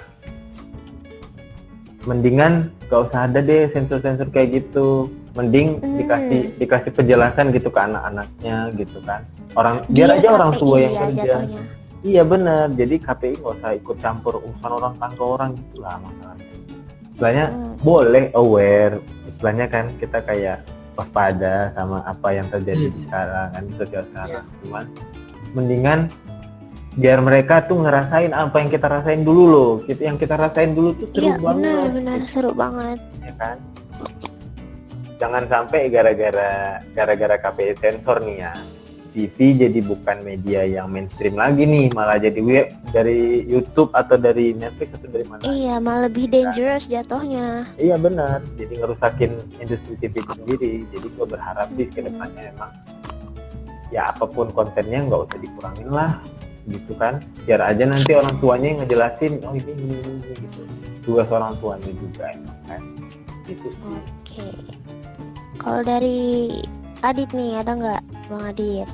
S3: Mendingan gak usah ada deh sensor-sensor kayak gitu. Mending
S1: Hmm.
S3: dikasih dikasih penjelasan gitu ke anak-anaknya gitu kan. Orang biar aja orang tua yang
S1: ya
S3: kerja.
S1: jatuhnya.
S3: Iya benar. Jadi KPI nggak usah ikut campur urusan orang tangga orang gitu lah masalahnya. Istilahnya
S1: Hmm.
S3: boleh aware. Istilahnya kan kita kayak waspada sama apa yang terjadi di sekarang kan sosial sekarang. Cuman mendingan biar mereka tuh ngerasain apa yang kita rasain dulu loh. Kita yang kita rasain dulu tuh seru
S1: Iya
S3: banget.
S1: benar benar seru banget.
S3: ya kan jangan sampai gara-gara gara-gara KPI sensor nih ya TV jadi bukan media yang mainstream lagi nih malah jadi web dari YouTube atau dari Netflix atau dari mana?
S1: Iya malah lebih dangerous jatuhnya.
S3: iya benar. Jadi ngerusakin industri TV itu sendiri. Jadi gue berharap sih ke depannya emang ya apa pun kontennya nggak usah dikurangin lah gitu kan. Biar aja nanti orang tuanya yang ngejelasin oh ini ini, ini, ini," gitu. Tugas orang tuanya juga emang kan. Gitu.
S1: Oke. Kalau dari Adit nih ada nggak Bang Adit?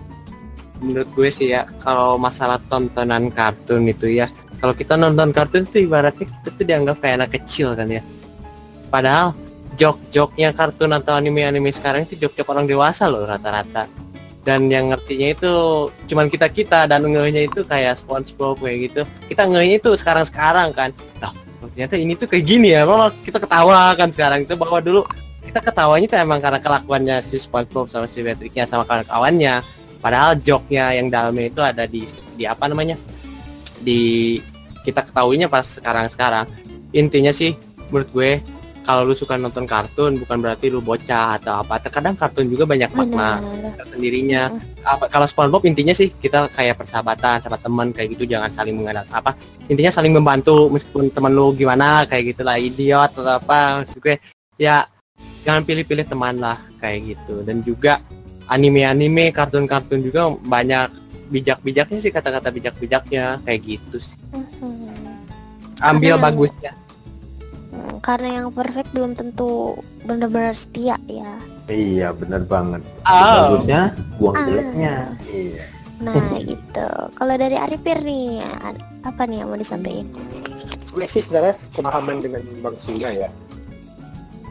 S2: menurut gue sih ya kalau masalah tontonan kartun itu ya kalau kita nonton kartun tuh ibaratnya kita tuh dianggap kayak anak kecil kan ya. Padahal jok-joknya kartun atau anime-anime sekarang itu jok-jok orang dewasa loh rata-rata. Dan yang ngertinya itu cuman kita kita dan ngehnya itu kayak SpongeBob kayak gitu. Kita ngehnya itu sekarang-sekarang kan. Nah ternyata ini tuh kayak gini ya malah kita ketawa kan sekarang. Itu bahwa dulu kita ketawanya tuh emang karena kelakuannya si SpongeBob sama si Patricknya sama kawan-kawannya padahal joknya yang dalamnya itu ada di di apa namanya? Di kita ketahuinya pas sekarang-sekarang. Intinya sih menurut gue kalau lu suka nonton kartun bukan berarti lu bocah atau apa. Terkadang kartun juga banyak makna
S1: Benar.
S2: tersendirinya. Apa kalau SpongeBob intinya sih kita kayak persahabatan sama teman kayak gitu jangan saling mengenal apa intinya saling membantu meskipun teman lu gimana kayak gitulah idiot atau apa maksud gue ya jangan pilih-pilih teman lah kayak gitu dan juga anime-anime kartun-kartun juga banyak bijak-bijaknya sih kata-kata bijak-bijaknya kayak gitu sih
S1: Mhm.
S2: ambil
S1: Ada-
S2: bagusnya
S1: Hmm, Karena yang perfect belum tentu benar-benar setia ya.
S3: Iya bener banget.
S2: Oh.
S3: Bagusnya buang
S1: Ah.
S3: jeleknya. Iya.
S1: Nah gitu. Kalau dari Arifir nih apa nih yang mau disampaikan?
S4: gue sih sebenarnya pemahaman dengan Bang Surya ya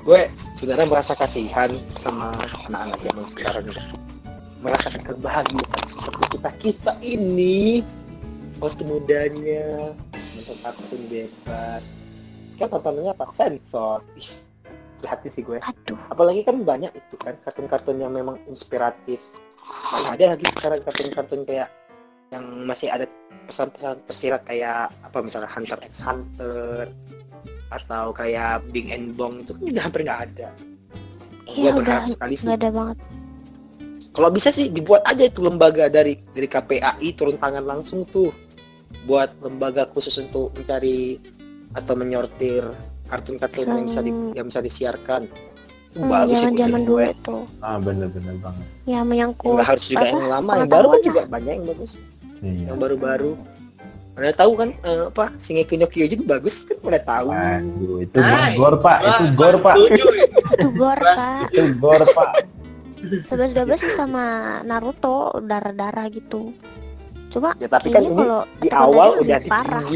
S4: gue sebenarnya merasa kasihan sama anak-anak zaman sekarang merasakan kebahagiaan seperti kita kita ini waktu mudanya nonton kartun bebas. Kan tontonannya apa? Sensor. Ih, hati sih gue.
S1: Aduh.
S4: apalagi kan banyak itu kan kartun-kartun yang memang inspiratif. Mana ada lagi sekarang kartun-kartun kayak yang masih ada pesan-pesan tersirat kayak apa misalnya Hunter x Hunter atau kayak Bing and Bong itu kan udah hampir nggak ada.
S1: Iya udah
S4: berharap sekali sih.
S1: ada banget.
S4: Kalau bisa sih dibuat aja itu lembaga dari dari KPAI turun tangan langsung tuh buat lembaga khusus untuk mencari atau menyortir kartun-kartun yang bisa di, yang bisa disiarkan. Itu
S1: Hmm,
S4: bagus sih
S1: zaman dulu
S4: gue.
S1: itu.
S3: Ah bener-bener banget.
S1: Ya menyangkut
S4: Nggak harus juga
S1: apa,
S4: yang lama, yang baru kan juga banyak yang bagus.
S3: Iya.
S4: Yang baru-baru. Pada tahu kan eh, apa Shingeki no Kyojin bagus kan pada tahu.
S3: Waduh, itu
S2: Nice.
S3: gor pak, itu gor pak,
S1: itu gor pak.
S3: itu gor pak.
S1: Sebelas dua belas sama Naruto darah-darah gitu. Coba
S4: Ya tapi kan ini
S1: kalau
S4: di awal udah
S1: parah.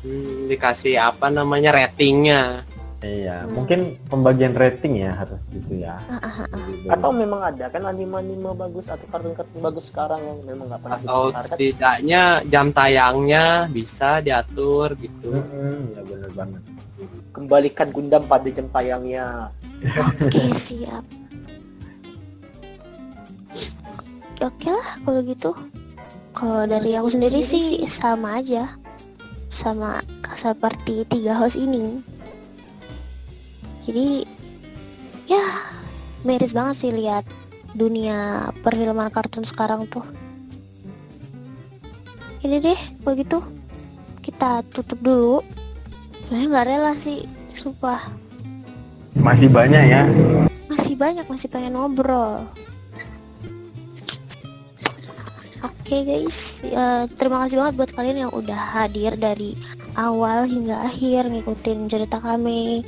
S2: Hmm, dikasih apa namanya ratingnya
S3: Iya,
S1: Hmm.
S3: mungkin pembagian rating ya harus gitu ya.
S1: Ah, ah, ah.
S3: Jadi,
S4: Atau memang ada kan anime-anime bagus atau kartun-kartun bagus sekarang yang memang nggak pernah
S2: atau
S4: dibesarkan.
S2: setidaknya jam tayangnya bisa diatur gitu
S3: Mm-mm, ya bener banget.
S4: Kembalikan Gundam pada jam tayangnya.
S1: Oke siap. Oke, oke lah kalau gitu. Kalau dari aku sendiri sih sama aja, sama seperti tiga host ini. Jadi ya miris banget sih lihat dunia perfilman kartun sekarang tuh. Ini deh, kalau gitu kita tutup dulu. Sebenarnya nggak rela sih, sumpah
S3: Masih banyak ya.
S1: masih banyak masih pengen ngobrol oke guys eh, terima kasih banget buat kalian yang udah hadir dari awal hingga akhir ngikutin cerita kami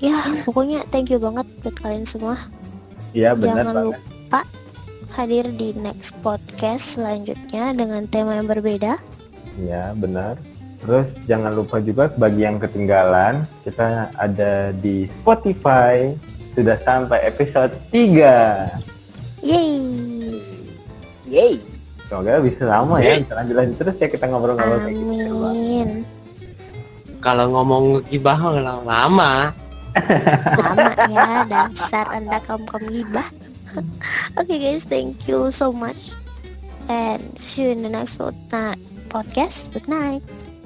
S1: ya pokoknya thank you banget buat kalian semua
S3: Iya benar
S1: jangan
S3: banget.
S1: lupa hadir di next podcast selanjutnya dengan tema yang berbeda
S3: Iya benar. Terus jangan lupa juga bagi yang ketinggalan, kita ada di Spotify. Sudah sampai episode 3.
S1: Yeay
S4: Yeay.
S3: Semoga bisa lama ya, bisa lanjut-lanjut terus ya kita ngobrol-ngobrol kayak gitu. ya,
S1: amin
S2: kalau ngomong gibah mah lama
S1: ya dasar anda kaum kaum gibah. Oke guys, thank you so much. And see you in the next podcast. Good night.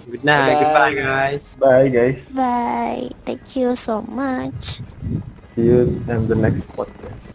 S2: Good night,
S4: Bye.
S2: goodbye guys.
S3: Bye guys.
S1: Bye. Thank you so much.
S3: See you in the next podcast.